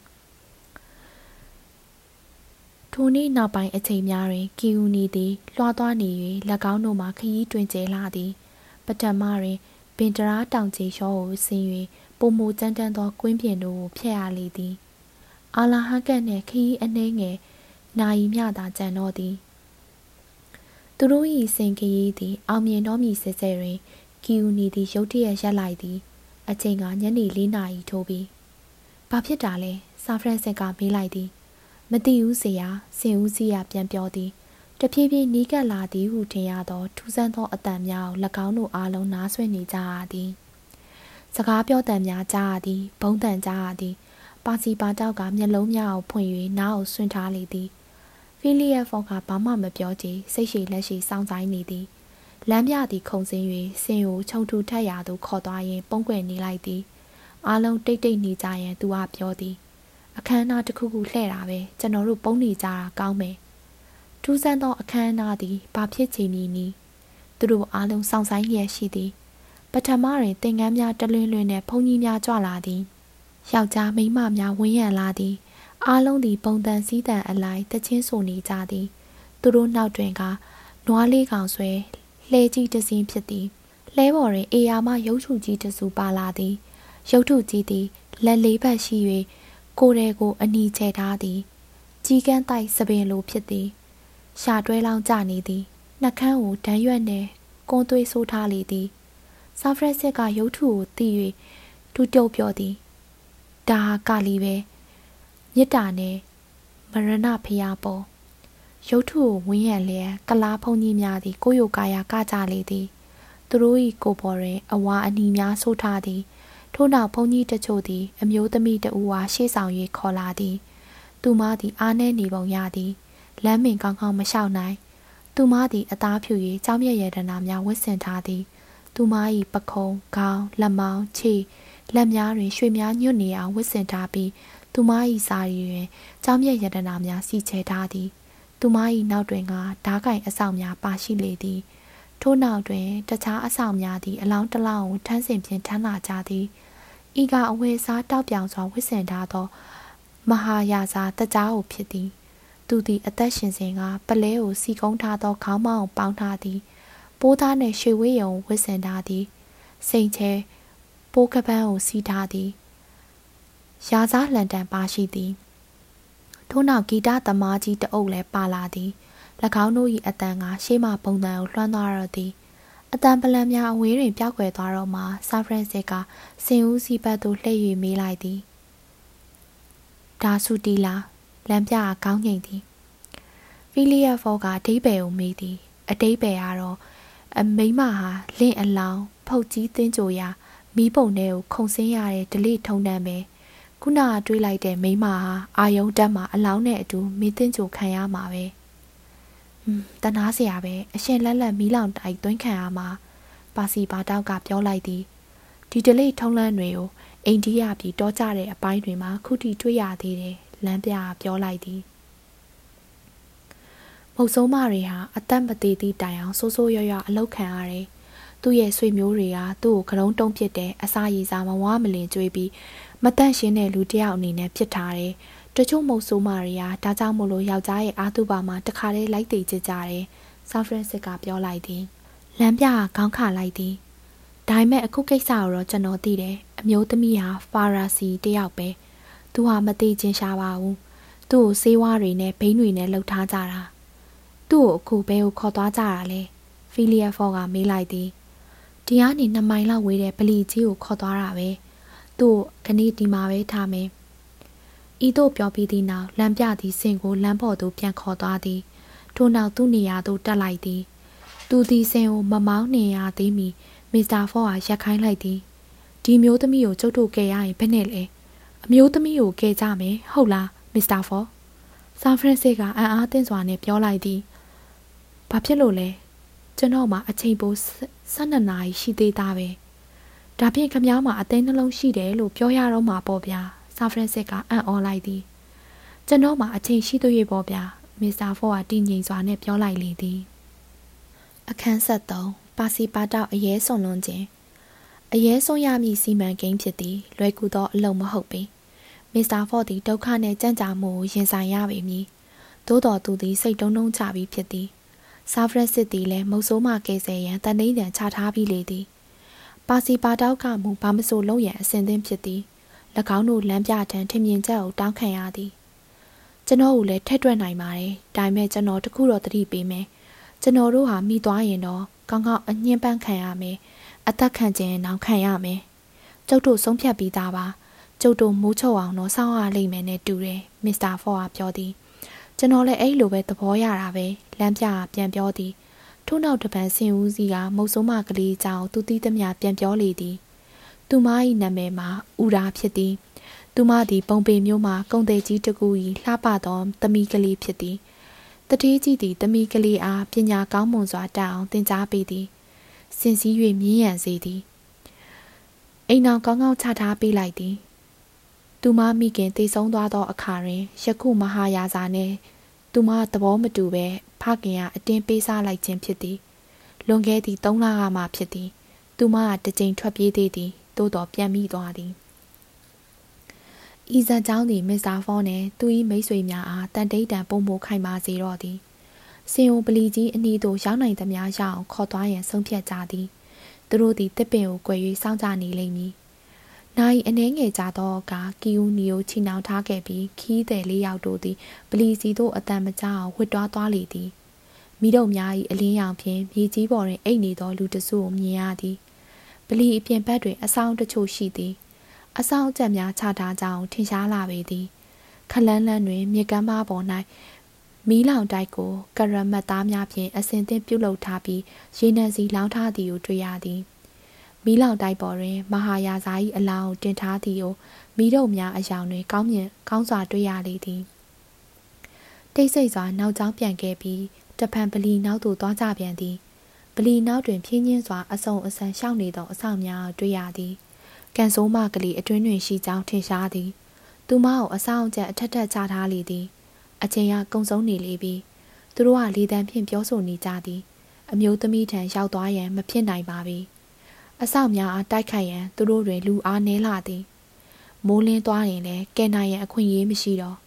[SPEAKER 1] ထိုနေ့နောက်ပိုင်းအချိန်များတွင်ကီယူနီသည်လွှားသွားနေ၍၎င်းတို့မှခရီးတွင်ကျဲလာသည် ပထမတွင်ပင်တရာတောင်ချေလျှောကိုဆင်း၍ပုံမူကြမ်းတမ်းသောကွင်းပြင်တို့ကိုဖျက်ရလေသည်အာလာဟကတ်နှင့်ခရီးအနှဲငယ် နိုင်မြသာကြံတော့သည်သူတို့၏စင်ကလေးသည် အောင်မြင်တော်မူစစ်စစ်တွင်ကီယူနီသည်ရုတ်တရက်ရက်လိုက်သည် အချိန်ကညနေ၄နာရီထိုးပြီးဘာဖြစ်တာလဲဆာဖရန်စစ်ကမေးလိုက်သည်မတိဦးစရာစင်ဦးစီးရပြန်ပြောသည်တဖြည်းဖြည်းနီးကပ်လာသည်ဟုထင်ရသော ထူးဆန်းသောအတန်များကို၎င်းတို့အားလုံးနားဆွနေကြရသည်စကားပြောတန်များကြားရသည် ဘုံတန်ကြားရသည် ပါစီပါတောက်ကမျက်လုံးများကိုဖွင့်၍နားကိုဆွင့်ထားလေသည် ဖီလီယက်ဖော့ကဘာမှမပြောကြစိတ်ရှိလက်ရှိစောင့်ဆိုင်နေသည်လမ်းပြသည်ခုံစင်း၍စင်ကိုခြုံထူထက်ရာသို့ခေါ်သွားရင်းပုံကွယ်နေလိုက်သည်အားလုံးတိတ်တိတ်နေကြရန်သူကပြောသည်အခမ်းအနားတစ်ခုခုလှည့်တာပဲကျွန်တော်တို့ပုံနေကြတာကောင်းမယ်ထူးဆန်းသောအခမ်းအနားသည်ဘာဖြစ်ချင်မည်နည်းသူတို့အားလုံးစောင့်ဆိုင်လျက်ရှိသည်ပထမတွင်သင်္ကန်းများတလွင်လွင်နှင့်ဘုံကြီးများကြွလာသည်ယောက်ျားမိန်းမများဝန်းရံလာသည် အားလုံးသည်ပုံတန်စည်းတန်အလိုက်တချင်းဆိုနေကြသည် သူတို့နောက်တွင်ကနွားလေးကောင်ဆွဲလှဲကြီးတစင်းဖြစ်သည်လှဲပေါ်တွင်အေယာမရုပ်ထုကြီးတစုပါလာသည် ရုပ်ထုကြီးသည်လက်လေးဘက်ရှိ၍ကိုယ်တော်ကိုအနီချဲထားသည်ကြီးကန်းတိုက်စပင်လိုဖြစ်သည်ရှာတွဲလောင်းကြနေသည်နှကန်းကိုဒန်းရွက်နှင့်ကွန်သွေးဆိုးထားလေသည်ဆာဖရက်စစ်ကရုပ်ထုကိုတီး၍တူတုပ်ပြောသည်ဒါကလီပဲ မေတ္တာနဲ့မရဏဖျားပေါ်ရုပ်ထုကိုဝင်းရံလျက်ကလားဖုန်ကြီးများသည် ကိုယိုကာယာကကြလေသည်သူတို့၏ကိုပေါ်တွင်အဝါအနီများဆိုးထားသည်ထို့နောက်ဘုန်းကြီးတချို့သည် အမျိုးသမီးတဦးအားရှေ့ဆောင်၍ခေါ်လာသည် သူမသည်အားနည်းနေပုံရသည်လမ်းမင်ကောင်းကောင်းမလျှောက်နိုင်သူမသည်အသားဖြူ၍ကြောင်းမြက်ရတနာများဝတ်ဆင်ထားသည် သူမ၏ပခုံးခေါင်းလက်မောင်းခြေလက်များတွင်ရွှေများညွတ်နေအောင်ဝတ်ဆင်ထားပြီး သူမ၏စာရီတွင်ကြောင်းမြက်ရတနာများစီချဲထားသည် သူမ၏နောက်တွင်ကဓားကင်အဆောင်များပါရှိလေသည် ထို့နောက်တွင်တခြားအဆောင်များသည်အလောင်းတလောင်းကိုထမ်းဆင်ဖြင့်ထမ်းလာကြသည်ဤကအဝယ်စားတောက်ပြောင်စွာဝစ်ဆင်ထားသော မဟာယာဇာတကြားကိုဖြစ်သည် သူသည်အသက်ရှင်စဉ်ကပလဲကိုစီကုံးထားသောခေါင်းမောင်းပေါင်းထားသည် ပိုးသားနှင့်ရွှေဝေးရုံဝစ်ဆင်ထားသည်စိန်ချဲပိုးကပန်းကိုစီးထားသည် ရာစားလန်တန်ပါရှိသည်ထို့နောက်ဂီတသမားကြီးတအုပ်လည်းပါလာသည်၎င်းတို့၏အတန်ကရှေးမှပုံတန်ကိုလွှမ်းသွားရသည်အတန်ပလံများအဝေးတွင်ပြောက်ွယ်သွားတော့မှဆာဖရန်စစ်ကစင်ဦးစီဘတ်သို့လှည့်၍မေးလိုက်သည်ဒါဆူတီလာလမ်းပြအကောင်းငိမ့်သည်ဖီလီယက်ဖောကအတိဘယ်ကိုမေးသည်အတိဘယ်ကတော့အမိမဟာလင့်အလောင်းဖုတ်ကြီးတင်းကြိုရာမီးပုံထဲကိုခုံဆင်းရတဲ့ဒလိထုံတန်းပဲ ခုနကတွေးလိုက်တဲ့မိမဟာအာယုံတက်မှာအလောင်းနဲ့အတူမီးတင်းကြိုခံရမှာပဲ။ဟွန်းတနာเสียပဲအရှင်လက်လက်မီးလောင်တိုက်သွင်းခံရမှာပါစီပါတောက်ကပြောလိုက်သည်ဒီဒလိထုံးလန်းတွေကိုအိန္ဒိယပြည်တောကြတဲ့အပိုင်းတွေမှာခုထိတွေ့ရသေးတယ်လမ်းပြပြောလိုက်သည်မုတ်ဆုံးမတွေဟာအသက်မသေးသည့်တိုင်အောင်ဆိုးဆိုးရွရွအလောက်ခံရတယ်သူ့ရဲ့ဆွေမျိုးတွေကသူ့ကိုကလုံးတုံးပစ်တယ်အစာရည်စာမဝါမလင်ကြွေးပြီး မတန့်ရှင်းတဲ့လူတယောက်အနေနဲ့ဖြစ်ထားတယ်တချို့မုတ်ဆိုးမာတွေကဒါကြောင့်မို့လို့ယောက်ျားရဲ့အာတုပါမှာတခါတည်းလိုက်တည်ကြကြတယ်။ဆာဖရန်စစ်ကပြောလိုက်သည်။လမ်းပြကခေါင်းခလိုက်သည်။ဒါပေမဲ့အခုကိစ္စကိုတော့ကျွန်တော်သိတယ်။အမျိုးသမီးဟာဖာရာစီတယောက်ပဲ။သူဟာမသိချင်းရှားပါဘူး။သူ့ကိုဆေးဝါးတွေနဲ့ဘိန်းတွေနဲ့လှုပ်ထားကြတာ။သူ့ကိုအခုဘဲကိုခေါ်သွားကြတာလဲ။ဖီလီယာဖော်ကမေးလိုက်သည်။ဒီကနေ2မိုင်လောက်ဝေးတဲ့ပလီကြီးကိုခေါ်သွားတာပဲ။ သူ့ကိုခဏဒီမှာပဲထားမယ်။ဤသို့ပြောပြီးသည့်နောက်လမ်းပြသည့်စင်ကိုလမ်းပေါ်သို့ပြန်ခေါ်သွားသည်ထို့နောက်သူ့နေရာသို့တက်လိုက်သည်သူသည်စင်ကိုမမောင်းနေရသေးမီမစ္စတာဖော့အားရက်ခိုင်းလိုက်သည်ဒီမျိုးသမီးကိုကျုပ်တို့ကယ်ရရင်ဘယ်နဲ့လဲအမျိုးသမီးကိုကယ်ကြမယ်ဟုတ်လားမစ္စတာဖော့
[SPEAKER 2] ဆန်ဖရန်စစ်ကအံ့အားသင့်စွာနဲ့ပြောလိုက်သည်။ဘာဖြစ်လို့လဲ။ကျွန်တော်မှအချိန်ပို12နာရီရှိသေးတာပဲ။ ဒါဖြင့်ခမားမှာအသိနှလုံးရှိတယ်လို့ပြောရတော့မှာပေါ့ဗျာ။ဆန်ဖရန်စစ်ကအံ့ဩလိုက်သည်။ကျွန်တော်မှအချိန်ရှိသေးရဲ့ပေါ့ဗျာ။မစ္စတာဖော့ကတည်ငြိမ်စွာနဲ့ပြောလိုက်လေသည်။အခန်း73ပါစီပါတောက်အရေးဆုံးလွန်ခြင်းအရေးဆုံးရမည့်စီမံကိန်းဖြစ်သည်လွယ်ကူသောအလုံးမဟုတ်ပေမစ္စတာဖော့သည်ဒုက္ခနှင့်ကြံ့ကြာမှုကိုရင်ဆိုင်ရပေမည်သို့တော်သူသည်စိတ်တုံးတုံးချပြီးဖြစ်သည်ဆာဖရက်စစ်သည်လည်းမုတ်ဆိုးမှကဲဆယ်ရန်တန်နှိမ့်တန်ချထားပြီးလေသည် ပါစီပါတောက်ကမူဘာမဆိုလုံးရန်အစဉ်သင်းဖြစ်သည်၎င်းတို့လမ်းပြထံထင်မြင်ချက်ကိုတောင်းခံရသည်ကျွန်တော်ကိုလည်းထက်တွက်နိုင်ပါတယ်ဒါပေမဲ့ကျွန်တော်တခုတော့တတိပေးမယ်ကျွန်တော်တို့ဟာမိသွားရင်တော့ကောင်းကောင်းအညှင်းပန်းခံရမယ်အသက်ခံခြင်းနောက်ခံရမယ်ကျုပ်တို့ဆုံးဖြတ်ပြီးသားပါကျုပ်တို့မိုးချုပ်အောင်တော့စောင့်ရလိမ့်မယ်နဲ့တူတယ်မစ္စတာဖော့ကပြောသည်ကျွန်တော်လည်းအဲ့လိုပဲသဘောရတာပဲလမ်းပြပြန်ပြောသည် ထို့နောက်တပံစင်ဦးစီကမုတ်ဆိုးမကလေးကြောင့်သူတီးသမျှပြန်ပြောလေသည်သူမ၏နာမည်မှာဥရာဖြစ်သည်သူမသည်ပုံပေမျိုးမှာကုံသေးကြီးတကူ၏လှပသောသမီးကလေးဖြစ်သည်တတိကြီးသည်သမီးကလေးအားပညာကောင်းမွန်စွာတတ်အောင်သင်ကြားပေးသည်စင်စည်း၍မြင်းရံစေသည်အိမ်အောင်ကောင်းကောင်းချထားပေးလိုက်သည်သူမမိခင်တည်ဆုံးသွားသောအခါတွင်ယခုမဟာယာဇာနှင့် သူမသဘောမတူပဲဖခင်ကအတင်းပေးစားလိုက်ခြင်းဖြစ်သည်လွန်ခဲ့သည့်၃လကမှဖြစ်သည် သူမကတစ်ကြိမ်ထွက်ပြေးသေးသည်သို့တော်ပြန်မိသွားသည်ဤဇန်ကျောင်းသည်မစ္စတာဖောနှင့်သူ၏မိတ်ဆွေများအားတန်တိတ်တန်ပုံမိုခိုင်ပါစေတော့သည်စင်အိုပလီကြီးအနီးသို့ရောက်နိုင်သမျှရအောင်ခေါ်သွားရန်ဆုံးဖြတ်ကြသည်သူတို့သည်တစ်ပင်ကို꿰၍စောင့်ကြနေလိမ့်မည် နိုင်အနှဲငယ်ကြသောကကီယူနီကိုချီနှောင်ထားခဲ့ပြီးခီးသည်လေးယောက်တို့သည်ပလီစီသို့အတန်မကြအောင်ဝှစ်တွားသွားလေသည်မိတို့များ၏အလင်းရောင်ဖြင့်မြေကြီးပေါ်တွင်အိတ်နေသောလူတစုကိုမြင်ရသည်ပလီအပြင်ဘက်တွင်အဆောင်တချို့ရှိသည်အဆောင်အကျက်များချထားကြောင်းထင်ရှားလာပေသည်ခလန်းလန်းတွင် မြေကမ်းပါးပေါ်၌မီးလောင်တိုက်ကိုကရမတ်သားများဖြင့်အစင်သင့်ပြုလုပ်ထားပြီးရေနံစီလောင်းထားသည်ကိုတွေ့ရသည် မီးလောင်တိုက်ပေါ်တွင်မဟာယာဇာ၏အလောင်းကိုတင်ထားသည်ကိုမီးတို့များအယောင်တွင်ကောင်းမြင်ကောင်းစွာတွေ့ရလေသည်တိတ်ဆိတ်စွာနောက်ကျောင်းပြန်ခဲ့ပြီးတဖန်ပလီနောက်သို့သွားကြပြန်သည်ပလီနောက်တွင်ဖြင်းချင်းစွာအဆုံအဆန်ရှောက်နေသောအဆောင်များတွေ့ရသည်ကန်ဆိုးမကလေးအတွင်းတွင်ရှိကြောင်းထင်ရှားသည်သူမကိုအဆောင်ချက်အထက်ထက်ချထားလေသည်အချိန်ကကုံဆုံးနေလေပြီသူတို့ကလေတံဖြင့်ပြောဆိုနေကြသည် အမျိုးသမီးထံရောက်သွားရန်မဖြစ်နိုင်ပါပြီ အဆောက်များအားတိုက်ခိုက်ရန်သူတို့တွင်လူအားနည်းလာသည်မိုးလင်းသွားရင်လည်းကဲနိုင်ရန်အခွင့်အရေးမရှိတော့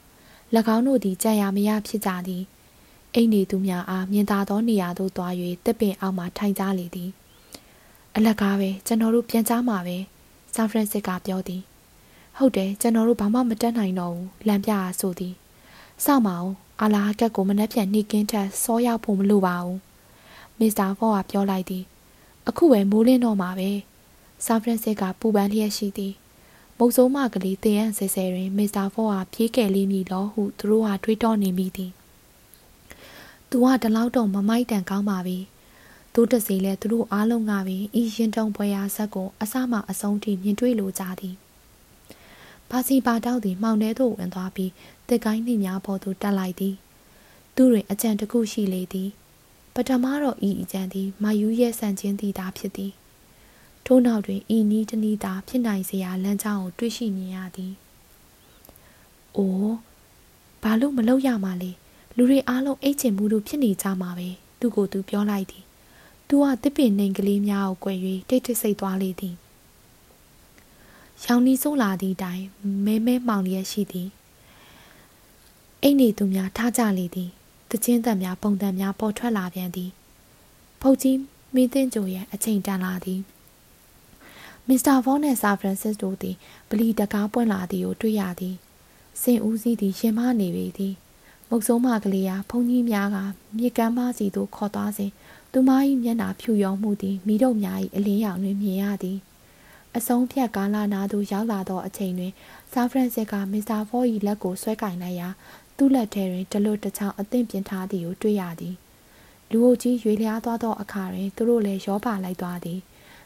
[SPEAKER 2] ၎င်းတို့သည်ကြံရမရဖြစ်ကြသည်အိမ်နေသူများအားမြင်သာသောနေရာသို့သွား၍တစ်ပင်အောက်မှထိုင်ကြလေသည်အလကားပဲကျွန်တော်တို့ပြန်ကြမှာပဲဆန်ဖရန်စစ်ကပြောသည်ဟုတ်တယ်ကျွန်တော်တို့ဘာမှမတတ်နိုင်တော့ဘူးလမ်းပြရဆိုသည်စောင့်ပါဦးအာလာကက်ကိုမနှက်ပြန်နှိကင်းထက်စောရောက်ဖို့မလိုပါဘူးမစ္စတာဖော့ကပြောလိုက်သည် အခုပဲမိုးလင်းတော့မှာပဲဆန်ဖရန်စစ်ကပူပန်လျက်ရှိသည်မုတ်ဆိုးမကလေးတင်ရန်ဆဲဆဲတွင်မစ္စတာဖော့ကပြေးကယ်လေးမိလောဟုသူတို့ကတွေးတောနေမိသည်သူကတလောက်တော့မမိုက်တန်ကောင်းပါပြီသူတစီလဲသူတို့အားလုံးကပင်ဤရင်တုံပွဲရာဆက်ကိုအစမှအဆုံးထိမြင်တွေ့လိုကြသည်ဘာစီပါတောက်သည်မှောင်ထဲသို့ဝင်သွားပြီးတစ်ကိုင်းနှိများပေါ်သို့တက်လိုက်သည်သူတွင်အကြံတစ်ခုရှိလေသည် ပထမတော့ဤအကြံသည်မာယူရဲ့ဆန်ချင်းသည်သာဖြစ်သည်ထို့နောက်တွင်ဤနီးတနီးသာဖြစ်နိုင်စရာလမ်းကြောင်းကိုတွေ့ရှိမြင်ရသည်။အိုးဘာလို့မလုပ်ရမှာလဲလူတွေအားလုံးအိတ်ချင်မှုတို့ဖြစ်နေကြမှာပဲသူကိုသူပြောလိုက်သည်။သူကတစ်ပင်နှိမ်ကလေးများကို꿰၍တိတ်တိတ်ဆိတ်သွားလေသည်။ရောင်နီးဆိုးလာသည့်တိုင်မဲမဲမှောင်လျက်ရှိသည်။အိတ်နေသူများထားကြလေသည်။ တချင်းတန်များပုံတန်များပေါ်ထွက်လာပြန်သည်။ဖုတ်ကြီးမင်းသိန်းကြိုရဲ့အချိန်တန်လာသည်။မစ္စတာဗောနှင့်ဆာဖရန်စစ်တို့သည်ပလီတကားပွင့်လာသည်ကိုတွေ့ရသည်စင်ဦးစီးသည်ရှင်မနေပေသည်မုတ်ဆုံးမကလေးအားဘုန်းကြီးများကမြေကမ်းမစီသို့ခေါ်သွားစဉ်သူမ၏မျက်နှာဖြူရောမှုသည်မိတို့များ၏အလင်းရောင်တွင်မြင်ရသည်အဆုံးဖြတ်ကားလာနာသို့ရောက်လာသောအချိန်တွင်ဆာဖရန်စစ်ကမစ္စတာဖော၏လက်ကိုဆွဲကင်လိုက်ရာ သူ့လက်ထဲတွင်တလွတ်တစ်ချောင်းအသင့်ပြင်ထားသည်ကိုတွေ့ရသည်လူအုပ်ကြီးရွေလျားသွားသောအခါတွင်သူတို့လည်းရောပါလိုက်သွားသည်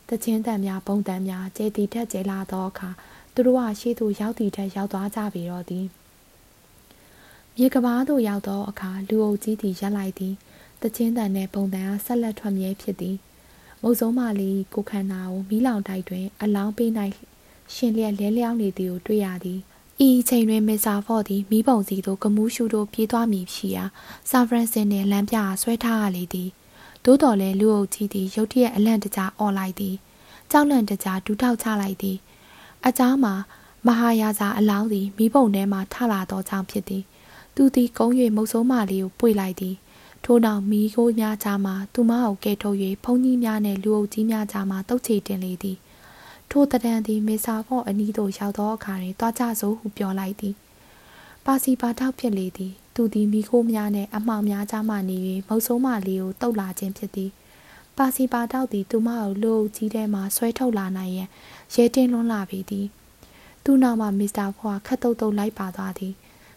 [SPEAKER 2] တချင်းတန်များပုံတန်များကျဲတီထက်ကျဲလာသောအခါသူတို့ကရှေ့သို့ရောက်တီထက်ရောက်သွားကြပြီတော့သည်မြေကဘာသို့ရောက်သောအခါလူအုပ်ကြီးသည်ရက်လိုက်သည်တချင်းတန်နှင့်ပုံတန်အားဆက်လက်ထွက်မြဲဖြစ်သည်မုတ်ဆုံးမလေးကိုခန္ဓာကိုမီးလောင်တိုက်တွင် အလောင်းပေး၌ရှင်လျက်လဲလျောင်းနေသည်ကိုတွေ့ရသည် ဤအချိန်တွင်မစ္စတာဖော့သည်မိပုံစီသို့ကမူးရှူတို့ပြေးသွားမည်ဖြစ်ရာဆာဖရန်စင်နှင့်လမ်းပြဆွဲထားရလေသည်သို့တော်လည်းလူအုပ်ကြီးသည်ရုတ်တရက်အလန့်တကြားអော်လိုက်သည်ကြောက်လန့်တကြားဒူးထောက်ချလိုက်သည်အကြားမှာမဟာယာဇာအလောင်းသည်မိဘုံထဲမှထလာသောကြောင့်ဖြစ်သည်သူသည်ကုန်း၍မုတ်ဆိုးမလေးကိုပွေလိုက်သည်ထို့နောက်မိခိုးများကြားမှာသူမကိုကဲထုတ်၍ဖုန်ကြီးများနှင့်လူအုပ်ကြီးများကြားမှာတုတ်ချေတင်လေသည် ထိုတံသည်မေဆာဖော့အနီးသို့ရောက်သောအခါတွင်တွားကြစို့ဟုပြောလိုက်သည်ပါစီပါထောက်ဖြစ်လေသည် သူသည်မိခိုးများနှင့်အမှောင်များကြားမှနေ၍မုတ်ဆိုးမလေးကိုတုတ်လာခြင်းဖြစ်သည်ပါစီပါတောက်သည်သူမကိုလူအုပ်ကြီးထဲမှဆွဲထုတ်လာနိုင်ရန်ရဲတင်းလွန်းလာပေသည်သူနောက်မှမစ္စတာဖွာခတ်တုတ်တုတ်လိုက်ပါသွားသည်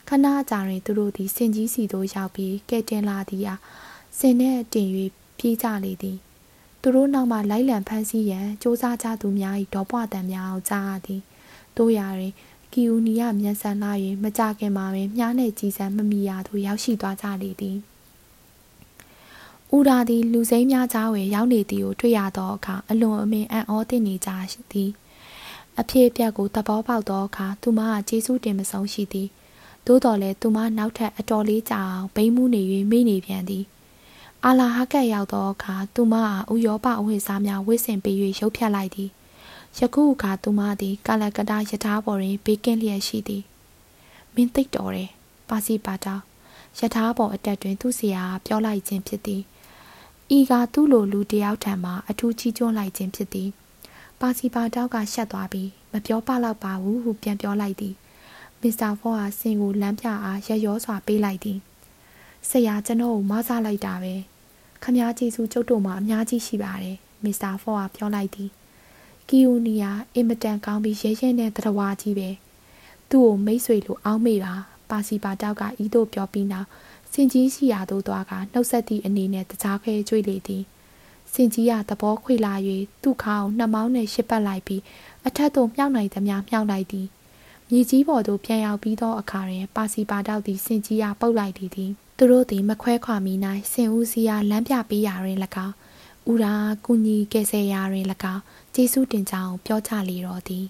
[SPEAKER 2] ခဏကြာတွင်သူတို့သည်စင်ကြီးစီသို့ရောက်ပြီးကဲတင်လာသည်အားစင်နဲ့တင်၍ပြေးကြလေသည် သူတို့နောက်မှလိုက်လံဖမ်းဆီးရန်စ조사ကြသူများ၏ဒေါပွားတံများအောင်ကြားရသည်တို့ရာတွင်ကီယူနီယမြန်ဆန်လာ၍မကြခင်မှာပင်မြားနှင့်ကြီးစံမမီရာသို့ရောက်ရှိသွားကြလေသည်ဦးရာသည်လူစိမ်းများကြားဝယ်ရောက်နေသည်ကိုတွေ့ရသောအခါအလွန်အမင်းအံ့ဩသင့်နေကြသည်အဖြစ်အပျက်ကိုသဘောပေါက်သောအခါသူမကကျေးဇူးတင်မဆုံးရှိသည်သို့တော်လည်းသူမနောက်ထပ်အတော်လေးကြာအောင်ဘိန်းမှုနေ၍မိနေပြန်သည် အာလာဟကတ်ရောက်သောအခါသူမအားဥရောပအဝိစားများဝစ်ဆင်ပေး၍ရုပ်ဖြတ်လိုက်သည်ယခုအခါသူမသည်ကာလကတာယထာပေါ်တွင်ဘေးကင်းလျက်ရှိသည်မင်းသိတော်တယ်ပါစီပါတောယထာပေါ်အတက်တွင်သူ့ဆရာပြောလိုက်ခြင်းဖြစ်သည်ဤကသူ့လိုလူတယောက်ထံမှအထူးကြီးကျွန်းလိုက်ခြင်းဖြစ်သည်ပါစီပါတောက်ကရှက်သွားပြီးမပြောပလောက်ပါဘူးဟုပြန်ပြောလိုက်သည်မစ္စတာဖော့ဟာဆင်ကိုလမ်းပြအားရရောစွာပေးလိုက်သည်ဆရာကျွန်တော်ကိုမဆလိုက်တာပဲ ခမားကျေစုကျုပ်တို့မှာအများကြီးရှိပါတယ်မစ္စတာဖော့ကပြောလိုက်သည်ကီယိုနီယာအင်မတန်ကောင်းပြီးရဲရဲနဲ့တရဝါကြီးပဲသူ့ကိုမိတ်ဆွေလိုအောင်းမေပါပါစီပါတောက်ကဤတို့ပြောပြီးနောက်စင်ကြီးရှိရာသို့သွားကနှုတ်ဆက်သည့်အနေနဲ့တကြားခဲကျွေးလေသည်စင်ကြီးကသဘောခွေလာ၍သူ့ခါကိုနှမောင်းနဲ့ရှစ်ပတ်လိုက်ပြီးအထက်သို့မြောက်နိုင်သမျှမြောက်လိုက်သည်မြေကြီးပေါ်သို့ပြန်ရောက်ပြီးသောအခါတွင်ပါစီပါတောက်သည်စင်ကြီးအားပုတ်လိုက်သည် သည်သူတို့သည်မခွဲခွာမိ၌စင်ဦးစီးအားလမ်းပြပေးရာတွင်၎င်းဦးရာကုညီကယ်ဆယ်ရာတွင်၎င်းကျေးဇူးတင်ကြောင်းပြောကြလေတော်သည်